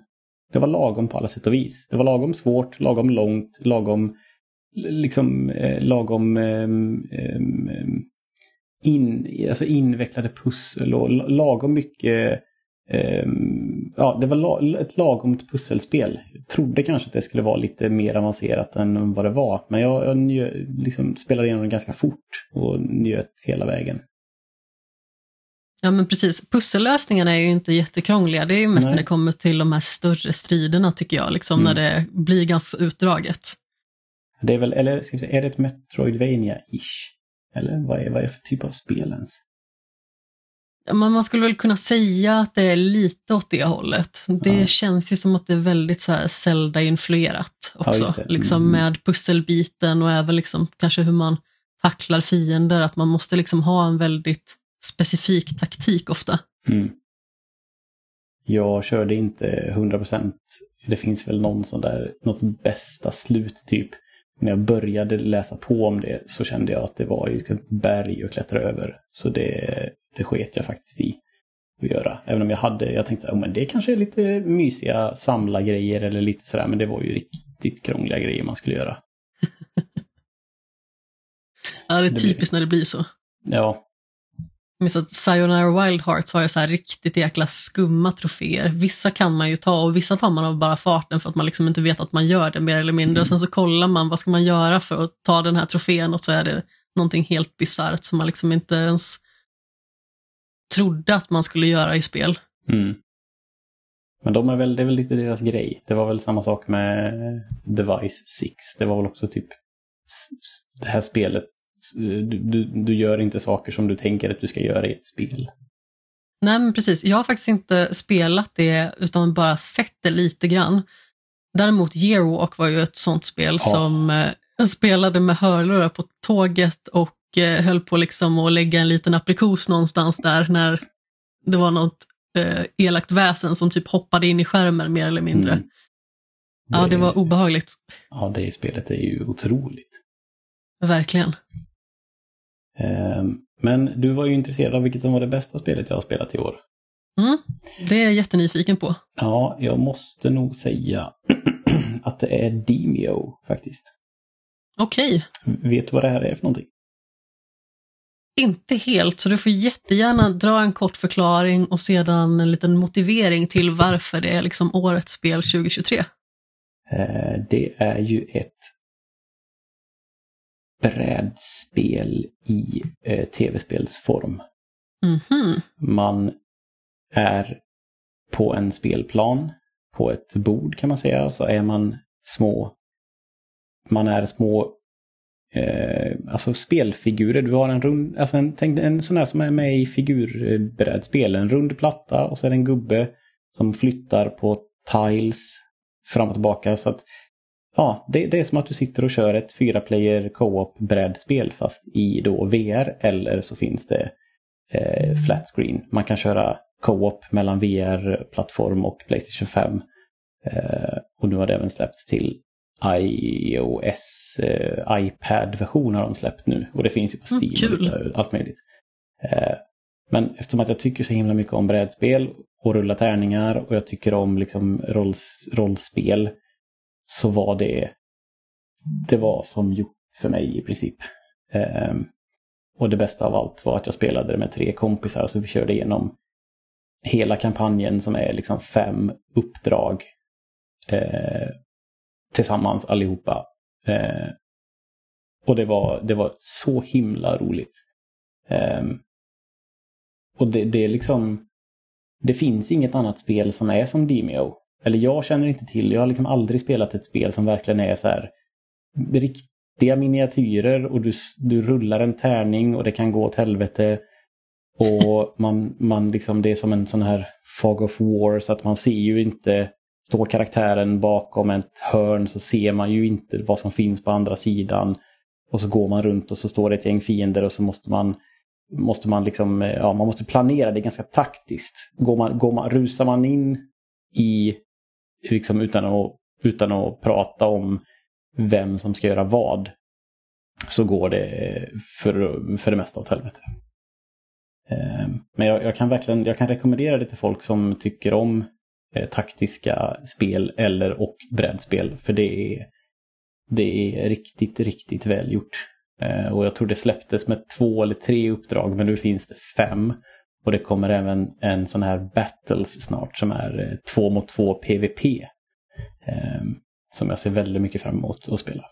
det var lagom på alla sätt och vis. Det var lagom svårt, lagom långt, lagom liksom eh, lagom eh, in, alltså invecklade pussel och lagom mycket ja, det var ett lagomt pusselspel. Jag trodde kanske att det skulle vara lite mer avancerat än vad det var. Men jag, jag njö, liksom spelade igenom det ganska fort och njöt hela vägen. Ja men precis, pussellösningarna är ju inte jättekrångliga. Det är ju mest Nej. när det kommer till de här större striderna tycker jag, liksom mm. när det blir ganska utdraget. Det är väl, eller ska vi säga, är det ett Metroidvania-ish? Eller vad är, vad är det för typ av spel ens? Man skulle väl kunna säga att det är lite åt det hållet. Det ja. känns ju som att det är väldigt så här Zelda-influerat också. Ja, liksom mm. med pusselbiten och även liksom kanske hur man tacklar fiender, att man måste liksom ha en väldigt specifik taktik ofta. Mm. Jag körde inte 100%. Det finns väl någon sån där, något bästa slut typ. När jag började läsa på om det så kände jag att det var ett berg att klättra över. Så det, det sket jag faktiskt i att göra. Även om jag hade, jag tänkte att oh, det kanske är lite mysiga samla-grejer eller lite sådär. Men det var ju riktigt krångliga grejer man skulle göra. ja, det är typiskt det när det blir så. Ja, minns att Sayonara Wild Hearts har ju så här riktigt jäkla skumma troféer. Vissa kan man ju ta och vissa tar man av bara farten för att man liksom inte vet att man gör det mer eller mindre. Mm. Och sen så kollar man vad ska man göra för att ta den här trofén och så är det någonting helt bisarrt som man liksom inte ens trodde att man skulle göra i spel. Mm. Men de är väl, det är väl lite deras grej. Det var väl samma sak med Device 6. Det var väl också typ det här spelet du, du, du gör inte saker som du tänker att du ska göra i ett spel. Nej men precis, jag har faktiskt inte spelat det utan bara sett det lite grann. Däremot Yearwalk var ju ett sånt spel ja. som eh, spelade med hörlurar på tåget och höll på liksom att lägga en liten aprikos någonstans där när det var något eh, elakt väsen som typ hoppade in i skärmen mer eller mindre. Mm. Det, ja, det var obehagligt. Ja, det spelet är ju otroligt. Verkligen. Ehm, men du var ju intresserad av vilket som var det bästa spelet jag har spelat i år. Mm, det är jag jättenyfiken på. Ja, jag måste nog säga att det är Demio faktiskt. Okej. Okay. Vet du vad det här är för någonting? Inte helt, så du får jättegärna dra en kort förklaring och sedan en liten motivering till varför det är liksom årets spel 2023. Eh, det är ju ett brädspel i eh, tv-spelsform. Mm -hmm. Man är på en spelplan, på ett bord kan man säga, och så är man små, man är små eh, alltså spelfigurer. Du har en rund, alltså en, tänk en sån här som är med i figurbrädspel, en rund platta och så är det en gubbe som flyttar på tiles fram och tillbaka. Så att Ja, det, det, är som att du sitter och kör ett fyra player co-op brädspel fast i då VR eller så finns det eh, flat screen. Man kan köra co-op mellan VR-plattform och Playstation 5. Eh, och nu har det även släppts till iOS, eh, iPad-version har de släppt nu. Och det finns ju på mm, Steam mm, och allt möjligt. Eh, men eftersom att jag tycker så himla mycket om brädspel och rulla tärningar och jag tycker om liksom rolls, rollspel så var det, det var som gjort för mig i princip. Eh, och det bästa av allt var att jag spelade det med tre kompisar så vi körde igenom hela kampanjen som är liksom fem uppdrag eh, tillsammans allihopa. Eh, och det var, det var så himla roligt. Eh, och det, det är liksom, det finns inget annat spel som är som Demio. Eller jag känner inte till, jag har liksom aldrig spelat ett spel som verkligen är så här riktiga miniatyrer och du, du rullar en tärning och det kan gå åt helvete. Och man, man liksom, det är som en sån här Fog of War så att man ser ju inte står karaktären bakom ett hörn så ser man ju inte vad som finns på andra sidan. Och så går man runt och så står det ett gäng fiender och så måste man måste man liksom, eh, ja man måste planera det ganska taktiskt. Går man, går man, rusar man in i, liksom utan att, utan att prata om vem som ska göra vad, så går det eh, för, för det mesta åt helvete. Eh, men jag, jag, kan verkligen jag kan rekommendera det till folk som tycker om eh, taktiska spel eller och brädspel. För det är, det är riktigt, riktigt välgjort. Eh, och jag tror det släpptes med två eller tre uppdrag men nu finns det fem. Och det kommer även en sån här Battles snart som är två mot två PVP. Som jag ser väldigt mycket fram emot att spela.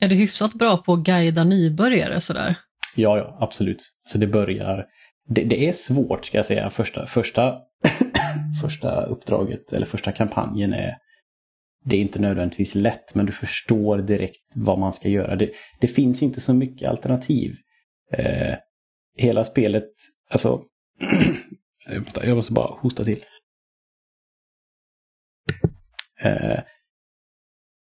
Är det hyfsat bra på att guida nybörjare sådär? Ja, ja, absolut. Så det börjar... Det, det är svårt ska jag säga. Första, första, första uppdraget eller första kampanjen är... Det är inte nödvändigtvis lätt men du förstår direkt vad man ska göra. Det, det finns inte så mycket alternativ. Eh, hela spelet, alltså... jag måste bara hosta till. Eh,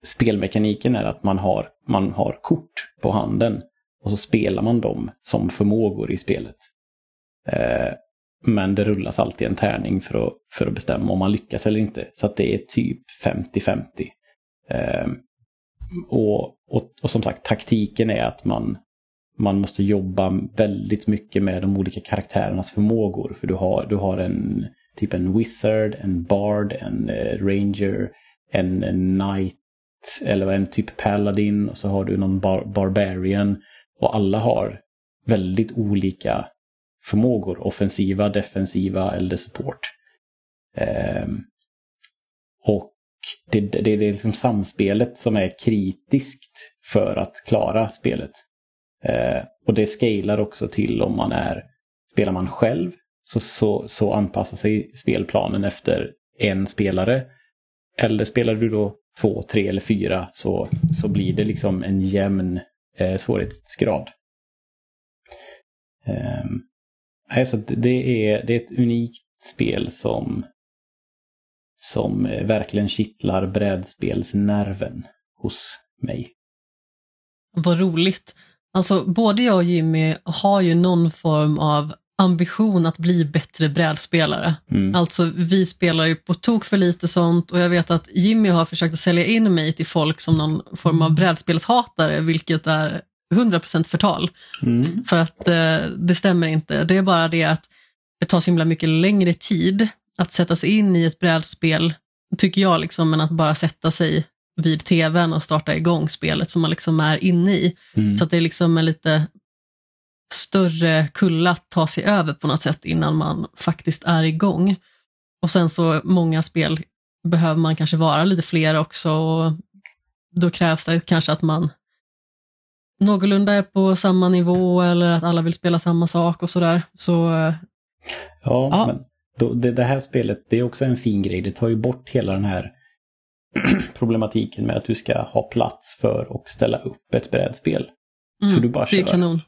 spelmekaniken är att man har, man har kort på handen och så spelar man dem som förmågor i spelet. Eh, men det rullas alltid en tärning för att, för att bestämma om man lyckas eller inte. Så att det är typ 50-50. Eh, och, och, och, som sagt, taktiken är att man, man måste jobba väldigt mycket med de olika karaktärernas förmågor. För du har, du har en typ en wizard, en bard, en eh, ranger, en, en knight eller en typ paladin och så har du någon bar barbarian. Och alla har väldigt olika förmågor. Offensiva, defensiva eller support. Eh, och det, det, det är liksom samspelet som är kritiskt för att klara spelet. Eh, och det scalar också till om man är, spelar man själv så, så, så anpassar sig spelplanen efter en spelare. Eller spelar du då två, tre eller fyra så, så blir det liksom en jämn eh, svårighetsgrad. Um, alltså det, är, det är ett unikt spel som, som verkligen kittlar brädspelsnerven hos mig. Vad roligt. Alltså både jag och Jimmy har ju någon form av ambition att bli bättre brädspelare. Mm. Alltså vi spelar ju på tok för lite sånt och jag vet att Jimmy har försökt att sälja in mig till folk som någon form av brädspelshatare vilket är 100% förtal. Mm. För att eh, det stämmer inte. Det är bara det att det tar så himla mycket längre tid att sätta sig in i ett brädspel, tycker jag, liksom, än att bara sätta sig vid tvn och starta igång spelet som man liksom är inne i. Mm. Så att det är liksom en lite större kulla att ta sig över på något sätt innan man faktiskt är igång. Och sen så många spel behöver man kanske vara lite fler också och då krävs det kanske att man någorlunda är på samma nivå eller att alla vill spela samma sak och sådär. Så, ja, ja, men då, det, det, här spelet det är också en fin grej. Det tar ju bort hela den här problematiken med att du ska ha plats för och ställa upp ett brädspel. Mm, för du bara kör. Det är kanon.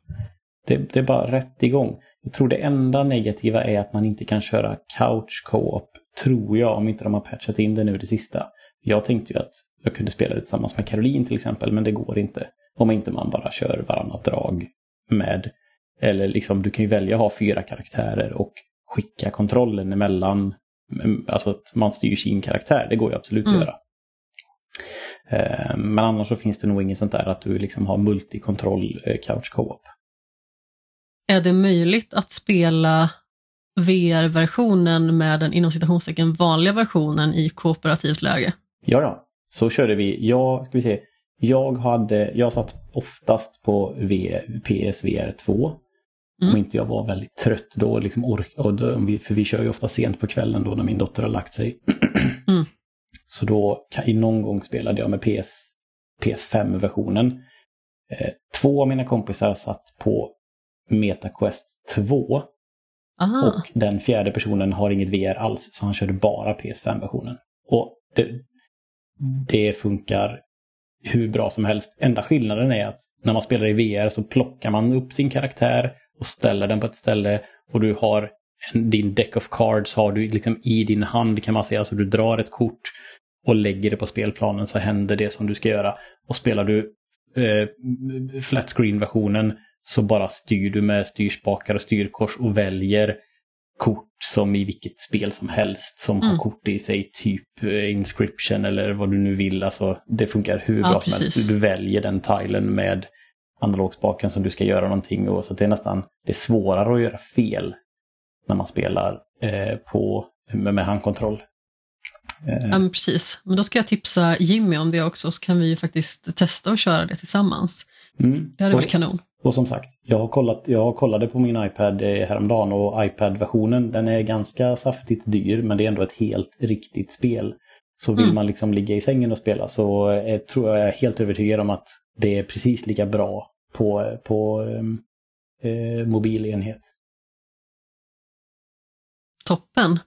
Det, det, är bara rätt igång. Jag tror det enda negativa är att man inte kan köra couch co-op, tror jag, om inte de har patchat in det nu det sista. Jag tänkte ju att jag kunde spela det tillsammans med Caroline till exempel, men det går inte. Om inte man bara kör varannat drag med. Eller liksom, du kan ju välja att ha fyra karaktärer och skicka kontrollen emellan. Mm, alltså att man styr sin karaktär, det går ju absolut mm. att göra. Eh, men annars så finns det nog inget sånt där att du liksom har multikontroll eh, couch co-op. Är det möjligt att spela VR-versionen med den inom citationstecken vanliga versionen i kooperativt läge? Ja, ja. Så körde vi. Jag, ska vi se. Jag, hade, jag satt oftast på v, PSVR 2. Mm. Om inte jag var väldigt trött då, liksom ork, och då, för vi kör ju ofta sent på kvällen då när min dotter har lagt sig. Mm. Så då, i någon gång spelade jag med PS, PS5-versionen. Eh, två av mina kompisar satt på MetaQuest 2. Aha. Och den fjärde personen har inget VR alls, så han körde bara PS5-versionen. Och det, det funkar hur bra som helst. Enda skillnaden är att när man spelar i VR så plockar man upp sin karaktär och ställer den på ett ställe och du har din deck of cards har du liksom i din hand kan man säga. Alltså du drar ett kort och lägger det på spelplanen så händer det som du ska göra. Och spelar du eh, flat screen-versionen så bara styr du med styrspakar och styrkors och väljer kort som i vilket spel som helst som mm. har kort i sig, typ eh, inscription eller vad du nu vill. Alltså, det funkar hur bra som helst. Du väljer den tilen med analogspaken som du ska göra någonting och så det är nästan det är svårare att göra fel när man spelar eh, på, med, med handkontroll. Eh. Ja, men precis. Men då ska jag tipsa Jimmy om det också, så kan vi faktiskt testa och köra det tillsammans. Mm. Det hade varit kanon. Och som sagt, jag har kollat, jag kollade på min iPad eh, häromdagen och iPad-versionen den är ganska saftigt dyr men det är ändå ett helt riktigt spel. Så vill mm. man liksom ligga i sängen och spela så är, tror jag är helt övertygad om att det är precis lika bra på, på eh, mobilenhet. Toppen.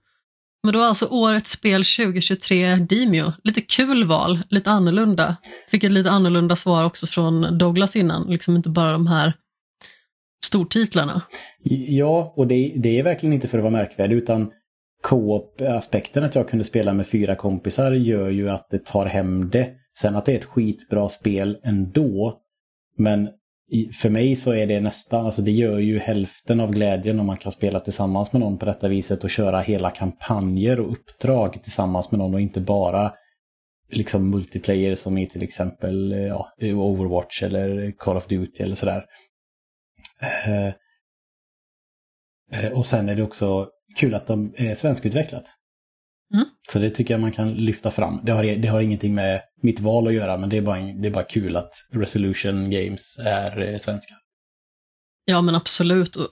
Men då alltså årets spel 2023 Dimio. Lite kul val, lite annorlunda. Fick ett lite annorlunda svar också från Douglas innan, liksom inte bara de här stortitlarna. Ja, och det, det är verkligen inte för att vara märkvärdig utan co-op-aspekten att jag kunde spela med fyra kompisar gör ju att det tar hem det. Sen att det är ett skitbra spel ändå. Men för mig så är det nästan, alltså det gör ju hälften av glädjen om man kan spela tillsammans med någon på detta viset och köra hela kampanjer och uppdrag tillsammans med någon och inte bara liksom multiplayer som i till exempel ja, Overwatch eller Call of Duty eller sådär. Eh, eh, och sen är det också kul att de är svenskutvecklat. Mm. Så det tycker jag man kan lyfta fram. Det har, det har ingenting med mitt val att göra, men det är bara, det är bara kul att Resolution Games är eh, svenska. Ja, men absolut. Och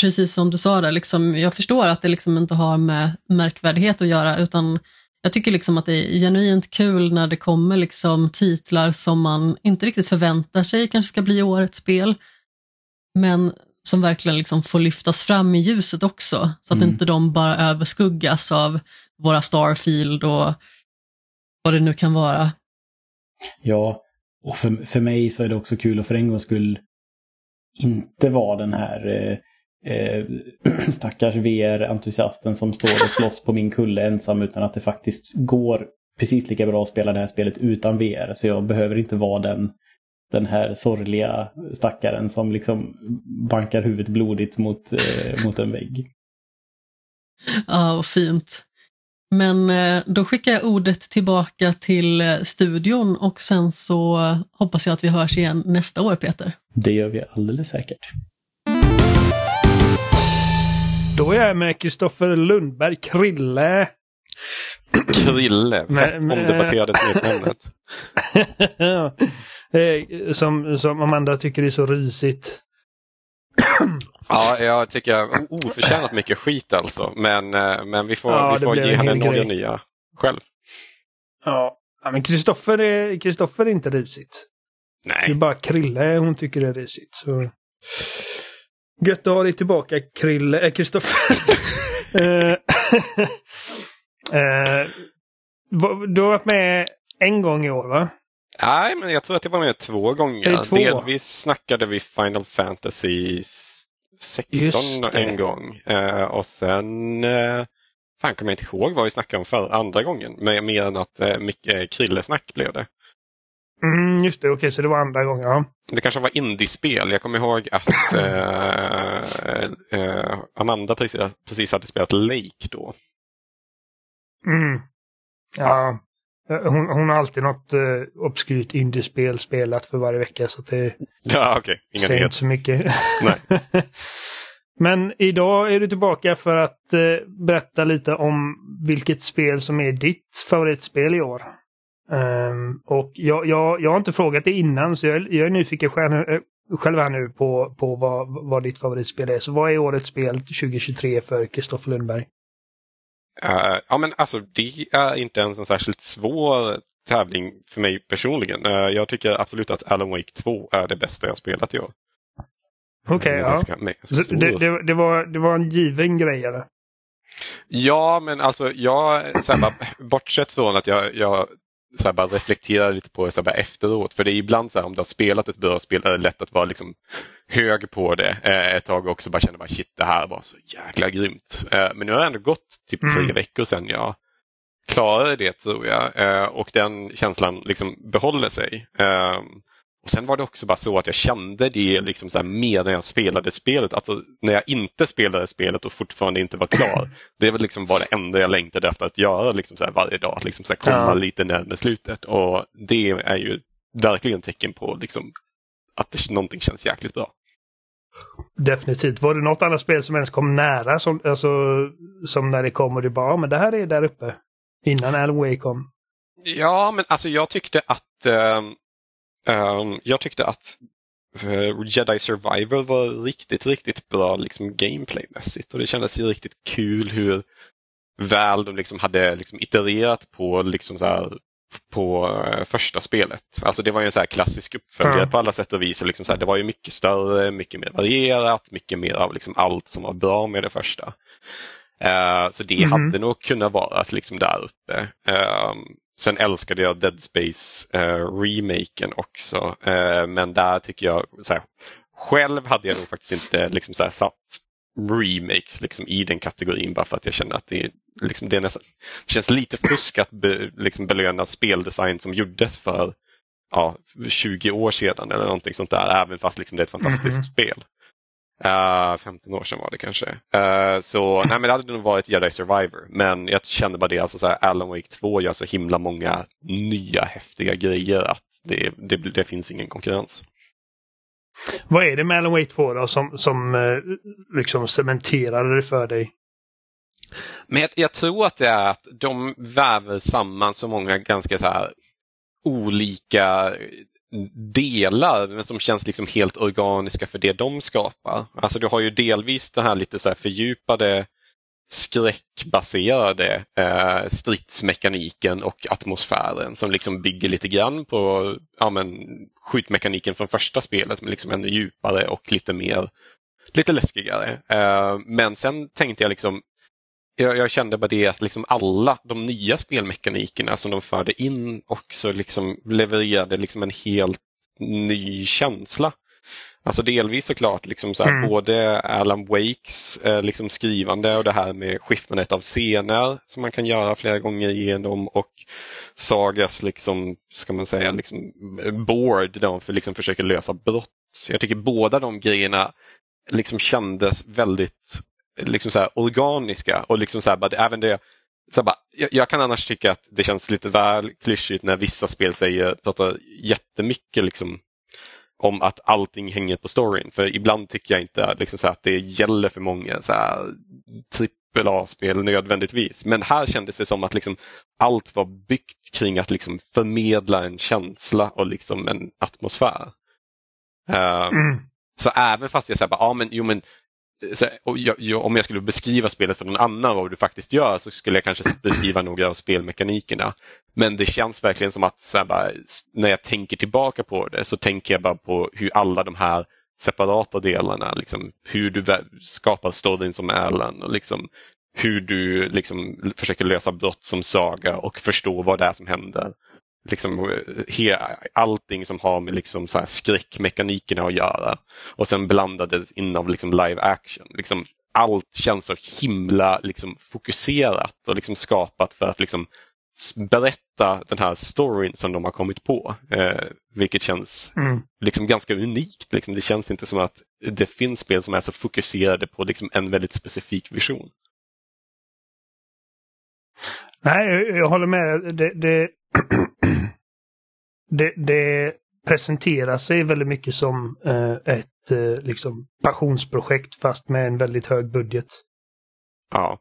precis som du sa där, liksom, jag förstår att det liksom inte har med märkvärdighet att göra, utan jag tycker liksom att det är genuint kul när det kommer liksom titlar som man inte riktigt förväntar sig kanske ska bli årets spel, men som verkligen liksom får lyftas fram i ljuset också, så att mm. inte de bara överskuggas av våra Starfield och vad det nu kan vara. Ja, och för, för mig så är det också kul att för en gångs skull inte vara den här eh, eh, stackars VR-entusiasten som står och slåss på min kulle ensam utan att det faktiskt går precis lika bra att spela det här spelet utan VR. Så jag behöver inte vara den, den här sorgliga stackaren som liksom bankar huvudet blodigt mot, eh, mot en vägg. Ja, vad fint. Men eh, då skickar jag ordet tillbaka till eh, studion och sen så hoppas jag att vi hörs igen nästa år Peter. Det gör vi alldeles säkert. Då är jag med Kristoffer Lundberg, Krille. Krille, omdebatterade smeknamnet. Eh, som, som Amanda tycker är så risigt. Ja, jag tycker oförtjänat mycket skit alltså. Men, eh, men vi får, ja, vi får ge henne några nya själv. Ja, men Kristoffer är, Kristoffer är inte risigt. Nej. Det är bara Krille hon tycker är risigt. Så... Gött att ha dig tillbaka Krille, äh, Kristoffer. Eh, du har varit med en gång i år va? Nej, men jag tror att jag var med två gånger. Två? Delvis snackade vi Final Fantasy 16 en gång. Eh, och sen eh, fan kommer jag inte ihåg vad vi snackade om för andra gången. Men mer än att eh, mycket krillesnack blev det. Mm, just det, okej, okay, så det var andra gången. Ja. Det kanske var indiespel. Jag kommer ihåg att eh, eh, Amanda precis, precis hade spelat Lake då. Mm. Ja, hon, hon har alltid något uh, obskyrt indiespel spelat för varje vecka så det ja, okay. Inga säger inte så mycket. Men idag är du tillbaka för att uh, berätta lite om vilket spel som är ditt favoritspel i år. Um, och jag, jag, jag har inte frågat det innan så jag, jag är nyfiken själv, själv här nu på, på vad, vad ditt favoritspel är. Så vad är årets spel 2023 för Kristoffer Lundberg? Uh, ja men alltså det är inte ens en särskilt svår tävling för mig personligen. Uh, jag tycker absolut att Alan Wake 2 är det bästa jag spelat i år. Okej, okay, ja. Ganska, ganska det, det, det, var, det var en given grej eller? Ja, men alltså jag, så här, bortsett från att jag, jag så bara reflektera lite på det så efteråt. För det är ibland så här, om du har spelat ett bra spel är det lätt att vara liksom hög på det eh, ett tag och också bara känna bara shit det här var så jäkla grymt. Eh, men nu har det ändå gått typ tre mm. veckor sedan jag klarade det tror jag eh, och den känslan liksom behåller sig. Eh, Sen var det också bara så att jag kände det liksom så mer när jag spelade spelet. Alltså när jag inte spelade spelet och fortfarande inte var klar. Det var liksom bara det enda jag längtade efter att göra liksom så varje dag. Liksom så komma ja. lite närmare slutet. Och Det är ju verkligen tecken på liksom att det, någonting känns jäkligt bra. Definitivt. Var det något annat spel som ens kom nära som, alltså, som när det kom och det bara, men det här är där uppe? Innan Alan Way kom? Ja, men alltså jag tyckte att um, um, jag tyckte att uh, Jedi Survivor var riktigt, riktigt bra liksom gameplaymässigt och det kändes riktigt kul hur väl de liksom hade liksom itererat på liksom så här, på uh, första spelet. Alltså det var ju en så klassisk uppföljare mm. på alla sätt och vis. Och liksom så här, det var ju mycket större, mycket mer varierat, mycket mer av liksom allt som var bra med det första. Uh, så det mm. hade nog kunnat vara liksom där uppe. Uh, sen älskade jag Dead Space uh, remaken också. men där tycker jag, så här, själv hade jag nog faktiskt inte liksom så här, satt remakes liksom, i den kategorin bara för att jag känner att det, liksom, det, nästan, känns lite fusk att be, liksom, belöna speldesign som gjordes för ja, 20 år sedan eller någonting sånt där, även fast liksom, det är ett fantastiskt mm. spel. Uh, 15 år sedan var det kanske. Uh, så nej, men det hade nog varit Jedi Survivor. Men jag kände bara det, alltså så här, Alan Wake 2 gör så himla många nya häftiga grejer att det, det, det finns ingen konkurrens. Vad är det med Alan Wake 2 då som, som uh, liksom cementerade det för dig? Men jag, jag, tror att det är att de väver samman så många ganska så här olika delar men som känns liksom helt organiska för det de skapar. Alltså du har ju delvis den här lite så här fördjupade skräckbaserade eh, stridsmekaniken och atmosfären som liksom bygger lite grann på ja, men, skjutmekaniken från första spelet men liksom ännu djupare och lite mer lite läskigare. Eh, men sen tänkte jag liksom jag, jag, kände bara det att liksom alla de nya spelmekanikerna som de förde in också liksom levererade liksom en helt ny känsla. Alltså delvis såklart liksom så här, mm. både Alan Wakes eh, liksom skrivande och det här med skiftandet av scener som man kan göra flera gånger igenom och Sagas liksom, ska man säga, liksom board där för liksom försöker lösa brott. Jag tycker båda de grejerna liksom kändes väldigt liksom så organiska och liksom så här, bara, även det så bara, jag, jag, kan annars tycka att det känns lite väl klyschigt när vissa spel säger, pratar jättemycket liksom om att allting hänger på storyn. För ibland tycker jag inte liksom, så att det gäller för många så här, trippel A-spel nödvändigtvis. Men här kändes det som att liksom, allt var byggt kring att liksom, förmedla en känsla och liksom, en atmosfär. Uh, mm. Så även fast jag säger ja men, jo, men jag, jag, om jag skulle beskriva spelet för någon annan vad du faktiskt gör så skulle jag kanske beskriva några av spelmekanikerna. Men det känns verkligen som att bara, när jag tänker tillbaka på det så tänker jag bara på hur alla de här separata delarna, liksom, hur du skapar storyn som Alan och liksom, hur du liksom, försöker lösa brott som Saga och förstå vad det är som händer liksom, he, allting som har med liksom, så här skräckmekanikerna att göra. Och sen blandade in av liksom, live action. Liksom, allt känns så himla liksom, fokuserat och liksom, skapat för att liksom, berätta den här storyn som de har kommit på. Eh, vilket känns mm. liksom ganska unikt. Liksom. Det känns inte som att det finns spel som är så fokuserade på liksom, en väldigt specifik vision. Nej, jag, håller med. Det, det, det, det presenterar sig väldigt mycket som eh, ett eh, liksom passionsprojekt fast med en väldigt hög budget. Ja,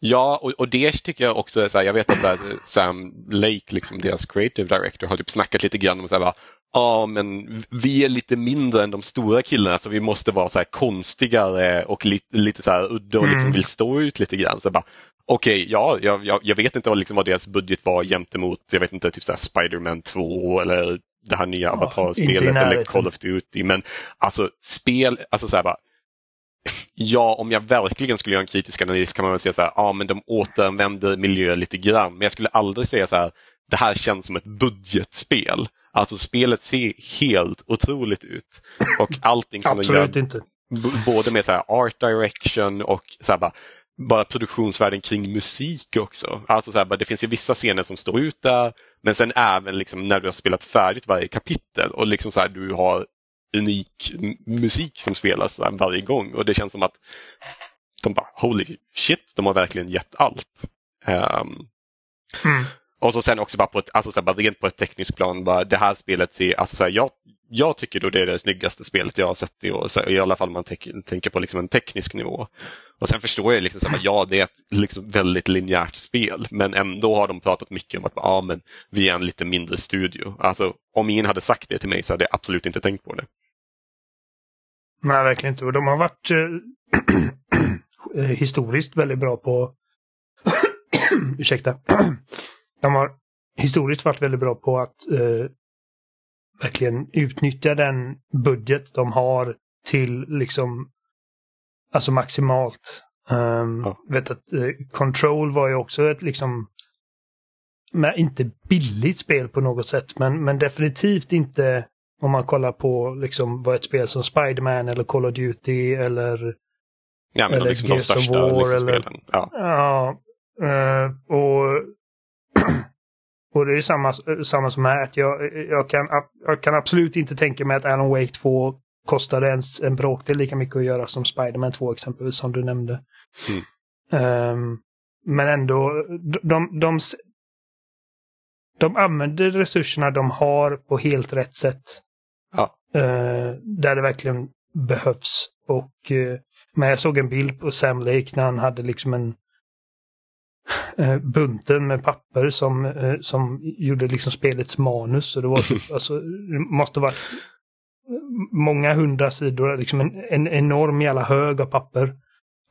ja och, och det tycker jag också är så här, jag vet att där, Sam Lake, liksom deras creative director, har typ snackat lite grann om så här, ja men vi är lite mindre än de stora killarna så vi måste vara så här konstigare och lite, lite så här udda och liksom mm. vill stå ut lite grann. Så bara, Okej, okay, ja, jag, jag, vet inte vad, liksom, vad deras budget var gentemot, jag vet inte, typ Spiderman 2 eller det här nya Avatar-spelet eller Call of Duty. Men alltså spel, alltså så här bara, Ja, om jag verkligen skulle göra en kritisk analys kan man väl säga så här, ja men de återanvänder miljö lite grann. Men jag skulle aldrig säga så här, det här känns som ett budgetspel. Alltså spelet ser helt otroligt ut. Och allting som de gör, inte. både med så art direction och så bara, bara produktionsvärden kring musik också. Alltså så här, det finns ju vissa scener som står ut där men sen även liksom när du har spelat färdigt varje kapitel och liksom så här, du har unik musik som spelas varje gång och det känns som att de bara holy shit, de har verkligen gett allt. Um, mm. Och så sen också bara på ett, alltså så här, bara rent på ett tekniskt plan, bara, det här spelet ser, alltså så här, jag, jag tycker då det är det snyggaste spelet jag har sett i år, i alla fall om man tänker på liksom en teknisk nivå. Och sen förstår jag liksom att ja det är ett liksom väldigt linjärt spel men ändå har de pratat mycket om att ja, men vi är en lite mindre studio. Alltså om ingen hade sagt det till mig så hade jag absolut inte tänkt på det. Nej, verkligen inte. Och de har varit eh, eh historiskt väldigt bra på ursäkta. de har historiskt varit väldigt bra på att eh, verkligen utnyttja den budget de har till liksom alltså maximalt. Um, ja. vet att uh, Control var ju också ett liksom men inte billigt spel på något sätt men, men definitivt inte om man kollar på liksom vad ett spel som Spiderman eller Call of Duty eller Ja, men eller liksom Gears de största War, liksom, eller, spelen. Ja, ja uh, och, och det är samma, samma som här. Att jag, jag, kan, jag kan absolut inte tänka mig att Alan Wake 2 kostade ens en bråkdel lika mycket att göra som Spiderman 2 exempelvis, som du nämnde. Mm. Um, men ändå, de, de, de, de använder resurserna de har på helt rätt sätt. Ja. Uh, där det verkligen behövs. Och, uh, men jag såg en bild på Sam Lake när han hade liksom en bunten med papper som, uh, som gjorde liksom spelets manus. Och det var typ, alltså, det måste varit många hundra sidor, liksom en, en enorm jävla hög av papper.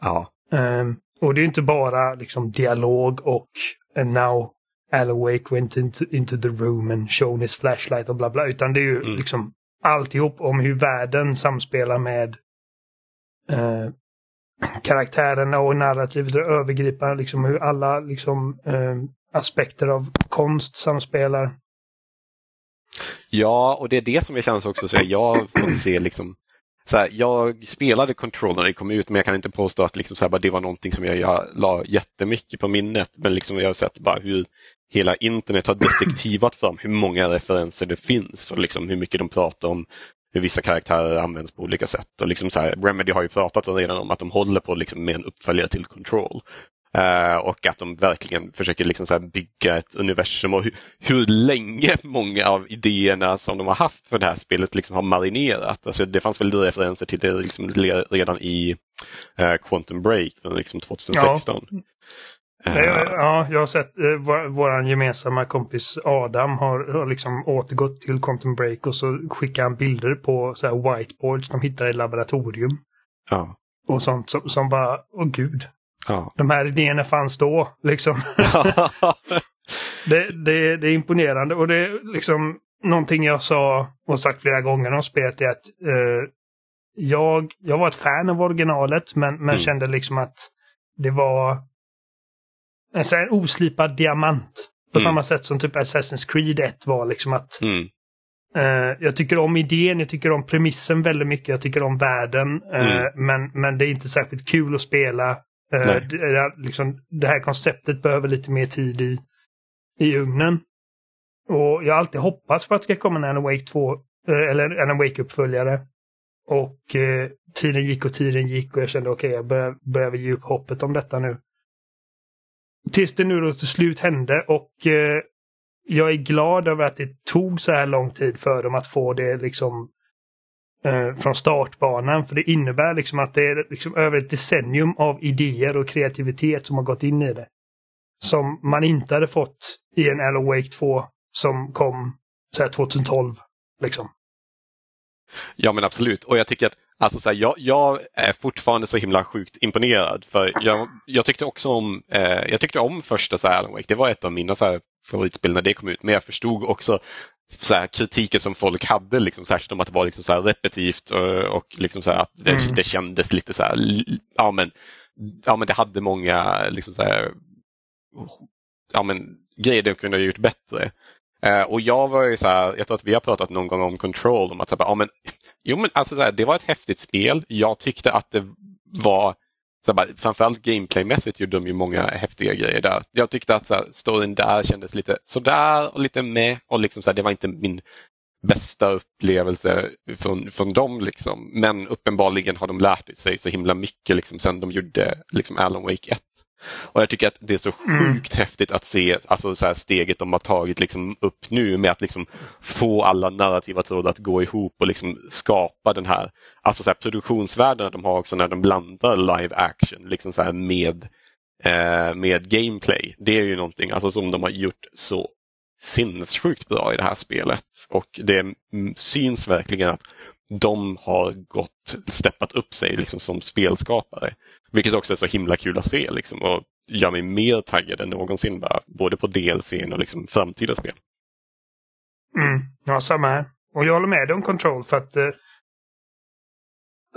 Ja. Um, och det är inte bara liksom dialog och and now Alan Wake went into, into the room and shown his flashlight och bla bla. Utan det är ju mm. liksom alltihop om hur världen samspelar med uh, karaktärerna och narrativet och övergripande, liksom hur alla liksom eh, aspekter av konst samspelar. Ja, och det är det som jag känner också, så jag fått se liksom så här, jag spelade Control när det kom ut men jag kan inte påstå att liksom så här, det var någonting som jag, jag la jättemycket på minnet. Men liksom jag har sett bara hur hela internet har detektivat fram hur många referenser det finns och liksom hur mycket de pratar om hur vissa karaktärer används på olika sätt. Och liksom så här, Remedy har ju pratat redan om att de håller på liksom med en uppföljare till Control. Uh, och att de verkligen försöker liksom så bygga ett universum och hur, hur, länge många av idéerna som de har haft för det här spelet liksom har marinerat. Alltså det fanns väl referenser till det liksom redan i uh, Quantum Break från liksom 2016. Ja. Uh, ja, jag har sett uh, vår gemensamma kompis Adam har, har liksom återgått till Quantum Break och så skickar han bilder på så här whiteboards de hittar i laboratorium. Ja. Och sånt som, som bara, åh gud, Ja. De här idéerna fanns då. Liksom. det, det, det, är imponerande och det är liksom någonting jag sa och sagt flera gånger om spelet är att eh, jag, jag var ett fan av originalet men, men mm. kände liksom att det var en, så en oslipad diamant. På mm. samma sätt som typ Assassin's Creed 1 var liksom att mm. Uh, jag tycker om idén, jag tycker om premissen väldigt mycket, jag tycker om världen. Uh, men, men det är inte särskilt kul att spela. Eh, det, liksom, det här konceptet behöver lite mer tid i, i ugnen. Och jag har alltid hoppats på att det ska komma en Alan Wake 2, eh, eller Alan Wake-uppföljare. Och eh, tiden gick och tiden gick och jag kände okej, okay, jag börjar, börjar ge upp hoppet om detta nu. Tills det nu då till slut hände och eh, jag är glad över att det tog så här lång tid för dem att få det liksom eh, från startbanan. För det innebär liksom att det är liksom över ett decennium av idéer och kreativitet som har gått in i det. Som man inte hade fått i en Alan Wake 2 som kom så här 2012. Liksom. Ja men absolut och jag tycker att Alltså så här, jag, jag, är fortfarande så himla sjukt imponerad för jag, jag tyckte också om, eh, jag tyckte om första så här Alan Wake. Det var ett av mina så här favoritspel när det kom ut men jag förstod också så här, kritiken som folk hade, liksom, särskilt om att det var liksom, så här, repetitivt och, och liksom, så här, att det, mm. det kändes lite så här, ja men, ja men det hade många liksom, så här, ja, men, grejer de kunde ha gjort bättre. Eh, och jag var ju så här, jag tror att vi har pratat någon gång om Control, om att så här, ja, men, jo, men, alltså, så här, det var ett häftigt spel. Jag tyckte att det var så framförallt gameplaymässigt gjorde de ju många häftiga grejer där. Jag tyckte att så här, storyn där kändes lite sådär och lite med och liksom så här, det var inte min bästa upplevelse från, från dem. Liksom. Men uppenbarligen har de lärt sig så himla mycket liksom, sen de gjorde liksom, Alan Wake 1. Och jag tycker att det är så mm. sjukt mm. häftigt att se alltså, så här, steget de har tagit liksom, upp nu med att liksom, få alla narrativa trådar att gå ihop och liksom, skapa den här, alltså, så här, produktionsvärdena de har också när de blandar live action liksom, så här, med, eh, med gameplay. Det är ju någonting alltså, som de har gjort så sinnessjukt bra i det här spelet och det syns verkligen att de har gått, steppat upp sig liksom som spelskapare. Vilket också är så himla kul att se liksom, och gör mig mer taggad än någonsin bara, både på DLC och liksom framtida spel. Mm, ja, samma här. Och jag håller med dig om Control för att eh,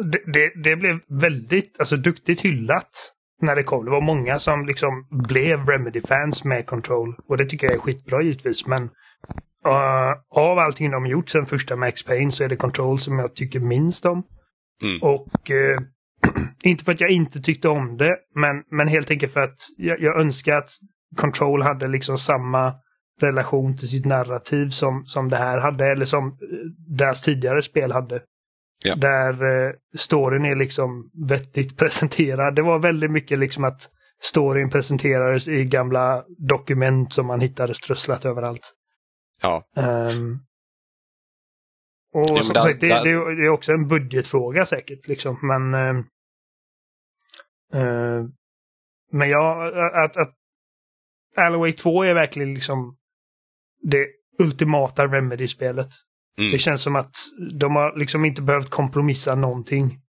det, det, det, blev väldigt alltså, duktigt hyllat när det kom. Det var många som liksom blev Remedy-fans med Control. Och det tycker jag är skitbra givetvis. Men uh, av allting de gjort sen första Max Payne så är det Control som jag tycker minst om. Mm. Och uh, inte för att jag inte tyckte om det, men, men helt enkelt för att jag, jag önskar att Control hade liksom samma relation till sitt narrativ som, som det här hade, eller som eh, deras tidigare spel hade. Ja. Där eh, storyn är liksom vettigt presenterad. Det var väldigt mycket liksom att storyn presenterades i gamla dokument som man hittade strösslat överallt. Ja. Um, och jo, som där, sagt, det, där... det, är också en budgetfråga säkert. Liksom. Men, uh, uh, men ja, att, att Alloway 2 är verkligen liksom det ultimata Remedy-spelet. Mm. Det känns som att de har liksom inte behövt kompromissa någonting.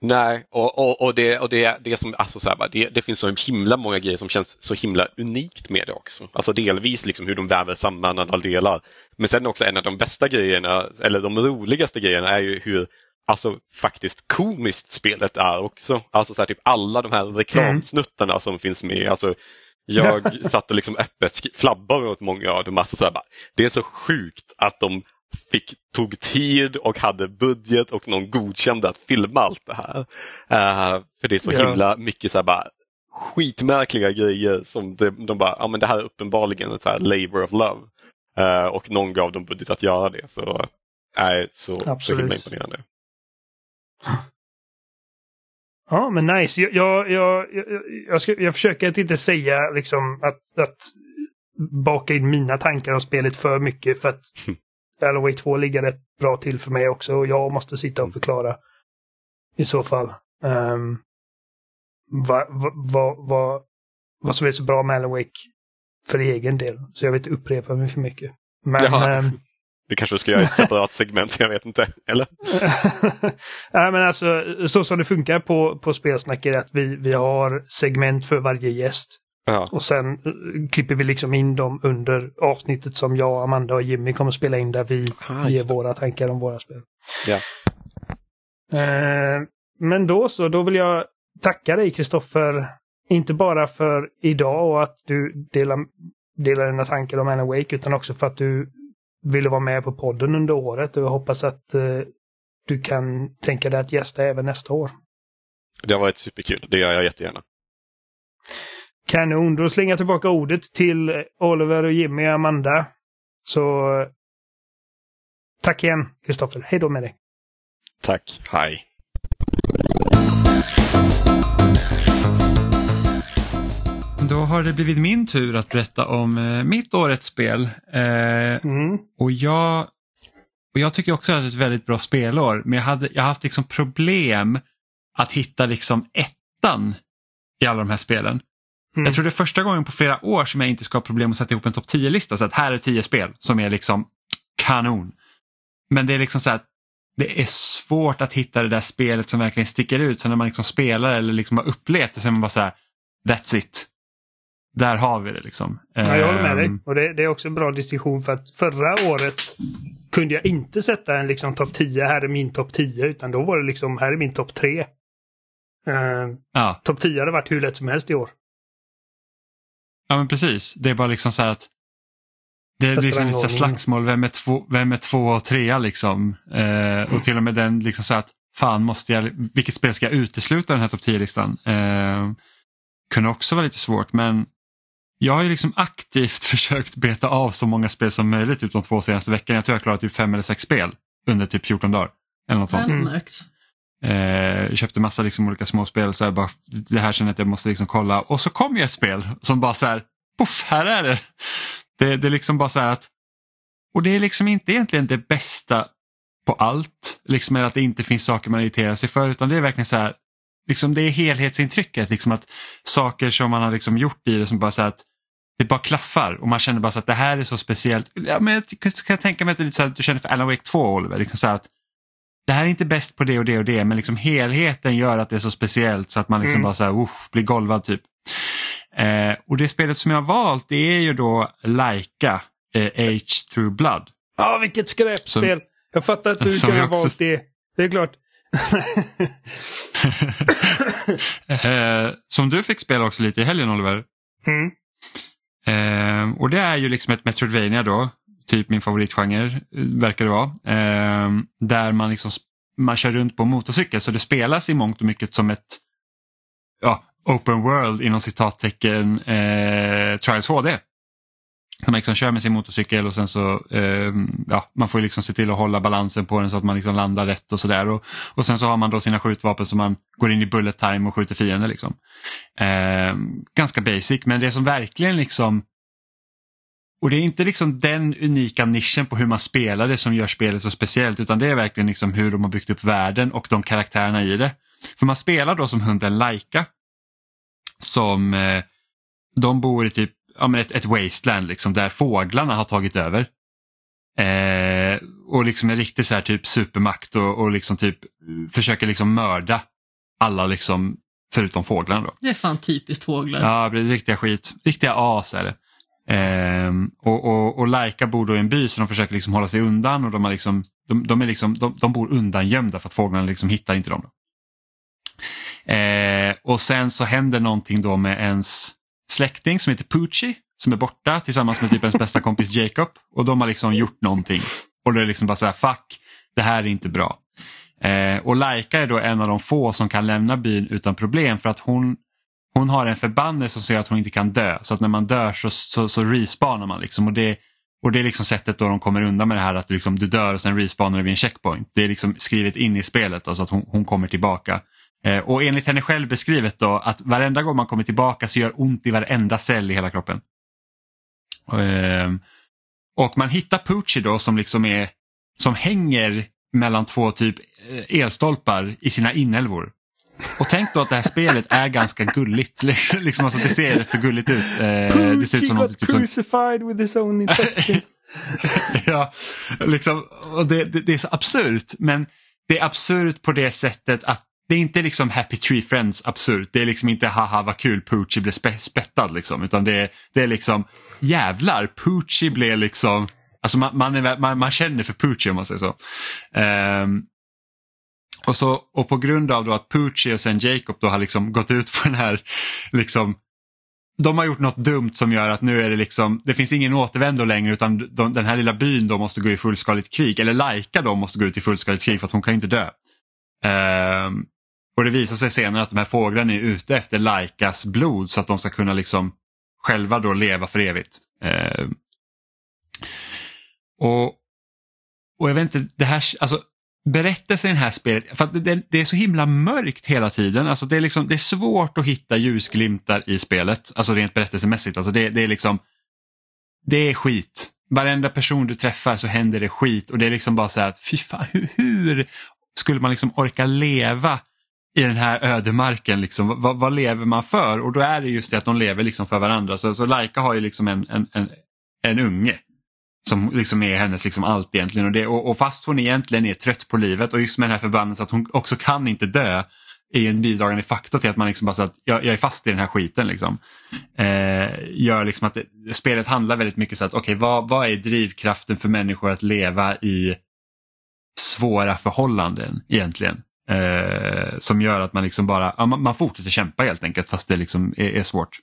Nej, och, och, och, det, och det, det, som, alltså så här, det, det, finns så himla många grejer som känns så himla unikt med det också. Alltså delvis liksom hur de väver samman alla delar. Men sen också en av de bästa grejerna, eller de roligaste grejerna är ju hur alltså faktiskt komiskt spelet är också. Alltså så här, typ alla de här reklamsnuttarna mm. som finns med. Alltså, jag satt och liksom öppet flabbade åt många av dem. Alltså så här, bara, det är så sjukt att de fick, tog tid och hade budget och någon godkände att filma allt det här. Uh, för det är så ja. himla mycket så här bara skitmärkliga grejer som det, de bara, ja men det här är uppenbarligen ett så här labor of love. Uh, och någon gav dem budget att göra det. Så, uh, så, så himla imponerande. Ja, men nice. Jag, jag, jag, jag, ska, jag försöker att inte säga liksom att, att baka in mina tankar om spelet för mycket för att Alan Wake 2 ligger rätt bra till för mig också och jag måste sitta och förklara i så fall um, vad, vad, vad, vad som är så bra med Alan Wake för egen del. Så jag vill inte upprepa mig för mycket. Men, um, det kanske du ska göra ett separat segment, jag vet inte. Eller? Nej, men alltså, så som det funkar på, på Spelsnack är att vi, vi har segment för varje gäst. Ja. Och sen uh, klipper vi liksom in dem under avsnittet som jag, Amanda och Jimmy kommer spela in där vi Aha, ger våra tankar om våra spel. Ja. Uh, men då så, då vill jag tacka dig Kristoffer. Inte bara för idag och att du delar, delar dina tankar om Anna Wake utan också för att du ville vara med på podden under året och jag hoppas att eh, du kan tänka dig att gästa även nästa år. Det har varit superkul, det gör jag jättegärna. Kanon, då slänger jag tillbaka ordet till Oliver och Jimmy och Amanda. Så tack igen, Kristoffer. Hej då med dig. Tack, hej. Då har det blivit min tur att berätta om eh, mitt årets spel. Eh, mm. och, jag, och jag tycker också att det är ett väldigt bra spelår men jag, hade, jag har haft liksom problem att hitta liksom ettan i alla de här spelen. Mm. Jag tror det är första gången på flera år som jag inte ska ha problem att sätta ihop en topp 10-lista. Så att här är tio spel som är liksom kanon. Men det är liksom så att det är svårt att hitta det där spelet som verkligen sticker ut. Så när man liksom spelar eller liksom har upplevt det så är man bara så här, that's it. Där har vi det liksom. Ja, jag håller med dig. Ehm. Och det, det, är också en bra distinktion för att förra året kunde jag inte sätta en liksom topp 10, här är min topp 10, utan då var det liksom, här är min topp 3. Uh, ja. Topp 10 hade varit hur lätt som helst i år. Ja men precis, det är bara liksom så här att det är liksom lite slagsmål, vem är, två, vem är två och trea liksom. Eh, och till och med den liksom så att fan måste jag, vilket spel ska jag utesluta den här topp 10-listan? Eh, kunde också vara lite svårt men jag har ju liksom aktivt försökt beta av så många spel som möjligt ut de två senaste veckorna. Jag tror jag klarat typ fem eller sex spel under typ 14 dagar. Eller något sånt. Mm. Eh, köpte massa liksom olika småspel så här, bara, det här känner jag att jag måste liksom kolla. Och så kom ju ett spel som bara så här, poff, här är det. Det, det är liksom bara så här att, och det är liksom inte egentligen det bästa på allt, liksom att det inte finns saker man irriterar sig för utan det är verkligen så här, liksom det är helhetsintrycket, liksom att saker som man har liksom gjort i det som bara så att det bara klaffar och man känner bara så att det här är så speciellt. Ja, men jag kan tänka mig att, det är lite så att du känner för Alan Wake 2 Oliver. Liksom så att det här är inte bäst på det och det och det men liksom helheten gör att det är så speciellt så att man liksom mm. bara så här, usch, blir golvad typ. Eh, och det spelet som jag har valt det är ju då Laika eh, Age Through Blood. Ja, ah, vilket skräpspel! Jag fattar att du kan ha också... valt det. Det är klart. eh, som du fick spela också lite i helgen Oliver. Mm. Eh, och det är ju liksom ett Metroidvania då, typ min favoritgenre eh, verkar det vara. Eh, där man liksom man kör runt på motorcykel så det spelas i mångt och mycket som ett ja, open world inom citattecken eh, Trials HD. Man liksom kör med sin motorcykel och sen så eh, ja, man får liksom se till att hålla balansen på den så att man liksom landar rätt och sådär. Och, och sen så har man då sina skjutvapen som man går in i bullet time och skjuter fiender. Liksom. Eh, ganska basic men det som verkligen liksom och det är inte liksom den unika nischen på hur man spelar det som gör spelet så speciellt utan det är verkligen liksom hur de har byggt upp världen och de karaktärerna i det. För man spelar då som hunden Laika som eh, de bor i typ ja, men ett, ett wasteland liksom, där fåglarna har tagit över. Eh, och liksom en riktig så här typ supermakt och, och liksom typ försöker liksom mörda alla liksom förutom fåglarna. Då. Det är fan typiskt fåglar. Ja, det är riktiga skit. Riktiga as är det. Eh, och, och, och Laika bor då i en by så de försöker liksom hålla sig undan och de, har liksom, de, de är liksom, de, de, bor undangömda för att fåglarna liksom hittar inte dem. Eh, och sen så händer någonting då med ens släkting som heter Poochie som är borta tillsammans med typ ens bästa kompis Jacob och de har liksom gjort någonting. Och det är liksom bara så här, fuck, det här är inte bra. Eh, och Laika är då en av de få som kan lämna byn utan problem för att hon, hon har en förbannelse som gör att hon inte kan dö. Så att när man dör så, så, så respawnar man liksom. Och det, och det är liksom sättet då de kommer undan med det här att liksom, du dör och sen respawnar du vid en checkpoint. Det är liksom skrivet in i spelet Alltså att hon, hon kommer tillbaka. Eh, och enligt henne själv beskrivet då att varenda gång man kommer tillbaka så gör ont i varenda cell i hela kroppen. Eh, och man hittar Poochie då som liksom är som hänger mellan två typ eh, elstolpar i sina inälvor. Och tänk då att det här spelet är ganska gulligt. liksom, alltså, det ser rätt så gulligt ut. Eh, det ser ut som got typ crucified with his own intestines. ja, liksom, och det, det, det är så absurt men det är absurt på det sättet att det är inte liksom Happy Tree Friends absurt. Det är liksom inte haha vad kul Poochie blev spe spettad liksom. Utan det är, det är liksom jävlar Poochie blev liksom, alltså man, man, är, man, man känner för Poochie om man säger så. Um, och, så och på grund av då att Pucci och sen Jacob då har liksom gått ut på den här liksom de har gjort något dumt som gör att nu är det liksom, det finns ingen återvändo längre utan de, den här lilla byn då måste gå i fullskaligt krig. Eller Laika då måste gå ut i fullskaligt krig för att hon kan inte dö. Um, och det visar sig senare att de här fåglarna är ute efter Laikas blod så att de ska kunna liksom själva då leva för evigt. Eh, och, och jag vet inte, det här, alltså berättelsen i det här spelet, för det, det, är så himla mörkt hela tiden. Alltså det, är liksom, det är svårt att hitta ljusglimtar i spelet, alltså rent berättelsemässigt. Alltså det, det är liksom, det är skit. Varenda person du träffar så händer det skit och det är liksom bara så här att fy fan, hur, hur skulle man liksom orka leva i den här ödemarken. Liksom. Vad, vad, lever man för? Och då är det just det att de lever liksom för varandra. Så, så Laika har ju liksom en, en, en, en unge som liksom är hennes liksom allt egentligen. Och, det, och, och, fast hon egentligen är trött på livet och just med den här förbannelsen att hon också kan inte dö är en bidragande faktor till att man liksom bara att jag, jag är fast i den här skiten. Liksom. Eh, gör liksom att det, spelet handlar väldigt mycket så att okej okay, vad, vad är drivkraften för människor att leva i svåra förhållanden egentligen? Eh, som gör att man liksom bara, ja, man, man fortsätter kämpa helt enkelt fast det liksom är, är svårt.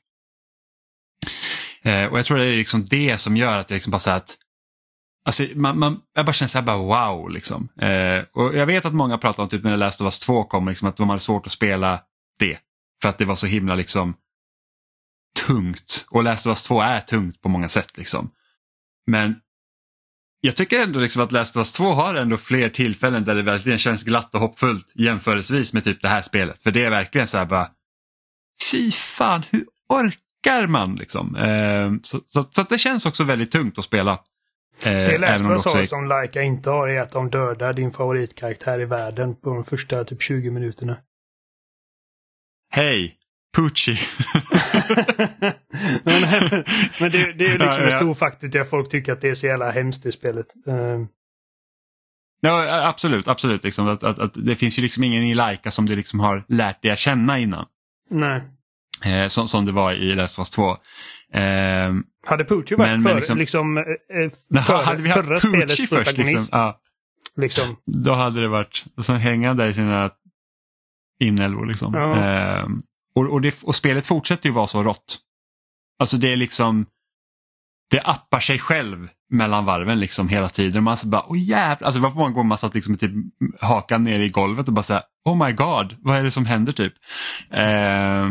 Eh, och jag tror det är liksom det som gör att det liksom bara så att Alltså, man, man, jag bara känner så här bara wow liksom. Eh, och jag vet att många pratar om typ när Last of Us 2 kom, liksom, att de hade svårt att spela det. För att det var så himla liksom tungt. Och Last of Us 2 är tungt på många sätt. liksom. Men jag tycker ändå liksom att Last of Us 2 har ändå fler tillfällen där det verkligen känns glatt och hoppfullt jämförelsevis med typ det här spelet. För det är verkligen så här bara, fy fan, hur orkar man liksom? Eh, så, så, så det känns också väldigt tungt att spela. Eh, det of Us är... som Laika inte har är att de dödar din favoritkaraktär i världen på de första typ 20 minuterna. Hej! Pucci. men, men det, det, är liksom en stor faktor till att folk tycker att det är så jävla hemskt i spelet. Uh... Ja, absolut, absolut. Liksom, att, att, att, det finns ju liksom ingen i Laika som du liksom har lärt dig att känna innan. Nej. Eh, som, som det var i Last of Us 2. Eh, hade Pucci varit men, för, liksom, liksom, eh, för, hade vi haft Pucci först, liksom, ja, liksom. då hade det varit och sen hänga där i sina inälvor. Liksom. Ja. Eh, och, och, det, och spelet fortsätter ju vara så rått. Alltså det är liksom det appar sig själv mellan varven liksom hela tiden. Man så bara, åh jävlar, alltså det var många gånger man satt liksom typ hakan ner i golvet och bara såhär, oh my god, vad är det som händer typ? Eh,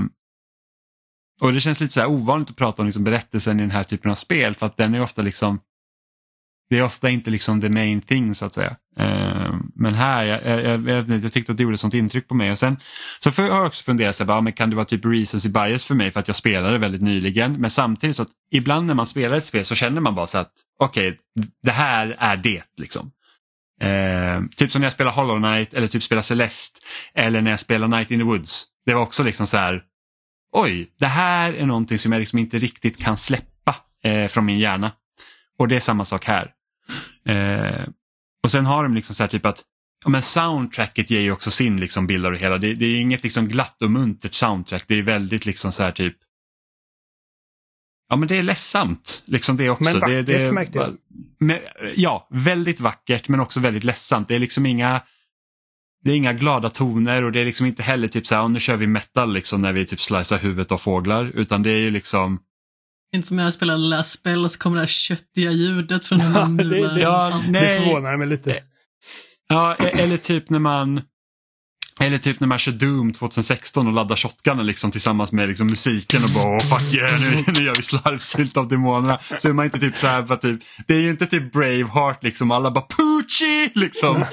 och det känns lite så ovanligt att prata om liksom berättelsen i den här typen av spel för att den är ofta liksom det är ofta inte liksom the main thing så att säga. Ehm, men här, jag, jag, jag, jag, tyckte att det gjorde sånt intryck på mig. Och sen så har jag också funderat, så här, men kan det vara typ recency bias för mig för att jag spelade väldigt nyligen. Men samtidigt så att ibland när man spelar ett spel så känner man bara så att okej, okay, det här är det. liksom. Eh, typ som när jag spelar Hollow Knight eller typ spelar Celeste eller när jag spelar Night in the Woods. Det var också liksom så här, oj, det här är någonting som jag liksom inte riktigt kan släppa eh, från min hjärna. Och det är samma sak här. Eh, och sen har de liksom så här typ att ja, men soundtracket ger ju också sin liksom bild av det hela. Det, det är inget liksom glatt och muntert soundtrack. Det är väldigt liksom så här typ Ja men det är ledsamt. Liksom det också. Men vackert det, det, märkte jag. Ja, väldigt vackert men också väldigt ledsamt. Det är liksom inga det är inga glada toner och det är liksom inte heller typ så här, nu kör vi metal liksom när vi typ slicear huvudet av fåglar utan det är ju liksom inte som när jag spelar Last Spell och så kommer det här köttiga ljudet från ja, det, det, ja, det förvånar mig lite. Ja, e- eller typ när man eller typ när man kör Doom 2016 och laddar shotgunen liksom tillsammans med liksom musiken och bara fuck yeah nu, nu gör vi slarvsylt av demonerna. Så är man inte typ så här typ, det är ju inte typ Braveheart liksom alla bara Poochie liksom.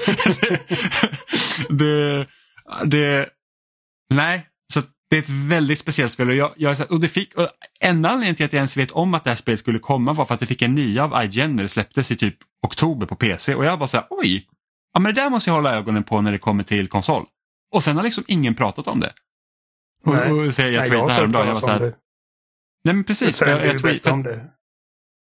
det, det, nej, så det är ett väldigt speciellt spel och, jag, jag, och det fick, och enda anledningen till att jag ens vet om att det här spelet skulle komma var för att det fick en nya av IGN när det släpptes i typ oktober på PC och jag bara så här, oj, ja men det där måste jag hålla ögonen på när det kommer till konsol. Och sen har liksom ingen pratat om det. Och, nej. och, så jag, jag tweetade häromdagen, jag var så här, nej men precis. Jag, jag, jag tweet, om det.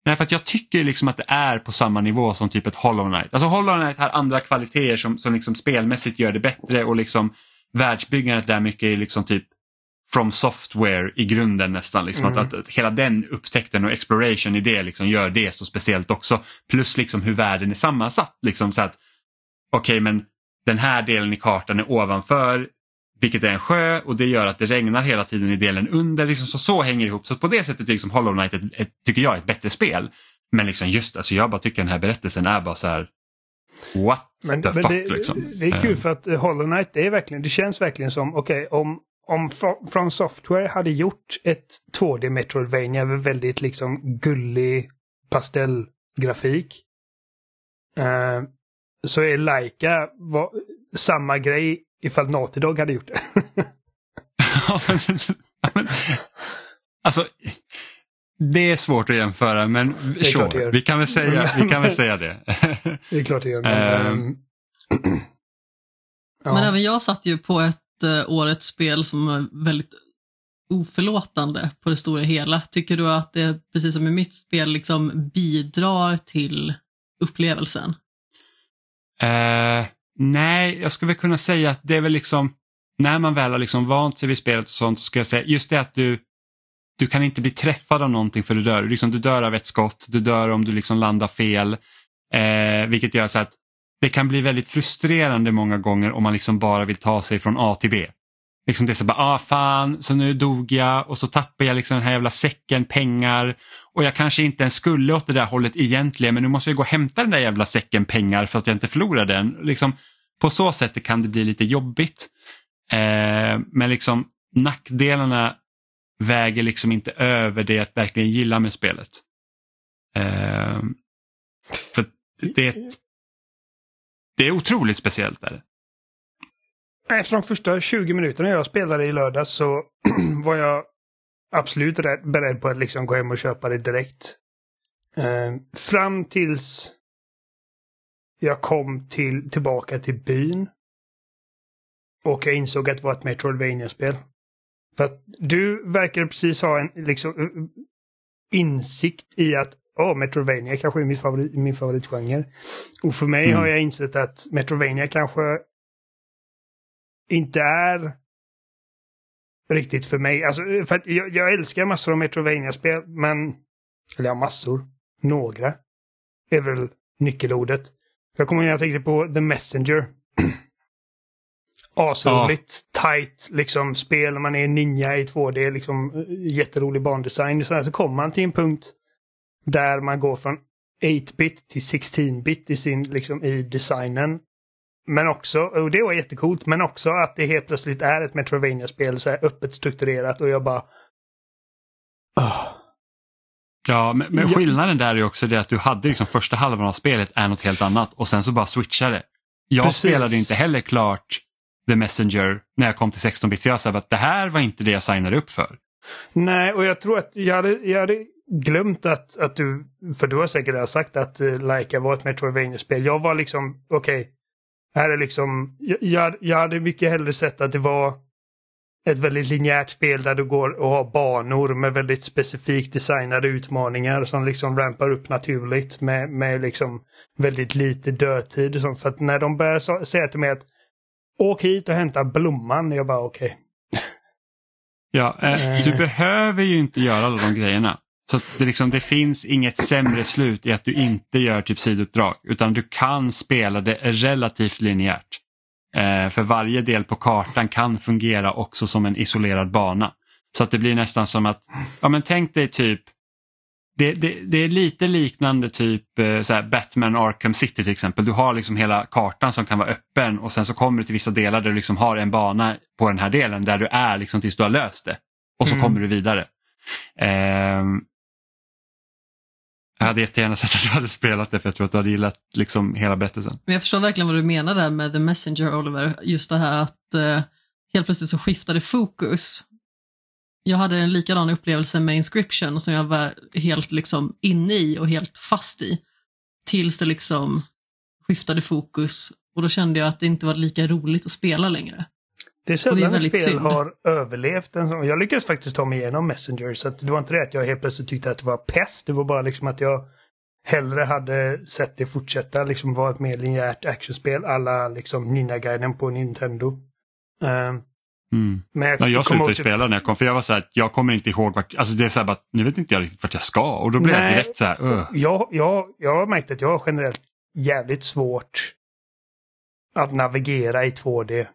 Nej, för att jag tycker liksom att det är på samma nivå som typ ett Hollow Knight. Alltså Hollow Knight har andra kvaliteter som, som liksom spelmässigt gör det bättre och liksom världsbyggandet där mycket är liksom typ from software i grunden nästan. Liksom, mm. att, att, hela den upptäckten och exploration i det liksom gör det så speciellt också. Plus liksom hur världen är sammansatt. Liksom, så att Okej okay, men den här delen i kartan är ovanför vilket är en sjö och det gör att det regnar hela tiden i delen under. Liksom, så, så hänger det ihop. Så på det sättet liksom Hollow Knight ett, ett, tycker jag är ett bättre spel. Men liksom just alltså jag bara tycker den här berättelsen är bara så här What men, the men fuck det, liksom. Det är kul för att Hollow Knight det är verkligen, det känns verkligen som okej okay, om om From Software hade gjort ett 2D Metroidvania med väldigt liksom gullig pastellgrafik. Eh, så är Laika var, samma grej ifall Naughty Dog hade gjort det. alltså, det är svårt att jämföra men sure, vi kan väl säga, vi kan väl säga det. det är klart det gör. Men, um, ja. men även jag satt ju på ett uh, årets spel som är väldigt oförlåtande på det stora hela. Tycker du att det, precis som i mitt spel, liksom bidrar till upplevelsen? Eh, nej, jag skulle väl kunna säga att det är väl liksom när man väl har liksom vant sig vid spelet och sånt så ska jag säga just det att du du kan inte bli träffad av någonting för du dör. Liksom, du dör av ett skott, du dör om du liksom landar fel. Eh, vilket gör så att det kan bli väldigt frustrerande många gånger om man liksom bara vill ta sig från A till B. Liksom det är så bara, ah fan, så nu dog jag och så tappar jag liksom den här jävla säcken pengar och jag kanske inte ens skulle åt det där hållet egentligen men nu måste jag gå och hämta den där jävla säcken pengar för att jag inte förlorar den. Liksom, på så sätt kan det bli lite jobbigt. Eh, men liksom nackdelarna väger liksom inte över det att verkligen gilla med spelet. Eh, för det, det är otroligt speciellt. Där. Efter de första 20 minuterna jag spelade i lördag så var jag absolut beredd på att liksom gå hem och köpa det direkt. Eh, fram tills jag kom till, tillbaka till byn. Och jag insåg att det var ett Metroidvania-spel. För att du verkar precis ha en liksom, uh, insikt i att oh, Metroidvania kanske är min, favorit, min favoritgenre. Och för mig mm. har jag insett att Metroidvania kanske inte är riktigt för mig. Alltså, för jag, jag älskar massor av Metroidvania-spel, men... Eller ja, massor. Några. är väl nyckelordet. Jag kommer ihåg att jag tänkte på The Messenger. Asroligt, ja. tight liksom spel. Man är ninja i 2D, liksom jätterolig bandesign. Så, här, så kommer man till en punkt där man går från 8-bit till 16-bit i, sin, liksom, i designen. Men också, och det var jättecoolt, men också att det helt plötsligt är ett Metroidvania-spel så här öppet strukturerat och jag bara... Oh. Ja, men, men skillnaden där är också det att du hade liksom första halvan av spelet är något helt annat och sen så bara switchade. Jag Precis. spelade inte heller klart The Messenger när jag kom till 16-bit för jag sa att det här var inte det jag signade upp för. Nej, och jag tror att jag hade, jag hade glömt att, att du, för du har säkert sagt att uh, Laika var ett Metroidvania-spel. Jag var liksom, okej, okay, här är liksom, jag, jag hade mycket hellre sett att det var ett väldigt linjärt spel där du går och har banor med väldigt specifikt designade utmaningar som liksom rampar upp naturligt med, med liksom väldigt lite dödtid. För att när de börjar säga till mig att åk hit och hämta blomman, jag bara okej. Okay. ja, eh, du behöver ju inte göra alla de grejerna. Så det, liksom, det finns inget sämre slut i att du inte gör typ sidouppdrag utan du kan spela det relativt linjärt. Eh, för varje del på kartan kan fungera också som en isolerad bana. Så att det blir nästan som att, ja men tänk dig typ det, det, det, är lite liknande typ eh, så Batman Arkham City till exempel. Du har liksom hela kartan som kan vara öppen och sen så kommer du till vissa delar där du liksom har en bana på den här delen där du är liksom tills du har löst det. Och så mm. kommer du vidare. Eh, jag hade jättegärna sett att du hade spelat det för jag tror att du hade gillat liksom hela berättelsen. Men jag förstår verkligen vad du menar där med The Messenger Oliver. Just det här att eh, helt plötsligt så skiftade fokus. Jag hade en likadan upplevelse med Inscription som jag var helt liksom inne i och helt fast i. Tills det liksom skiftade fokus och då kände jag att det inte var lika roligt att spela längre. Det är sällan ett spel synd. har överlevt en sån. Jag lyckades faktiskt ta mig igenom Messenger så det var inte det att jag helt plötsligt tyckte att det var pest. Det var bara liksom att jag hellre hade sett det fortsätta liksom vara ett mer linjärt actionspel alla liksom Ninja-guiden på Nintendo. Uh, mm. Men jag, ja, jag slutade till... spela när jag kom för jag var så här, jag kommer inte ihåg vart, alltså det är så här bara, nu vet inte jag riktigt vart jag ska och då blev jag direkt så här, uh. jag, jag, jag har märkt att jag har generellt jävligt svårt att navigera i 2D.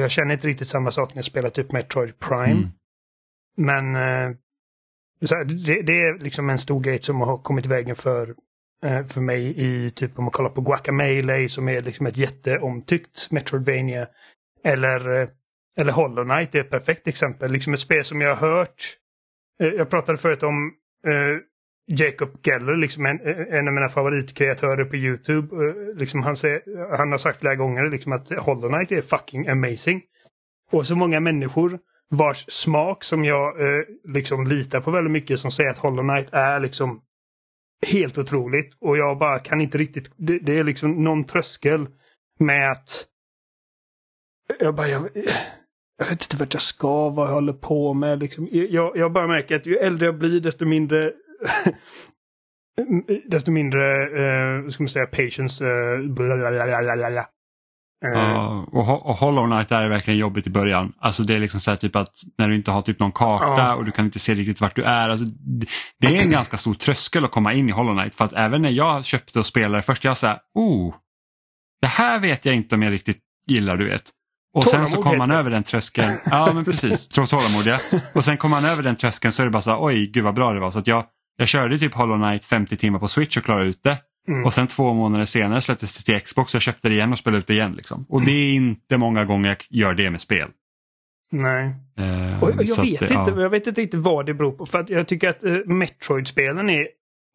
Jag känner inte riktigt samma sak när jag spelar typ Metroid Prime. Mm. Men eh, här, det, det, är liksom en stor grej som har kommit i vägen för, eh, för mig i typ om man kollar på Guacamele som är liksom ett jätteomtyckt Metroidvania. Eller, eh, eller Hollow Knight är ett perfekt exempel. Liksom ett spel som jag har hört. Jag pratade förut om Jacob Geller, liksom en, en av mina favoritkreatörer på YouTube. Eh, liksom han, säger, han har sagt flera gånger liksom att Hollow Knight är fucking amazing. Och så många människor vars smak som jag eh, liksom litar på väldigt mycket som säger att Hollow Knight är liksom helt otroligt. Och jag bara kan inte riktigt, det, det är liksom någon tröskel med att jag bara, jag, jag vet inte vart jag ska, vad jag håller på med. Liksom. Jag, jag bara märker att ju äldre jag blir desto mindre desto mindre, eh, ska man säga, patience. Eh, blablabla. Uh, och, och Hollow Knight är verkligen jobbigt i början. Alltså det är liksom så här typ att när du inte har typ någon karta uh. och du kan inte se riktigt vart du är. Alltså, det är en ganska stor tröskel att komma in i Hollow Knight. För att även när jag köpte och spelade först, jag sa oh, det här vet jag inte om jag riktigt gillar du vet. Och sen så kommer man över den tröskeln. Ja men precis, tålamodiga. Och sen kommer man över den tröskeln så är det bara så här, oj gud vad bra det var. Så att jag, jag körde typ Hollow Knight 50 timmar på Switch och klarade ut det. Mm. Och sen två månader senare släpptes det till Xbox och jag köpte det igen och spelade ut det igen. Liksom. Och det är inte många gånger jag gör det med spel. Nej. Uh, och jag, vet det, inte, ja. jag vet inte vad det beror på. För att jag tycker att uh, Metroid-spelen är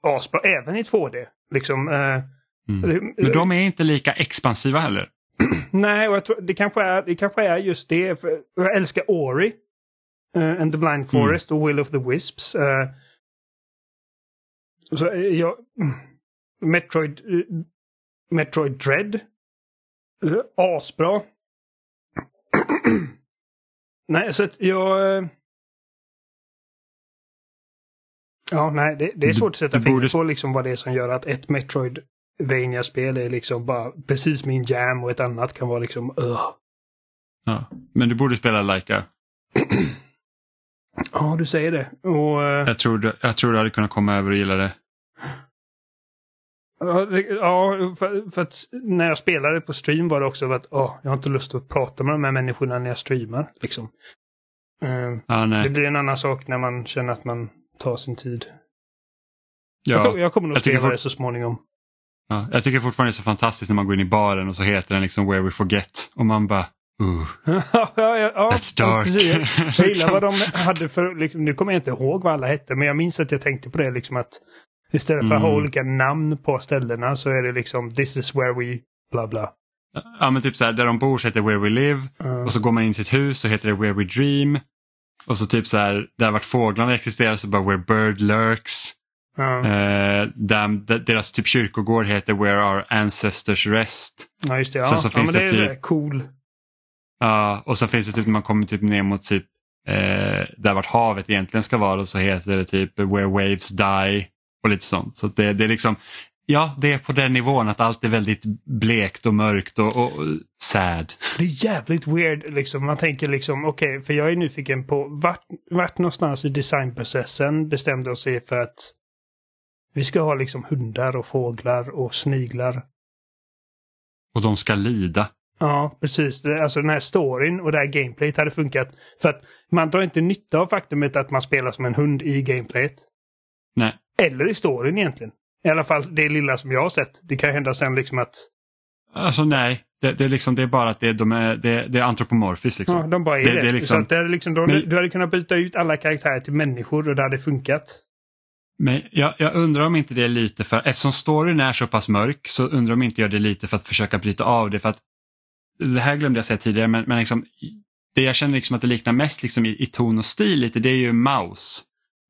asbra även i 2D. Liksom, uh, mm. Men de är inte lika expansiva heller. Nej, och jag tror det kanske är, det kanske är just det. Jag älskar Ori. And the Blind mm. Forest mm. och Will of the Wisps. Så jag, Metroid, Metroid Dread. Uh, asbra. nej, så att jag... Ja, nej, det, det är svårt att sätta fingret på liksom vad det är som gör att ett Metroid vania spel är liksom bara precis min jam och ett annat kan vara liksom uh. Ja, men du borde spela Laika. ja, du säger det. Och, uh... jag, tror jag tror du hade kunnat komma över och gilla det. Ja, för, för, att när jag spelade på stream var det också att oh, jag har inte lust att prata med de här människorna när jag streamar. Liksom. Uh, ah, det blir en annan sak när man känner att man tar sin tid. Ja, jag, jag kommer nog spela för... det så småningom. Ja, jag tycker fortfarande det är så fantastiskt när man går in i baren och så heter den liksom Where We Forget och man bara Ooh, ja, ja, That's dark. jag gillar vad de hade för, liksom, nu kommer jag inte ihåg vad alla hette, men jag minns att jag tänkte på det liksom att istället för mm. att ha mm. olika namn på ställena så är det liksom This is where we bla bla. Ja men typ så här, där de bor så heter Where We Live mm. och så går man in i sitt hus så heter det Where We Dream. Och så typ så här, där vart fåglarna existerar så bara Where Bird Lurks. Ja. Eh, där, deras typ kyrkogård heter Where Our Ancestors Rest. Ja just det, ja, så, så ja finns men det, är typ, cool. Ja, och så finns det typ när man kommer typ ner mot typ eh, där vart havet egentligen ska vara så heter det typ Where Waves Die och lite sånt. Så det, det är liksom, ja det är på den nivån att allt är väldigt blekt och mörkt och, och sad. Det är jävligt weird liksom. Man tänker liksom okej, okay, för jag är nyfiken på vart, vart någonstans i designprocessen bestämde de sig för att vi ska ha liksom hundar och fåglar och sniglar. Och de ska lida. Ja, precis. Alltså den här storyn och det här gameplayet hade funkat. För att man drar inte nytta av faktumet att man spelar som en hund i gameplayet. Nej. Eller i storyn egentligen. I alla fall det lilla som jag har sett. Det kan hända sen liksom att... Alltså nej, det, det, är, liksom, det är bara att det, de är, det, det är antropomorfiskt. Liksom. Ja, de bara är det. det. är liksom... Så är liksom, de, Men... Du hade kunnat byta ut alla karaktärer till människor och det hade funkat. Men jag, jag, undrar om inte det är lite för, eftersom storyn är så pass mörk så undrar om inte jag det är lite för att försöka bryta av det. för att Det här glömde jag säga tidigare men, men liksom, det jag känner liksom att det liknar mest liksom i, i ton och stil lite det är ju Maus.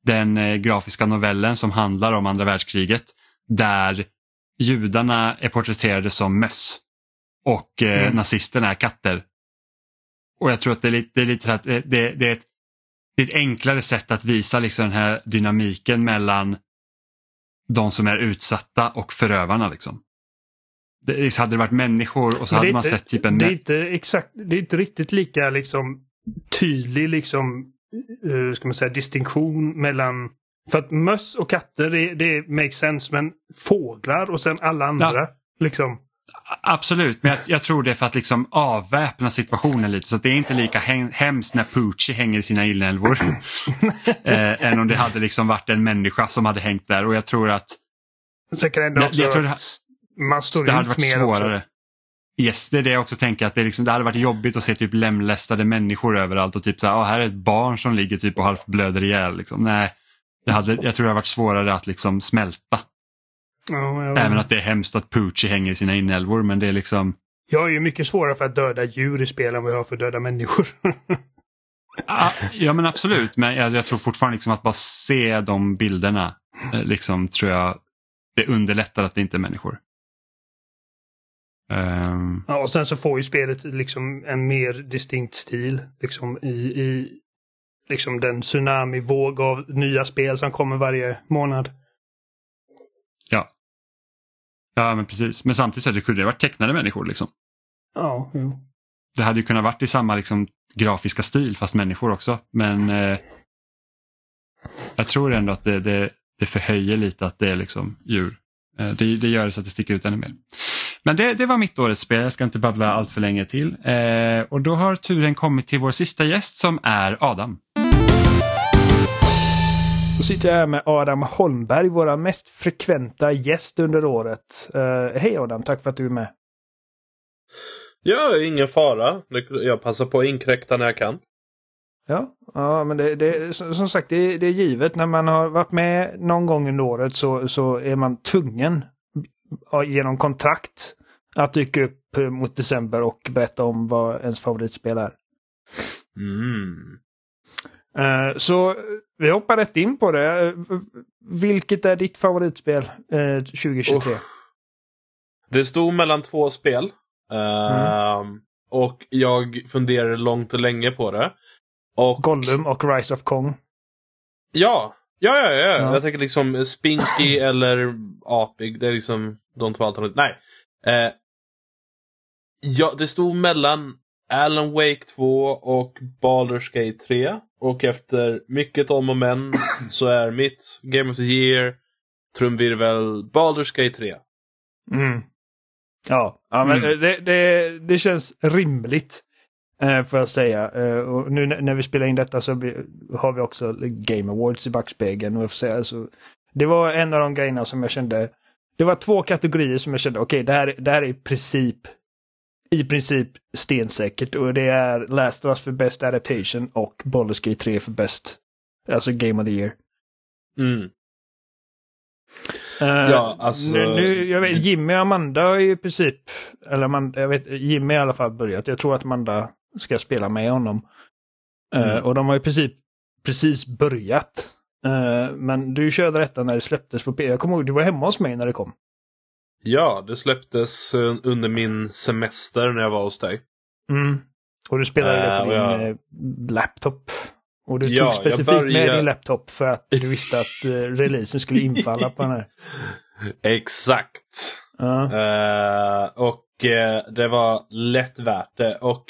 Den eh, grafiska novellen som handlar om andra världskriget där judarna är porträtterade som möss och eh, mm. nazisterna är katter. Och jag tror att det är lite, det är lite så att det, det, är ett det är ett enklare sätt att visa liksom den här dynamiken mellan de som är utsatta och förövarna. Liksom. Det, hade det varit människor och så hade man sett typ en... Det är inte, exakt, det är inte riktigt lika liksom, tydlig liksom, uh, ska man säga, distinktion mellan... För att möss och katter, det, det makes sense, men fåglar och sen alla andra. Ja. Liksom. Absolut, men jag, jag, tror det är för att liksom avväpna situationen lite så det är inte lika hemskt när Poochie hänger i sina inälvor. eh, än om det hade liksom varit en människa som hade hängt där och jag tror att... Så kan det också jag, tror det, man står det hade varit svårare. Också. Yes, det är det jag också tänker att det, liksom, det hade varit jobbigt att se typ lemlästade människor överallt och typ så här, ah, här är ett barn som ligger typ och halvt blöder ihjäl. Liksom. Nej, det hade, jag tror det hade varit svårare att liksom smälta. Ja, Även att det är hemskt att Poochie hänger i sina inälvor men det är liksom... Jag är ju mycket svårare för att döda djur i spel än vad jag har för att döda människor. ja men absolut, men jag, jag, tror fortfarande liksom att bara se de bilderna eh, liksom tror jag det underlättar att det inte är människor. Um... Ja, och sen så får ju spelet liksom en mer distinkt stil liksom i, i liksom den tsunami-våg av nya spel som kommer varje månad. Ja. Ja men precis, men samtidigt så hade det kunnat varit tecknade människor liksom. Ja, jo. Det hade ju kunnat varit i samma liksom, grafiska stil fast människor också. Men eh, jag tror ändå att det, det, det förhöjer lite att det är liksom djur. Eh, det, det gör det så att det sticker ut ännu mer. Men det, det var mitt årets spel, jag ska inte babbla allt för länge till. Eh, och då har turen kommit till vår sista gäst som är Adam. Då sitter jag här med Adam Holmberg, våra mest frekventa gäst under året. Uh, Hej Adam, tack för att du är med. Ja, ingen fara. Jag passar på att inkräkta när jag kan. Ja, ja men det, det, som sagt det, det är givet. När man har varit med någon gång under året så, så är man tvungen genom kontrakt att dyka upp mot december och berätta om vad ens favoritspel är. Mm. Uh, så vi hoppar rätt in på det. Vilket är ditt favoritspel uh, 2023? Oh. Det stod mellan två spel. Uh, mm. Och jag funderade långt och länge på det. Och... Gollum och Rise of Kong. Ja, ja, ja, ja. ja. Jag tänker liksom Spinky eller Apig. Det är liksom de två alternativen. Nej. Eh, ja, det stod mellan Alan Wake 2 och Baldur's Gate 3. Och efter mycket om och men så är mitt Game of the Year trumvirvel Baldur's Gate 3. Mm. Ja, ja men mm. det, det, det känns rimligt. Eh, får jag säga. Eh, och nu när vi spelar in detta så har vi också Game Awards i backspegeln. Och säga, alltså, det var en av de grejerna som jag kände. Det var två kategorier som jag kände, okej okay, det, här, det här är i princip i princip stensäkert och det är Last of Us för Best Adaptation och Baldur's Gate 3 för Best, alltså Game of the Year. Mm. Uh, ja, alltså... Nu, nu, jag vet, Jimmy och Amanda har ju i princip, eller Amanda, jag vet, Jimmy i alla fall börjat. Jag tror att Amanda ska spela med honom. Uh, mm. Och de har i princip precis börjat. Uh, men du körde detta när det släpptes på P. Jag kommer ihåg, du var hemma hos mig när det kom. Ja, det släpptes under min semester när jag var hos dig. Mm. Och du spelade det på din jag... laptop. Och du ja, tog specifikt började... med din laptop för att du visste att uh, releasen skulle infalla på den här. Exakt. Uh. Uh, och uh, det var lätt värt det. Och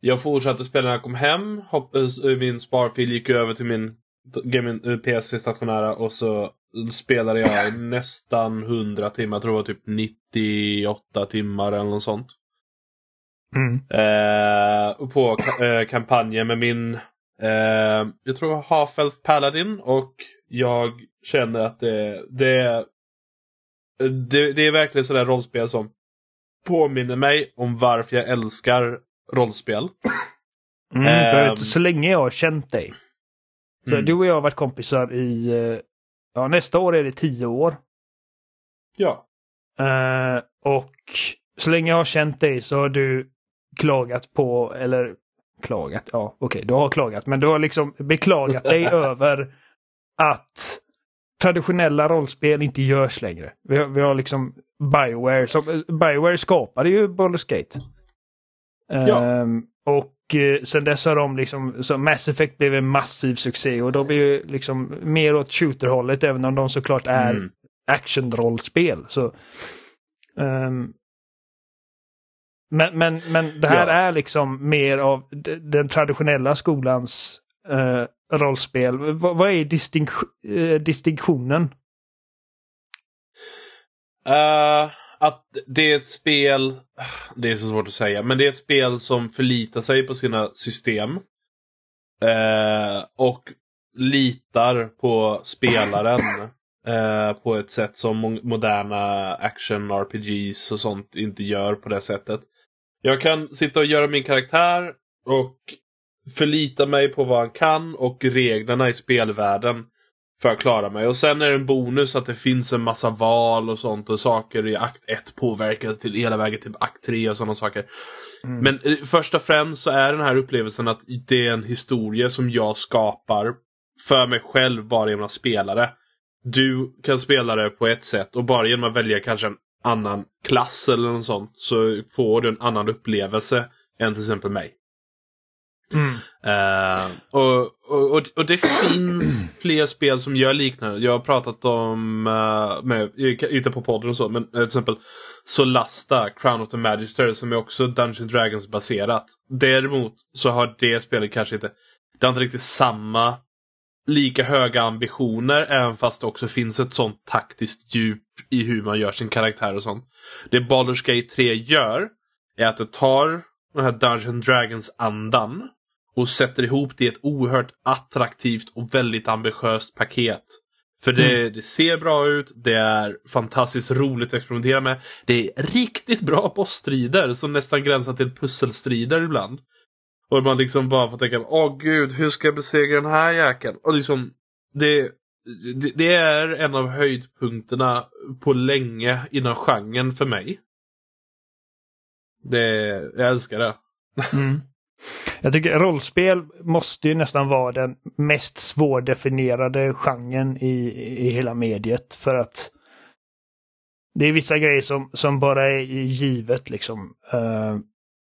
jag fortsatte spela när jag kom hem. Hopp, min sparfil gick över till min, min PC stationära och så spelade jag nästan 100 timmar. Jag tror det var typ 98 timmar eller något sånt. Mm. på kampanjen med min Eh, jag tror Half-Elf Paladin och jag känner att det, det, det, det är verkligen sådär rollspel som påminner mig om varför jag älskar rollspel. Mm, för um, så länge jag har känt dig. Så mm. Du och jag har varit kompisar i, eh, ja nästa år är det tio år. Ja. Uh, och så länge jag har känt dig så har du klagat på, eller klagat, ja okej, okay, du har klagat, men du har liksom beklagat dig över att traditionella rollspel inte görs längre. Vi har, vi har liksom Bioware, som, Bioware skapade ju Baldur's Gate. Ja. Um, och uh, sen dess har de liksom, så Mass Effect blev en massiv succé och de blir ju liksom mer åt shooterhållet även om de såklart är mm. actionrollspel. Så, um, men, men, men det här ja. är liksom mer av den traditionella skolans uh, rollspel. V vad är distink uh, distinktionen? Uh, att det är ett spel, det är så svårt att säga, men det är ett spel som förlitar sig på sina system. Eh, och litar på spelaren eh, på ett sätt som moderna action-RPGs och sånt inte gör på det sättet. Jag kan sitta och göra min karaktär och förlita mig på vad han kan och reglerna i spelvärlden för att klara mig. Och sen är det en bonus att det finns en massa val och sånt och saker i akt 1 påverkas till hela vägen till akt 3 och sådana saker. Mm. Men eh, först och främst så är den här upplevelsen att det är en historia som jag skapar för mig själv bara genom att spela det. Du kan spela det på ett sätt och bara genom att välja kanske en annan klass eller något sånt så får du en annan upplevelse än till exempel mig. Mm. Uh, och, och, och, det finns fler spel som gör liknande. Jag har pratat om, uh, med, inte på podden och så, men eh, till exempel Solasta, Crown of the Magister som är också Dungeons Dragons baserat. Däremot så har det spelet kanske inte, det har inte riktigt samma lika höga ambitioner även fast det också finns ett sånt taktiskt djup i hur man gör sin karaktär och sånt. Det Baldur's Gate 3 gör är att det tar den här Dungeons Dragons-andan och sätter ihop det i ett oerhört attraktivt och väldigt ambitiöst paket. För det, mm. det, ser bra ut, det är fantastiskt roligt att experimentera med. Det är riktigt bra bossstrider som nästan gränsar till pusselstrider ibland. Och man liksom bara får tänka, åh gud, hur ska jag besegra den här jäkeln? Och liksom, det, det, det, är en av höjdpunkterna på länge inom genren för mig. Det, jag älskar det. Mm. Jag tycker rollspel måste ju nästan vara den mest svårdefinierade genren i, i hela mediet för att det är vissa grejer som, som bara är givet liksom. Uh,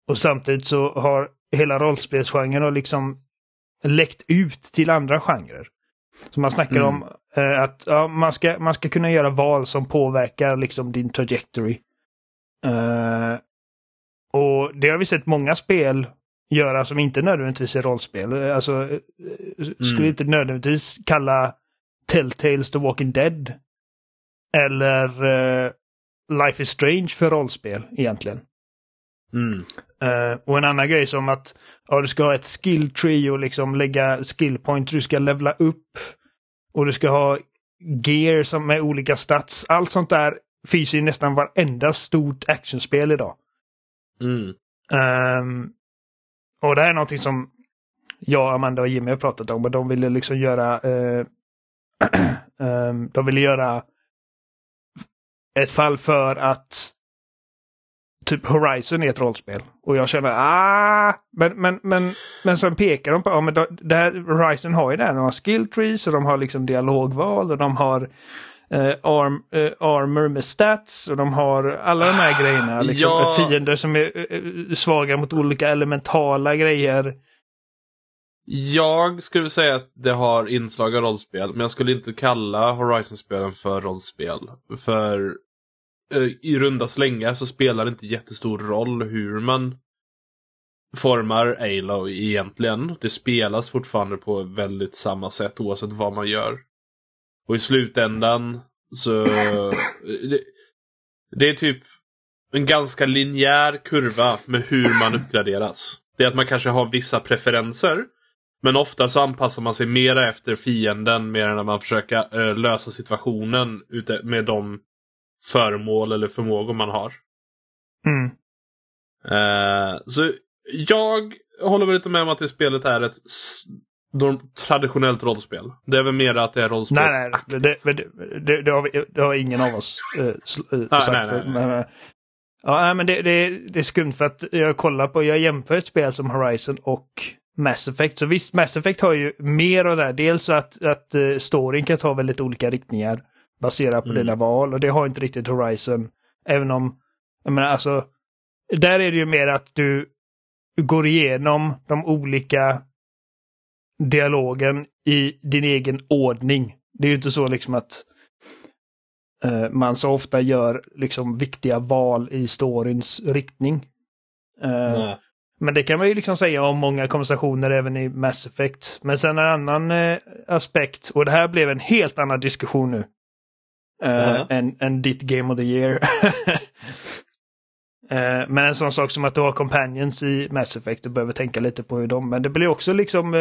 och samtidigt så har hela rollspelsgenren och liksom läckt ut till andra genrer. Så man snackar mm. om uh, att ja, man, ska, man ska kunna göra val som påverkar liksom din trajectory. Uh, och det har vi sett många spel göra som inte nödvändigtvis är rollspel. Alltså, skulle mm. inte nödvändigtvis kalla Telltales The Walking Dead eller uh, Life is Strange för rollspel egentligen. Mm. Uh, och en annan grej som att ja, du ska ha ett skill tree och liksom lägga skill point. Du ska levla upp. Och du ska ha gear som med olika stats. Allt sånt där finns i nästan varenda stort actionspel idag. Mm. Um, och det här är någonting som jag, Amanda och Jimmy har pratat om. Och de ville liksom göra... Eh, ehm, de ville göra ett fall för att typ Horizon är ett rollspel. Och jag känner ah, men, men, men, men sen pekar de på, ja men det här, Horizon har ju det här, de har skill trees och de har liksom dialogval och de har eh, arm, eh, armor med stats och de har alla de här grejerna. Liksom, ja. Fiender som är eh, svaga mot olika elementala grejer. Jag skulle säga att det har inslag av rollspel, men jag skulle inte kalla Horizon-spelen för rollspel. För eh, i runda slängar så spelar det inte jättestor roll hur man formar Alo egentligen. Det spelas fortfarande på väldigt samma sätt oavsett vad man gör. Och i slutändan så... Det, det är typ en ganska linjär kurva med hur man uppgraderas. Det är att man kanske har vissa preferenser. Men ofta så anpassar man sig mera efter fienden mer än när man försöker uh, lösa situationen ute med de föremål eller förmågor man har. Mm. Uh, så jag håller väl lite med om att det spelet är ett traditionellt rollspel. Det är väl mer att det är rollspels Nej, nej det, det, det, har vi, det har ingen av oss uh, sagt. Nej, nej, nej. Men, ja, men det, är skumt för att jag kollar på, jag jämför ett spel som Horizon och Mass Effect. Så visst, Mass Effect har ju mer av det här. Dels att, att uh, storyn kan ta väldigt olika riktningar baserat på mm. dina val och det har inte riktigt Horizon. Även om, jag menar alltså, där är det ju mer att du går igenom de olika dialogen i din egen ordning. Det är ju inte så liksom att uh, man så ofta gör liksom viktiga val i storyns riktning. Uh, men det kan man ju liksom säga om många konversationer även i Mass Effect. Men sen en annan uh, aspekt, och det här blev en helt annan diskussion nu. Uh, än, än ditt Game of the Year. men en sån sak som att du har companions i Mass Effect, du behöver tänka lite på hur de, men det blir också liksom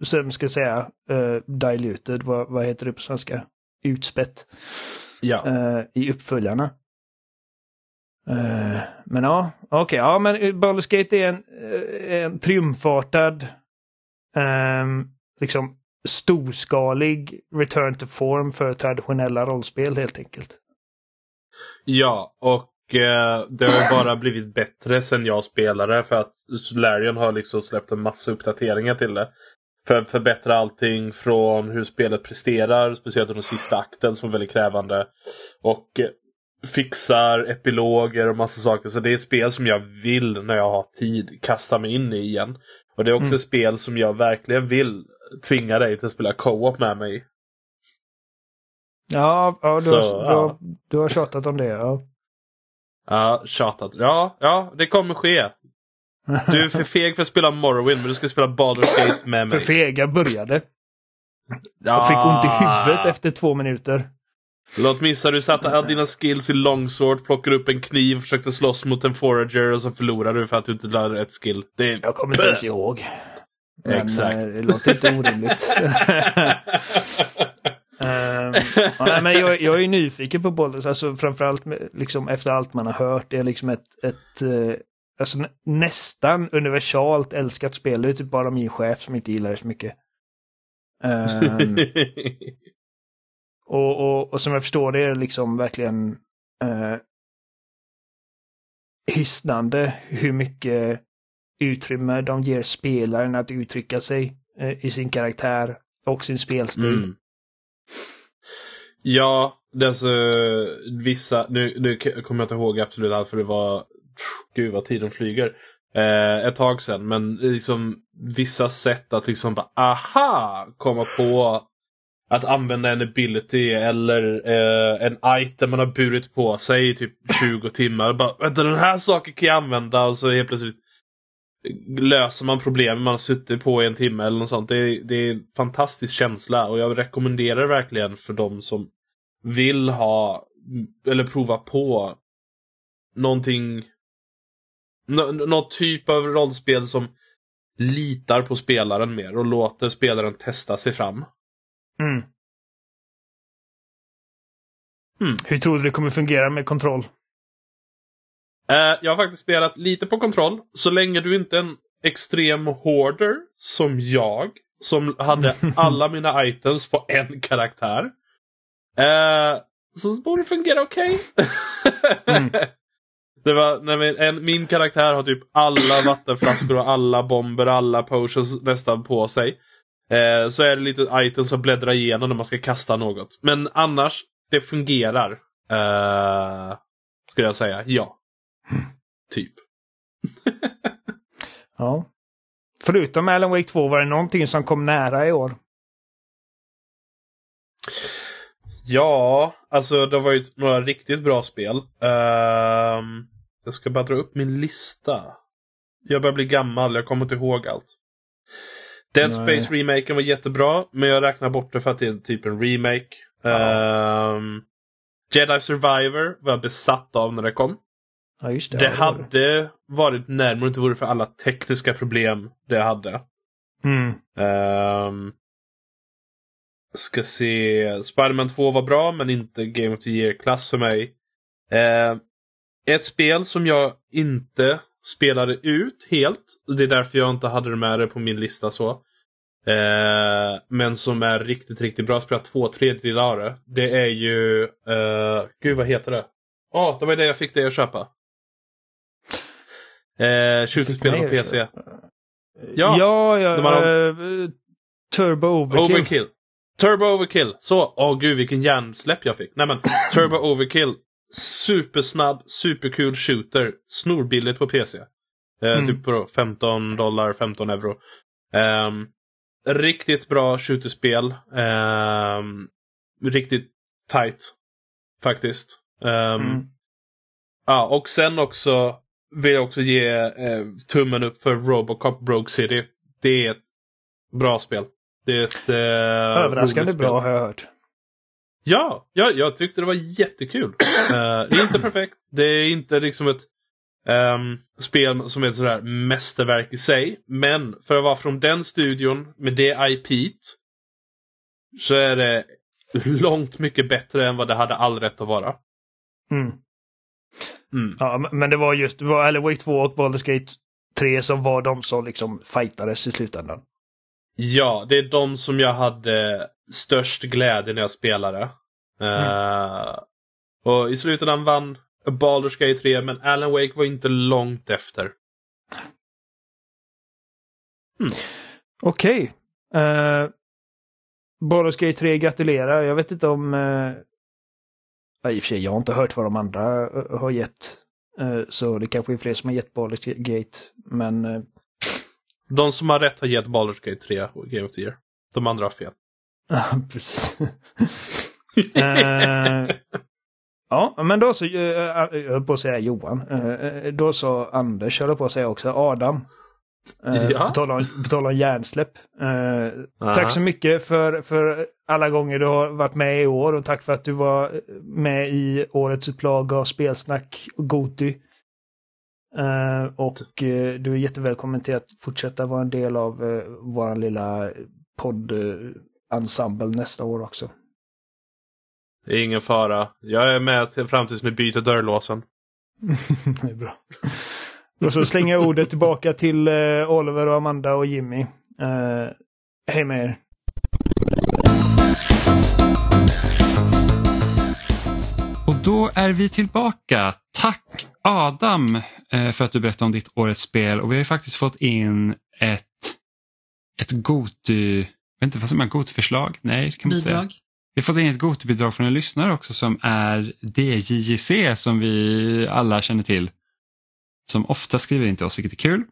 som ska säga uh, diluted, vad, vad heter det på svenska? Utspätt. Ja. Uh, I uppföljarna. Uh, men ja, okej, okay, ja men Baldur's Gate är en, en triumfartad, um, liksom storskalig return to form för traditionella rollspel helt enkelt. Ja, och det har bara blivit bättre sen jag spelade för att Larian har liksom släppt en massa uppdateringar till det för förbättra allting från hur spelet presterar, speciellt den sista akten som är väldigt krävande. Och eh, fixar epiloger och massa saker. Så det är ett spel som jag vill, när jag har tid, kasta mig in i igen. Och det är också mm. ett spel som jag verkligen vill tvinga dig till att spela co-op med mig. Ja, ja, du, Så, har, ja. Du, har, du har tjatat om det. Ja. Ja, tjatat. Ja, ja, det kommer ske. Du är för feg för att spela Morrowind men du ska spela Baldur's Gate med mig. För fega började. Jag fick ont i huvudet efter två minuter. Låt missa, du satte dina skills i longsword, plockade upp en kniv, försökte slåss mot en forager och så förlorade du för att du inte lade rätt skill. Det... Jag kommer inte ens ihåg. Men, Exakt. Eh, det låter inte orimligt. uh, ja, men jag, jag, är nyfiken på Baldur's, alltså framförallt liksom, efter allt man har hört. Det är liksom ett, ett uh, alltså, nästan universalt älskat spel. Det är typ bara min chef som inte gillar det så mycket. Um, och, och, och, som jag förstår det är det liksom verkligen uh, hisnande hur mycket utrymme de ger spelaren att uttrycka sig uh, i sin karaktär och sin spelstil. Mm. Ja, det är alltså vissa, nu, nu kommer jag inte ihåg absolut allt för det var, gud vad tiden flyger. Eh, ett tag sedan, men liksom vissa sätt att liksom bara aha, komma på att använda en ability eller eh, en item man har burit på sig i typ 20 timmar. Bara, vänta den här saken kan jag använda och så helt plötsligt löser man problem man har suttit på i en timme eller något sånt. Det är, det är en fantastisk känsla och jag rekommenderar verkligen för de som vill ha eller prova på någonting någon typ av rollspel som litar på spelaren mer och låter spelaren testa sig fram. Mm. Mm. Hur tror du det kommer fungera med kontroll? Uh, jag har faktiskt spelat lite på kontroll. Så länge du inte är en extrem hoarder som jag. Som hade alla mina items på en karaktär. Uh, så borde det fungera okej. Okay. mm. Det var, nej, en, min karaktär har typ alla vattenflaskor och alla bomber alla potions nästan på sig. Eh, så är det lite items som bläddrar igenom när man ska kasta något. Men annars, det fungerar. Eh, skulle jag säga, ja. Typ. ja. Förutom Alan Wake 2, var det någonting som kom nära i år? Ja, alltså det var ju några riktigt bra spel. Uh, jag ska bara dra upp min lista. Jag börjar bli gammal, jag kommer inte ihåg allt. Dead Nej. Space remaken var jättebra, men jag räknar bort det för att det är typ en remake. Uh, Jedi Survivor var jag besatt av när det kom. Ja, det. Det hade varit närmare inte vore för alla tekniska problem det hade. Mm. Um, Ska se. Spiderman 2 var bra men inte Game of the Year-klass för mig. Eh, ett spel som jag inte spelade ut helt. Det är därför jag inte hade det med det på min lista så. Eh, men som är riktigt, riktigt bra. Spelat två tredjedelar det. Det är ju... Eh, gud, vad heter det? Ja, oh, det var det jag fick det att köpa. Eh, Shooterspel på PC. Ja, ja, ja har... uh, Turbo Overkill. Overkill. Turbo Overkill. Så, åh oh, gud vilken hjärnsläpp jag fick. Nej men, Turbo Overkill. Supersnabb, superkul shooter. Snorbilligt på PC. Eh, mm. Typ på 15 dollar, 15 euro. Um, riktigt bra shooterspel. Um, riktigt tight. Faktiskt. Um, mm. Ja, och sen också vill jag också ge eh, tummen upp för Robocop Broke City. Det är ett bra spel. Det är ett... Eh, Överraskande bra har jag hört. Ja, ja, jag tyckte det var jättekul. uh, det är inte perfekt. Det är inte liksom ett um, spel som är ett sådär mästerverk i sig. Men för att vara från den studion med det IP så är det långt mycket bättre än vad det hade all rätt att vara. Mm. Mm. Ja, men det var just det var Wake 2 och Baldur's Gate 3 som var de som liksom fightades i slutändan. Ja, det är de som jag hade störst glädje när jag spelade. Mm. Uh, och i slutändan vann Baldur's Gate 3, men Alan Wake var inte långt efter. Mm. Okej. Okay. Uh, eh, Baldur's Gate 3, gratulerar. Jag vet inte om... Uh, I och för sig, jag har inte hört vad de andra har gett. Så det kanske är fler som har gett Baldur's Gate. Men de som har rätt har gett Baldur's Gate 3 och Game of the Year. De andra har fel. Ja, precis. uh, ja, men då så, uh, jag höll på att säga Johan. Uh, då så Anders, höll på att säga också Adam. Uh, ja. Tal om hjärnsläpp. Uh, tack så mycket för, för alla gånger du har varit med i år och tack för att du var med i årets upplaga av Spelsnack och Goti. Uh, och uh, du är jättevälkommen till att fortsätta vara en del av uh, vår lilla poddensemble nästa år också. Det är ingen fara. Jag är med fram tills vi byter dörrlåsen. det är bra. Och så slänger jag ordet tillbaka till uh, Oliver och Amanda och Jimmy. Uh, hej med er. Och då är vi tillbaka. Tack Adam uh, för att du berättade om ditt årets spel och vi har faktiskt fått in ett, ett Goty, jag vet inte vad som är Goty-förslag? Nej, det kan man inte säga. Vi har fått in ett Goty-bidrag från en lyssnare också som är DJJC som vi alla känner till som ofta skriver in till oss, vilket är kul.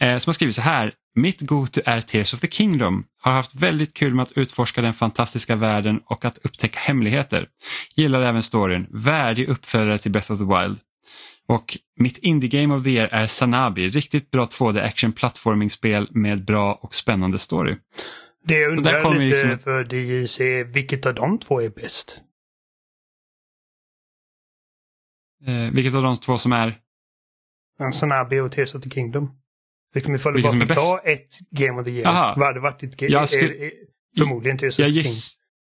Eh, som har skrivit så här. Mitt go-to är Tears of the Kingdom. Har haft väldigt kul med att utforska den fantastiska världen och att upptäcka hemligheter. Gillar även storyn. Värdig uppföljare till Breath of the Wild. Och mitt Indie Game of the Year är Sanabi. Riktigt bra 2D action plattforming-spel med bra och spännande story. Det jag undrar lite liksom... för DJC, vilket av de två är bäst? Eh, vilket av de två som är? Sanabi och Tears of the Kingdom. Liksom ifall du bara fick ta ett Game of the Year. Aha. Vad hade varit ditt game? Jag skulle... är, är, förmodligen Tears the Kingdom.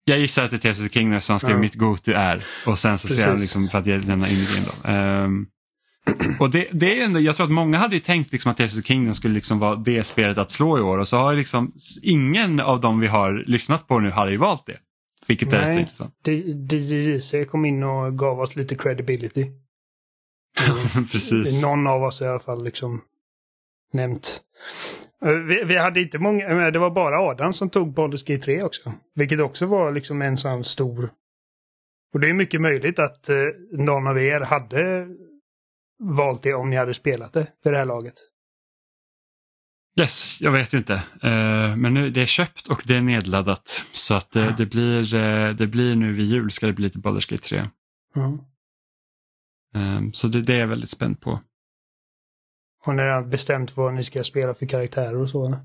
Jag gissar att det är Tears of the Kingdom som han skrev ja. mitt go-to är. Och sen så ser jag liksom för att jag lämnar in det. Um, och det, det är ändå, jag tror att många hade ju tänkt liksom att Tears of the Kingdom skulle liksom vara det spelet att slå i år och så har liksom ingen av dem vi har lyssnat på nu hade ju valt det. Vilket är Nej, rätt intressant. DJC kom in och gav oss lite credibility. Precis. Någon av oss i alla fall liksom nämnt. Eh, vi, vi, hade inte många, det var bara Adam som tog Baldur's Gate 3 också. Vilket också var liksom en sån stor... Och det är mycket möjligt att eh, någon av er hade valt det om ni hade spelat det för det här laget. Yes, jag vet ju inte. Uh, men nu det är köpt och det är nedladdat. Så att uh, det, blir, uh, det blir nu vid jul ska det bli till Baldur's Gate 3. Mm. Um, så det, det, är jag väldigt spänd på. Har ni redan bestämt vad ni ska spela för karaktärer och så? Eller?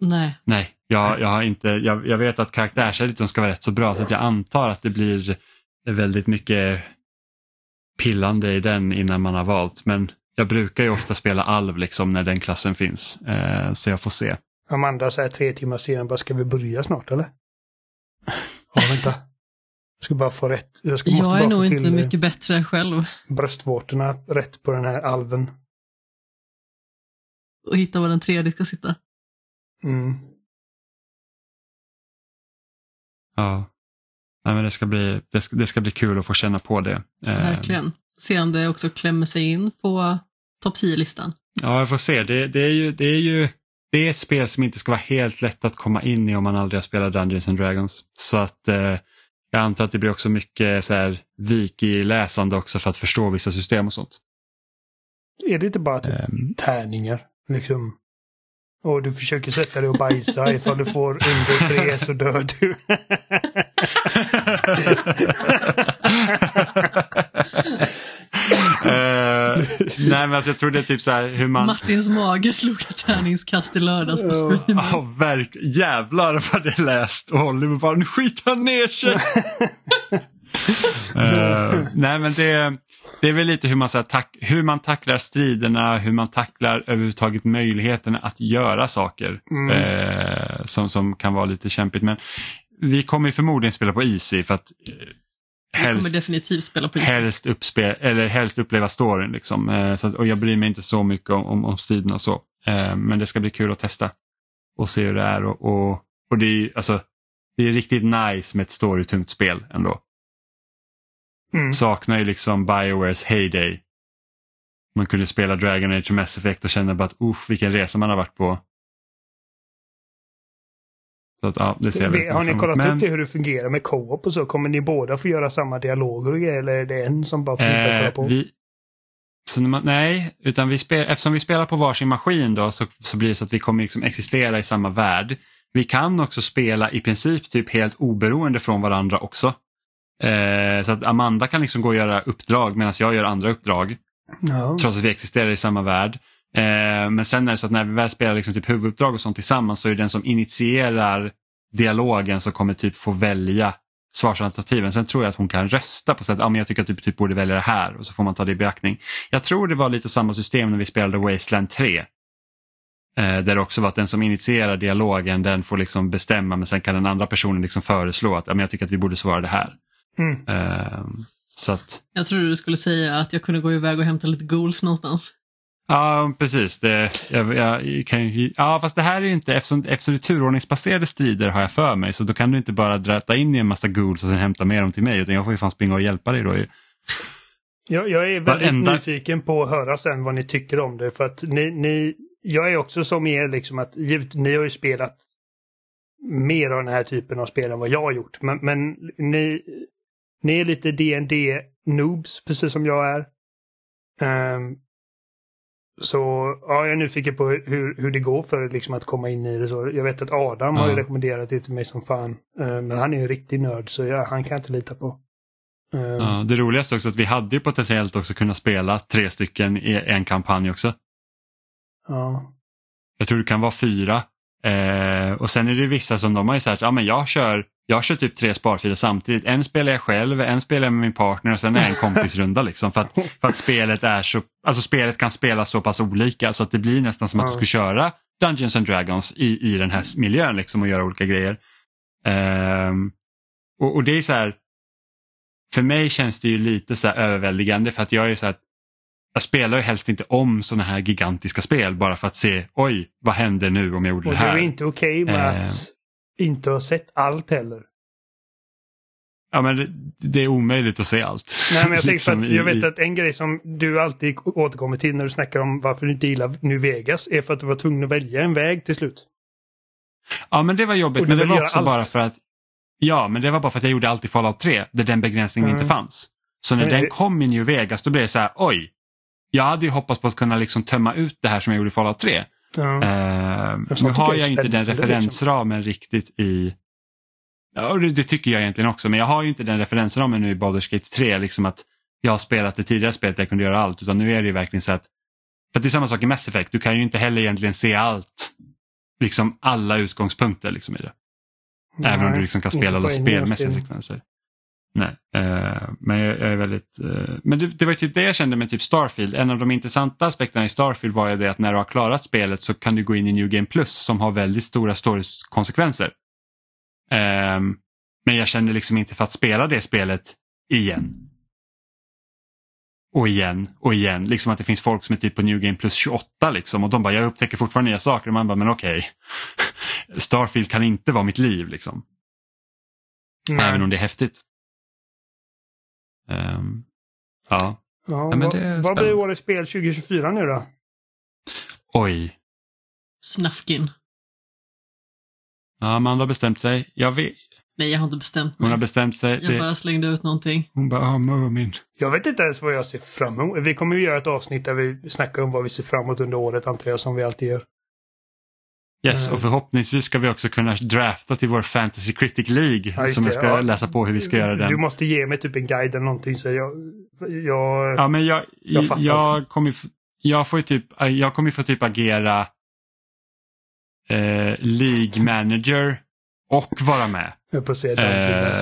Nej. Nej, jag, jag har inte. Jag, jag vet att karaktärseditorn ska vara rätt så bra så att jag antar att det blir väldigt mycket pillande i den innan man har valt. Men jag brukar ju ofta spela alv liksom när den klassen finns. Eh, så jag får se. Amanda säger tre timmar senare, bara ska vi börja snart eller? Ja, vänta. Jag ska bara få rätt. Jag, ska, jag är nog inte mycket bättre själv. Bröstvårtorna rätt på den här alven. Och hitta var den tredje ska sitta. Mm. Ja. Nej, men det, ska bli, det, ska, det ska bli kul att få känna på det. Eh, Verkligen. Se om det också klämmer sig in på topp 10-listan. Ja, jag får se. Det, det, är ju, det, är ju, det är ett spel som inte ska vara helt lätt att komma in i om man aldrig har spelat Dungeons and Dragons. Så att eh, jag antar att det blir också mycket så här, wiki-läsande också för att förstå vissa system och sånt. Är det inte bara typ um, tärningar? Liksom och du försöker sätta dig och bajsa. Ifall du får under tre så dör du. uh, nej men alltså jag tror det är typ så här hur man... Martins mage slog ett tärningskast i lördags på streamen. Ja, oh, verk... Jävlar vad det är läst. Och Oliver bara, nu skiter han ner sig. uh, nej men det, det är väl lite hur man, så tack, hur man tacklar striderna, hur man tacklar överhuvudtaget möjligheten att göra saker mm. eh, som, som kan vara lite kämpigt. Men vi kommer förmodligen spela på Easy för att eh, helst, kommer definitivt spela på Easy. Helst, eller helst uppleva storyn. Liksom. Eh, så att, och jag bryr mig inte så mycket om, om, om striderna så. Eh, men det ska bli kul att testa och se hur det är. Och, och, och det, är, alltså, det är riktigt nice med ett storytungt spel ändå. Mm. Saknar ju liksom Biowares heyday. Man kunde spela Dragon Age och Mass Effect och känna bara att usch vilken resa man har varit på. Så att, ja, det ser vi, har ni kollat Men... upp det hur det fungerar med co-op och så? Kommer ni båda få göra samma dialoger och grejer eller är det en som bara får titta och kolla på? Eh, vi... Så man, nej, utan vi spel, eftersom vi spelar på varsin maskin då så, så blir det så att vi kommer liksom existera i samma värld. Vi kan också spela i princip typ helt oberoende från varandra också. Eh, så att Amanda kan liksom gå och göra uppdrag medan jag gör andra uppdrag. Ja. Trots att vi existerar i samma värld. Eh, men sen är det så att när vi väl spelar liksom typ huvuduppdrag och sånt tillsammans så är det den som initierar dialogen som kommer typ få välja svarsalternativen. Sen tror jag att hon kan rösta på sätt att ah, jag tycker att du typ borde välja det här och så får man ta det i beaktning. Jag tror det var lite samma system när vi spelade Wasteland 3. Eh, där det också var att den som initierar dialogen den får liksom bestämma men sen kan den andra personen liksom föreslå att ah, jag tycker att vi borde svara det här. Mm. Eh, så att... Jag trodde du skulle säga att jag kunde gå iväg och hämta lite goals någonstans. Ja, precis. Det, jag, jag, kan, ja, fast det här är inte, eftersom, eftersom det är turordningsbaserade strider har jag för mig, så då kan du inte bara dräta in i en massa ghouls och sen hämta med dem till mig, utan jag får ju fan springa och hjälpa dig då. Jag, jag är väldigt Varenda... nyfiken på att höra sen vad ni tycker om det, för att ni, ni jag är också som er, liksom att ni har ju spelat mer av den här typen av spel än vad jag har gjort, men, men ni, ni är lite dd noobs precis som jag är. Um, så ja, jag är nyfiken på hur, hur det går för liksom, att komma in i det. Så jag vet att Adam ja. har ju rekommenderat det till mig som fan. Uh, men han är ju en riktig nörd så ja, han kan jag inte lita på. Uh, ja, det roligaste också är att vi hade ju potentiellt också kunnat spela tre stycken i en kampanj också. Ja. Jag tror det kan vara fyra. Uh, och sen är det vissa som de har ju sagt, ja men jag kör jag kör typ tre sparfiler samtidigt. En spelar jag själv, en spelar jag med min partner och sen är en kompisrunda. Liksom, för, att, för att spelet är så, alltså spelet kan spelas så pass olika så att det blir nästan som att du skulle köra Dungeons and Dragons i, i den här miljön liksom, och göra olika grejer. Um, och, och, det är så här, för mig känns det ju lite så överväldigande för att jag är så här, jag spelar ju helst inte om sådana här gigantiska spel bara för att se, oj, vad händer nu om jag gjorde och det här. Och du är inte okej okay med att inte har sett allt heller. Ja men det, det är omöjligt att se allt. Nej men jag, liksom att, jag vet att en grej som du alltid återkommer till när du snackar om varför du inte gillar New Vegas är för att du var tvungen att välja en väg till slut. Ja men det var jobbigt men det var också allt. bara för att Ja men det var bara för att jag gjorde allt i Fallout 3 där den begränsningen mm. inte fanns. Så när Nej. den kom i New Vegas då blev det så här oj. Jag hade ju hoppats på att kunna liksom tömma ut det här som jag gjorde i Fallout 3. Ja. Uh, nu har jag inte den liksom. referensramen liksom. riktigt i Ja, det, det, tycker jag egentligen också, men jag har ju inte den referensramen nu i Baldur's Gate 3, liksom att jag har spelat det tidigare spelet där jag kunde göra allt, utan nu är det ju verkligen så att, för det är samma sak i Mass Effect, du kan ju inte heller egentligen se allt, liksom alla utgångspunkter liksom i det. Nej, Även om du liksom kan spela alla spelmässiga sekvenser. Nej, uh, men jag, jag, är väldigt... Uh, men det, det var typ det jag kände med typ Starfield. En av de intressanta aspekterna i Starfield var ju det att när du har klarat spelet så kan du gå in i New Game Plus som har väldigt stora stories-konsekvenser. Um, men jag kände liksom inte för att spela det spelet igen. Och igen och igen. Liksom att det finns folk som är typ på New Game Plus 28 liksom och de bara jag upptäcker fortfarande nya saker och man bara men okej. Okay. Starfield kan inte vara mitt liv liksom. Nej. Även om det är häftigt. Um, ja. ja, ja men det vad blir årets spel 2024 nu då? Oj. Snafkin. Ja, Amanda har bestämt sig. Jag vet. Nej, jag har inte bestämt mig. Hon har bestämt sig. Jag det... bara slängde ut någonting. Hon bara, ja, Mumin. Jag vet inte ens vad jag ser fram emot. Vi kommer ju göra ett avsnitt där vi snackar om vad vi ser fram emot under året, antar jag, som vi alltid gör. Yes, och förhoppningsvis ska vi också kunna drafta till vår Fantasy Critic League ja, som jag ska ja. läsa på hur vi ska göra den. Du måste ge mig typ en guide eller någonting så jag... jag ja, men jag, jag, jag, jag kommer jag får typ, jag kommer få typ agera eh, League Manager och vara med. Jag får se eh,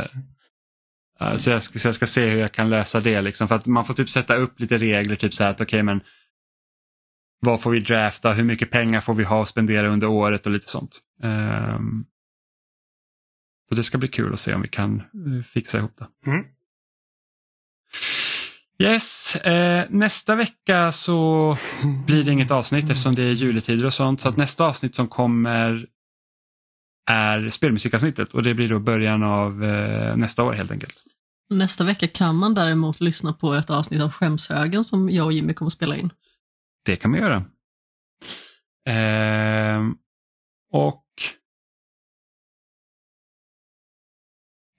så, jag ska, så jag ska se hur jag kan lösa det. Liksom. För att man får typ sätta upp lite regler, typ så här att okej okay, men vad får vi drafta, hur mycket pengar får vi ha och spendera under året och lite sånt. Um, så det ska bli kul att se om vi kan uh, fixa ihop det. Mm. Yes, eh, nästa vecka så blir det inget avsnitt eftersom det är juletider och sånt. Så att nästa avsnitt som kommer är spelmusikavsnittet och det blir då början av eh, nästa år helt enkelt. Nästa vecka kan man däremot lyssna på ett avsnitt av Skämshögen som jag och Jimmy kommer att spela in. Det kan man göra. Eh, och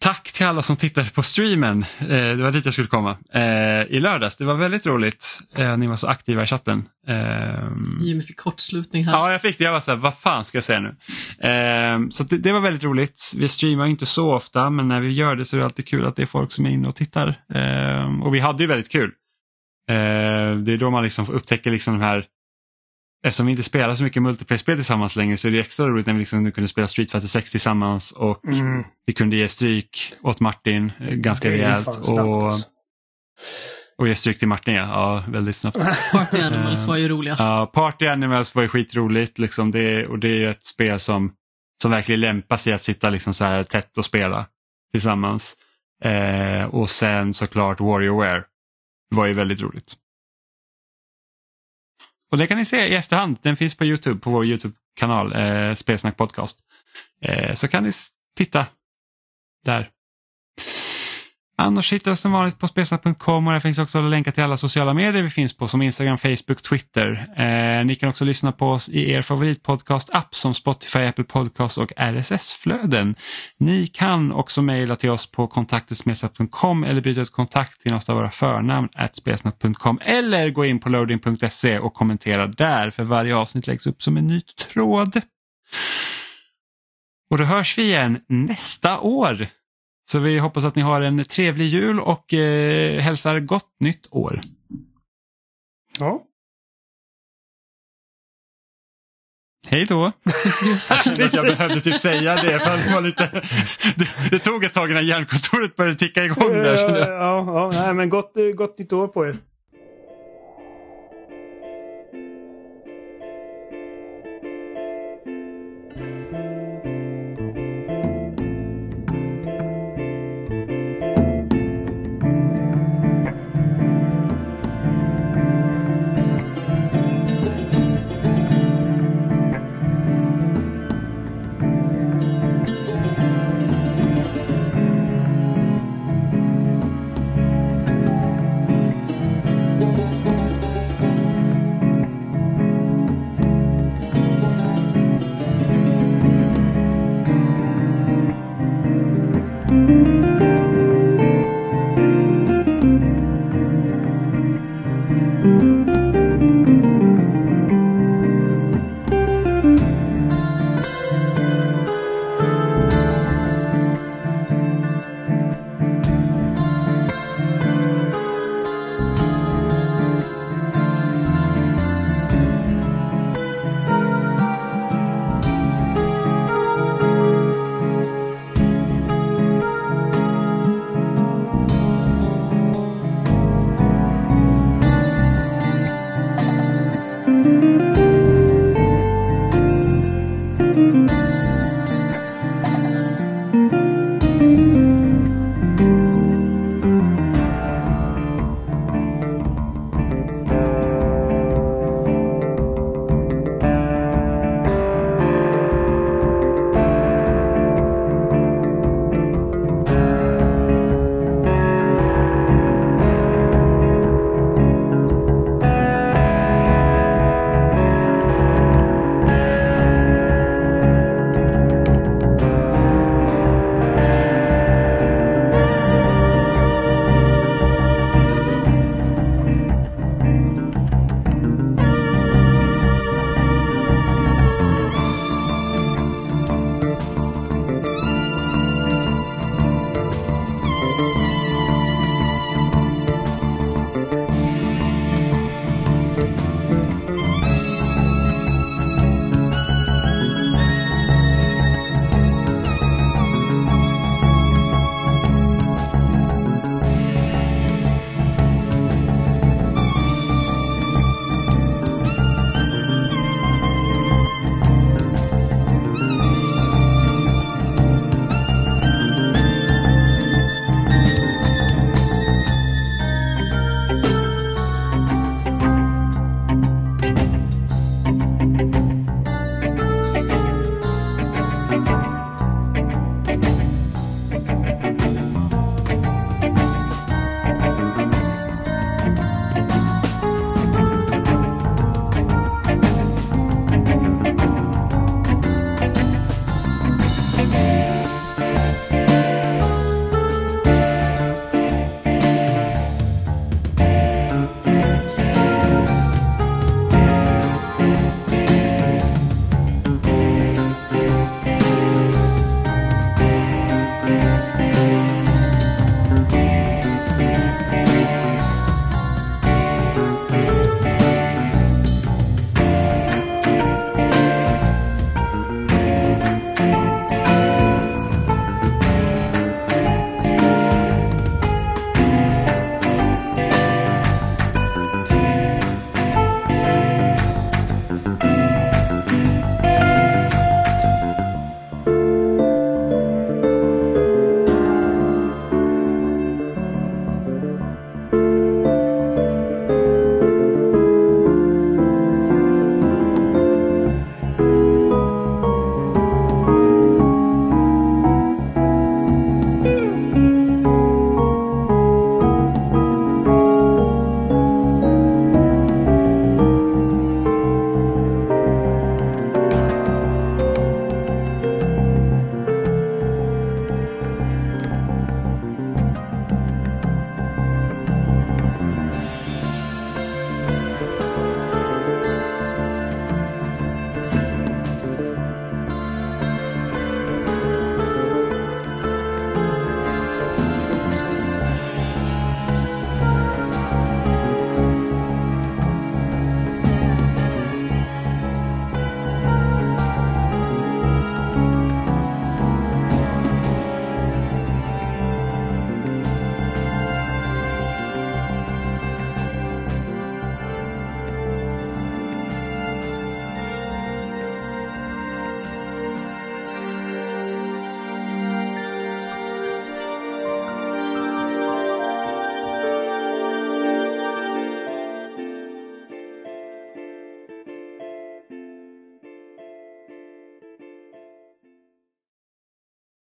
Tack till alla som tittade på streamen. Eh, det var dit jag skulle komma. Eh, I lördags. Det var väldigt roligt. Eh, ni var så aktiva i chatten. Eh, Jimmy fick kortslutning här. Ja, jag fick det. Jag var så här, vad fan ska jag säga nu? Eh, så det, det, var väldigt roligt. Vi streamar inte så ofta, men när vi gör det så är det alltid kul att det är folk som är inne och tittar. Eh, och vi hade ju väldigt kul. Eh, det är då man liksom upptäcker liksom de här eftersom vi inte spelar så mycket multiplayer-spel tillsammans längre så är det extra roligt när vi liksom nu kunde spela Street Fighter 6 tillsammans och mm. vi kunde ge stryk åt Martin eh, ganska rejält. Och, alltså. och ge stryk till Martin, ja. ja väldigt snabbt. Party Animals var ju roligast. Ja, Party Animals var ju skitroligt liksom det, och det är ett spel som, som verkligen lämpar sig att sitta liksom så här tätt och spela tillsammans. Eh, och sen såklart WarioWare var ju väldigt roligt. Och det kan ni se i efterhand. Den finns på Youtube, på vår Youtube-kanal, eh, Spelsnack Podcast. Eh, så kan ni titta där. Annars hittar vi som vanligt på spelsnack.com och där finns också länkar till alla sociala medier vi finns på som Instagram, Facebook, Twitter. Eh, ni kan också lyssna på oss i er favoritpodcast-app som Spotify, Apple Podcast och RSS-flöden. Ni kan också mejla till oss på kontaktesmedsatt.com eller byta ut kontakt till något av våra förnamn spelsnack.com eller gå in på loading.se och kommentera där för varje avsnitt läggs upp som en ny tråd. Och då hörs vi igen nästa år. Så vi hoppas att ni har en trevlig jul och eh, hälsar gott nytt år. Ja. Hej då! jag behövde typ säga det för det var lite... Det, det tog ett tag innan hjärnkontoret började ticka igång där. Ja, ja, ja, nej, men gott, gott nytt år på er.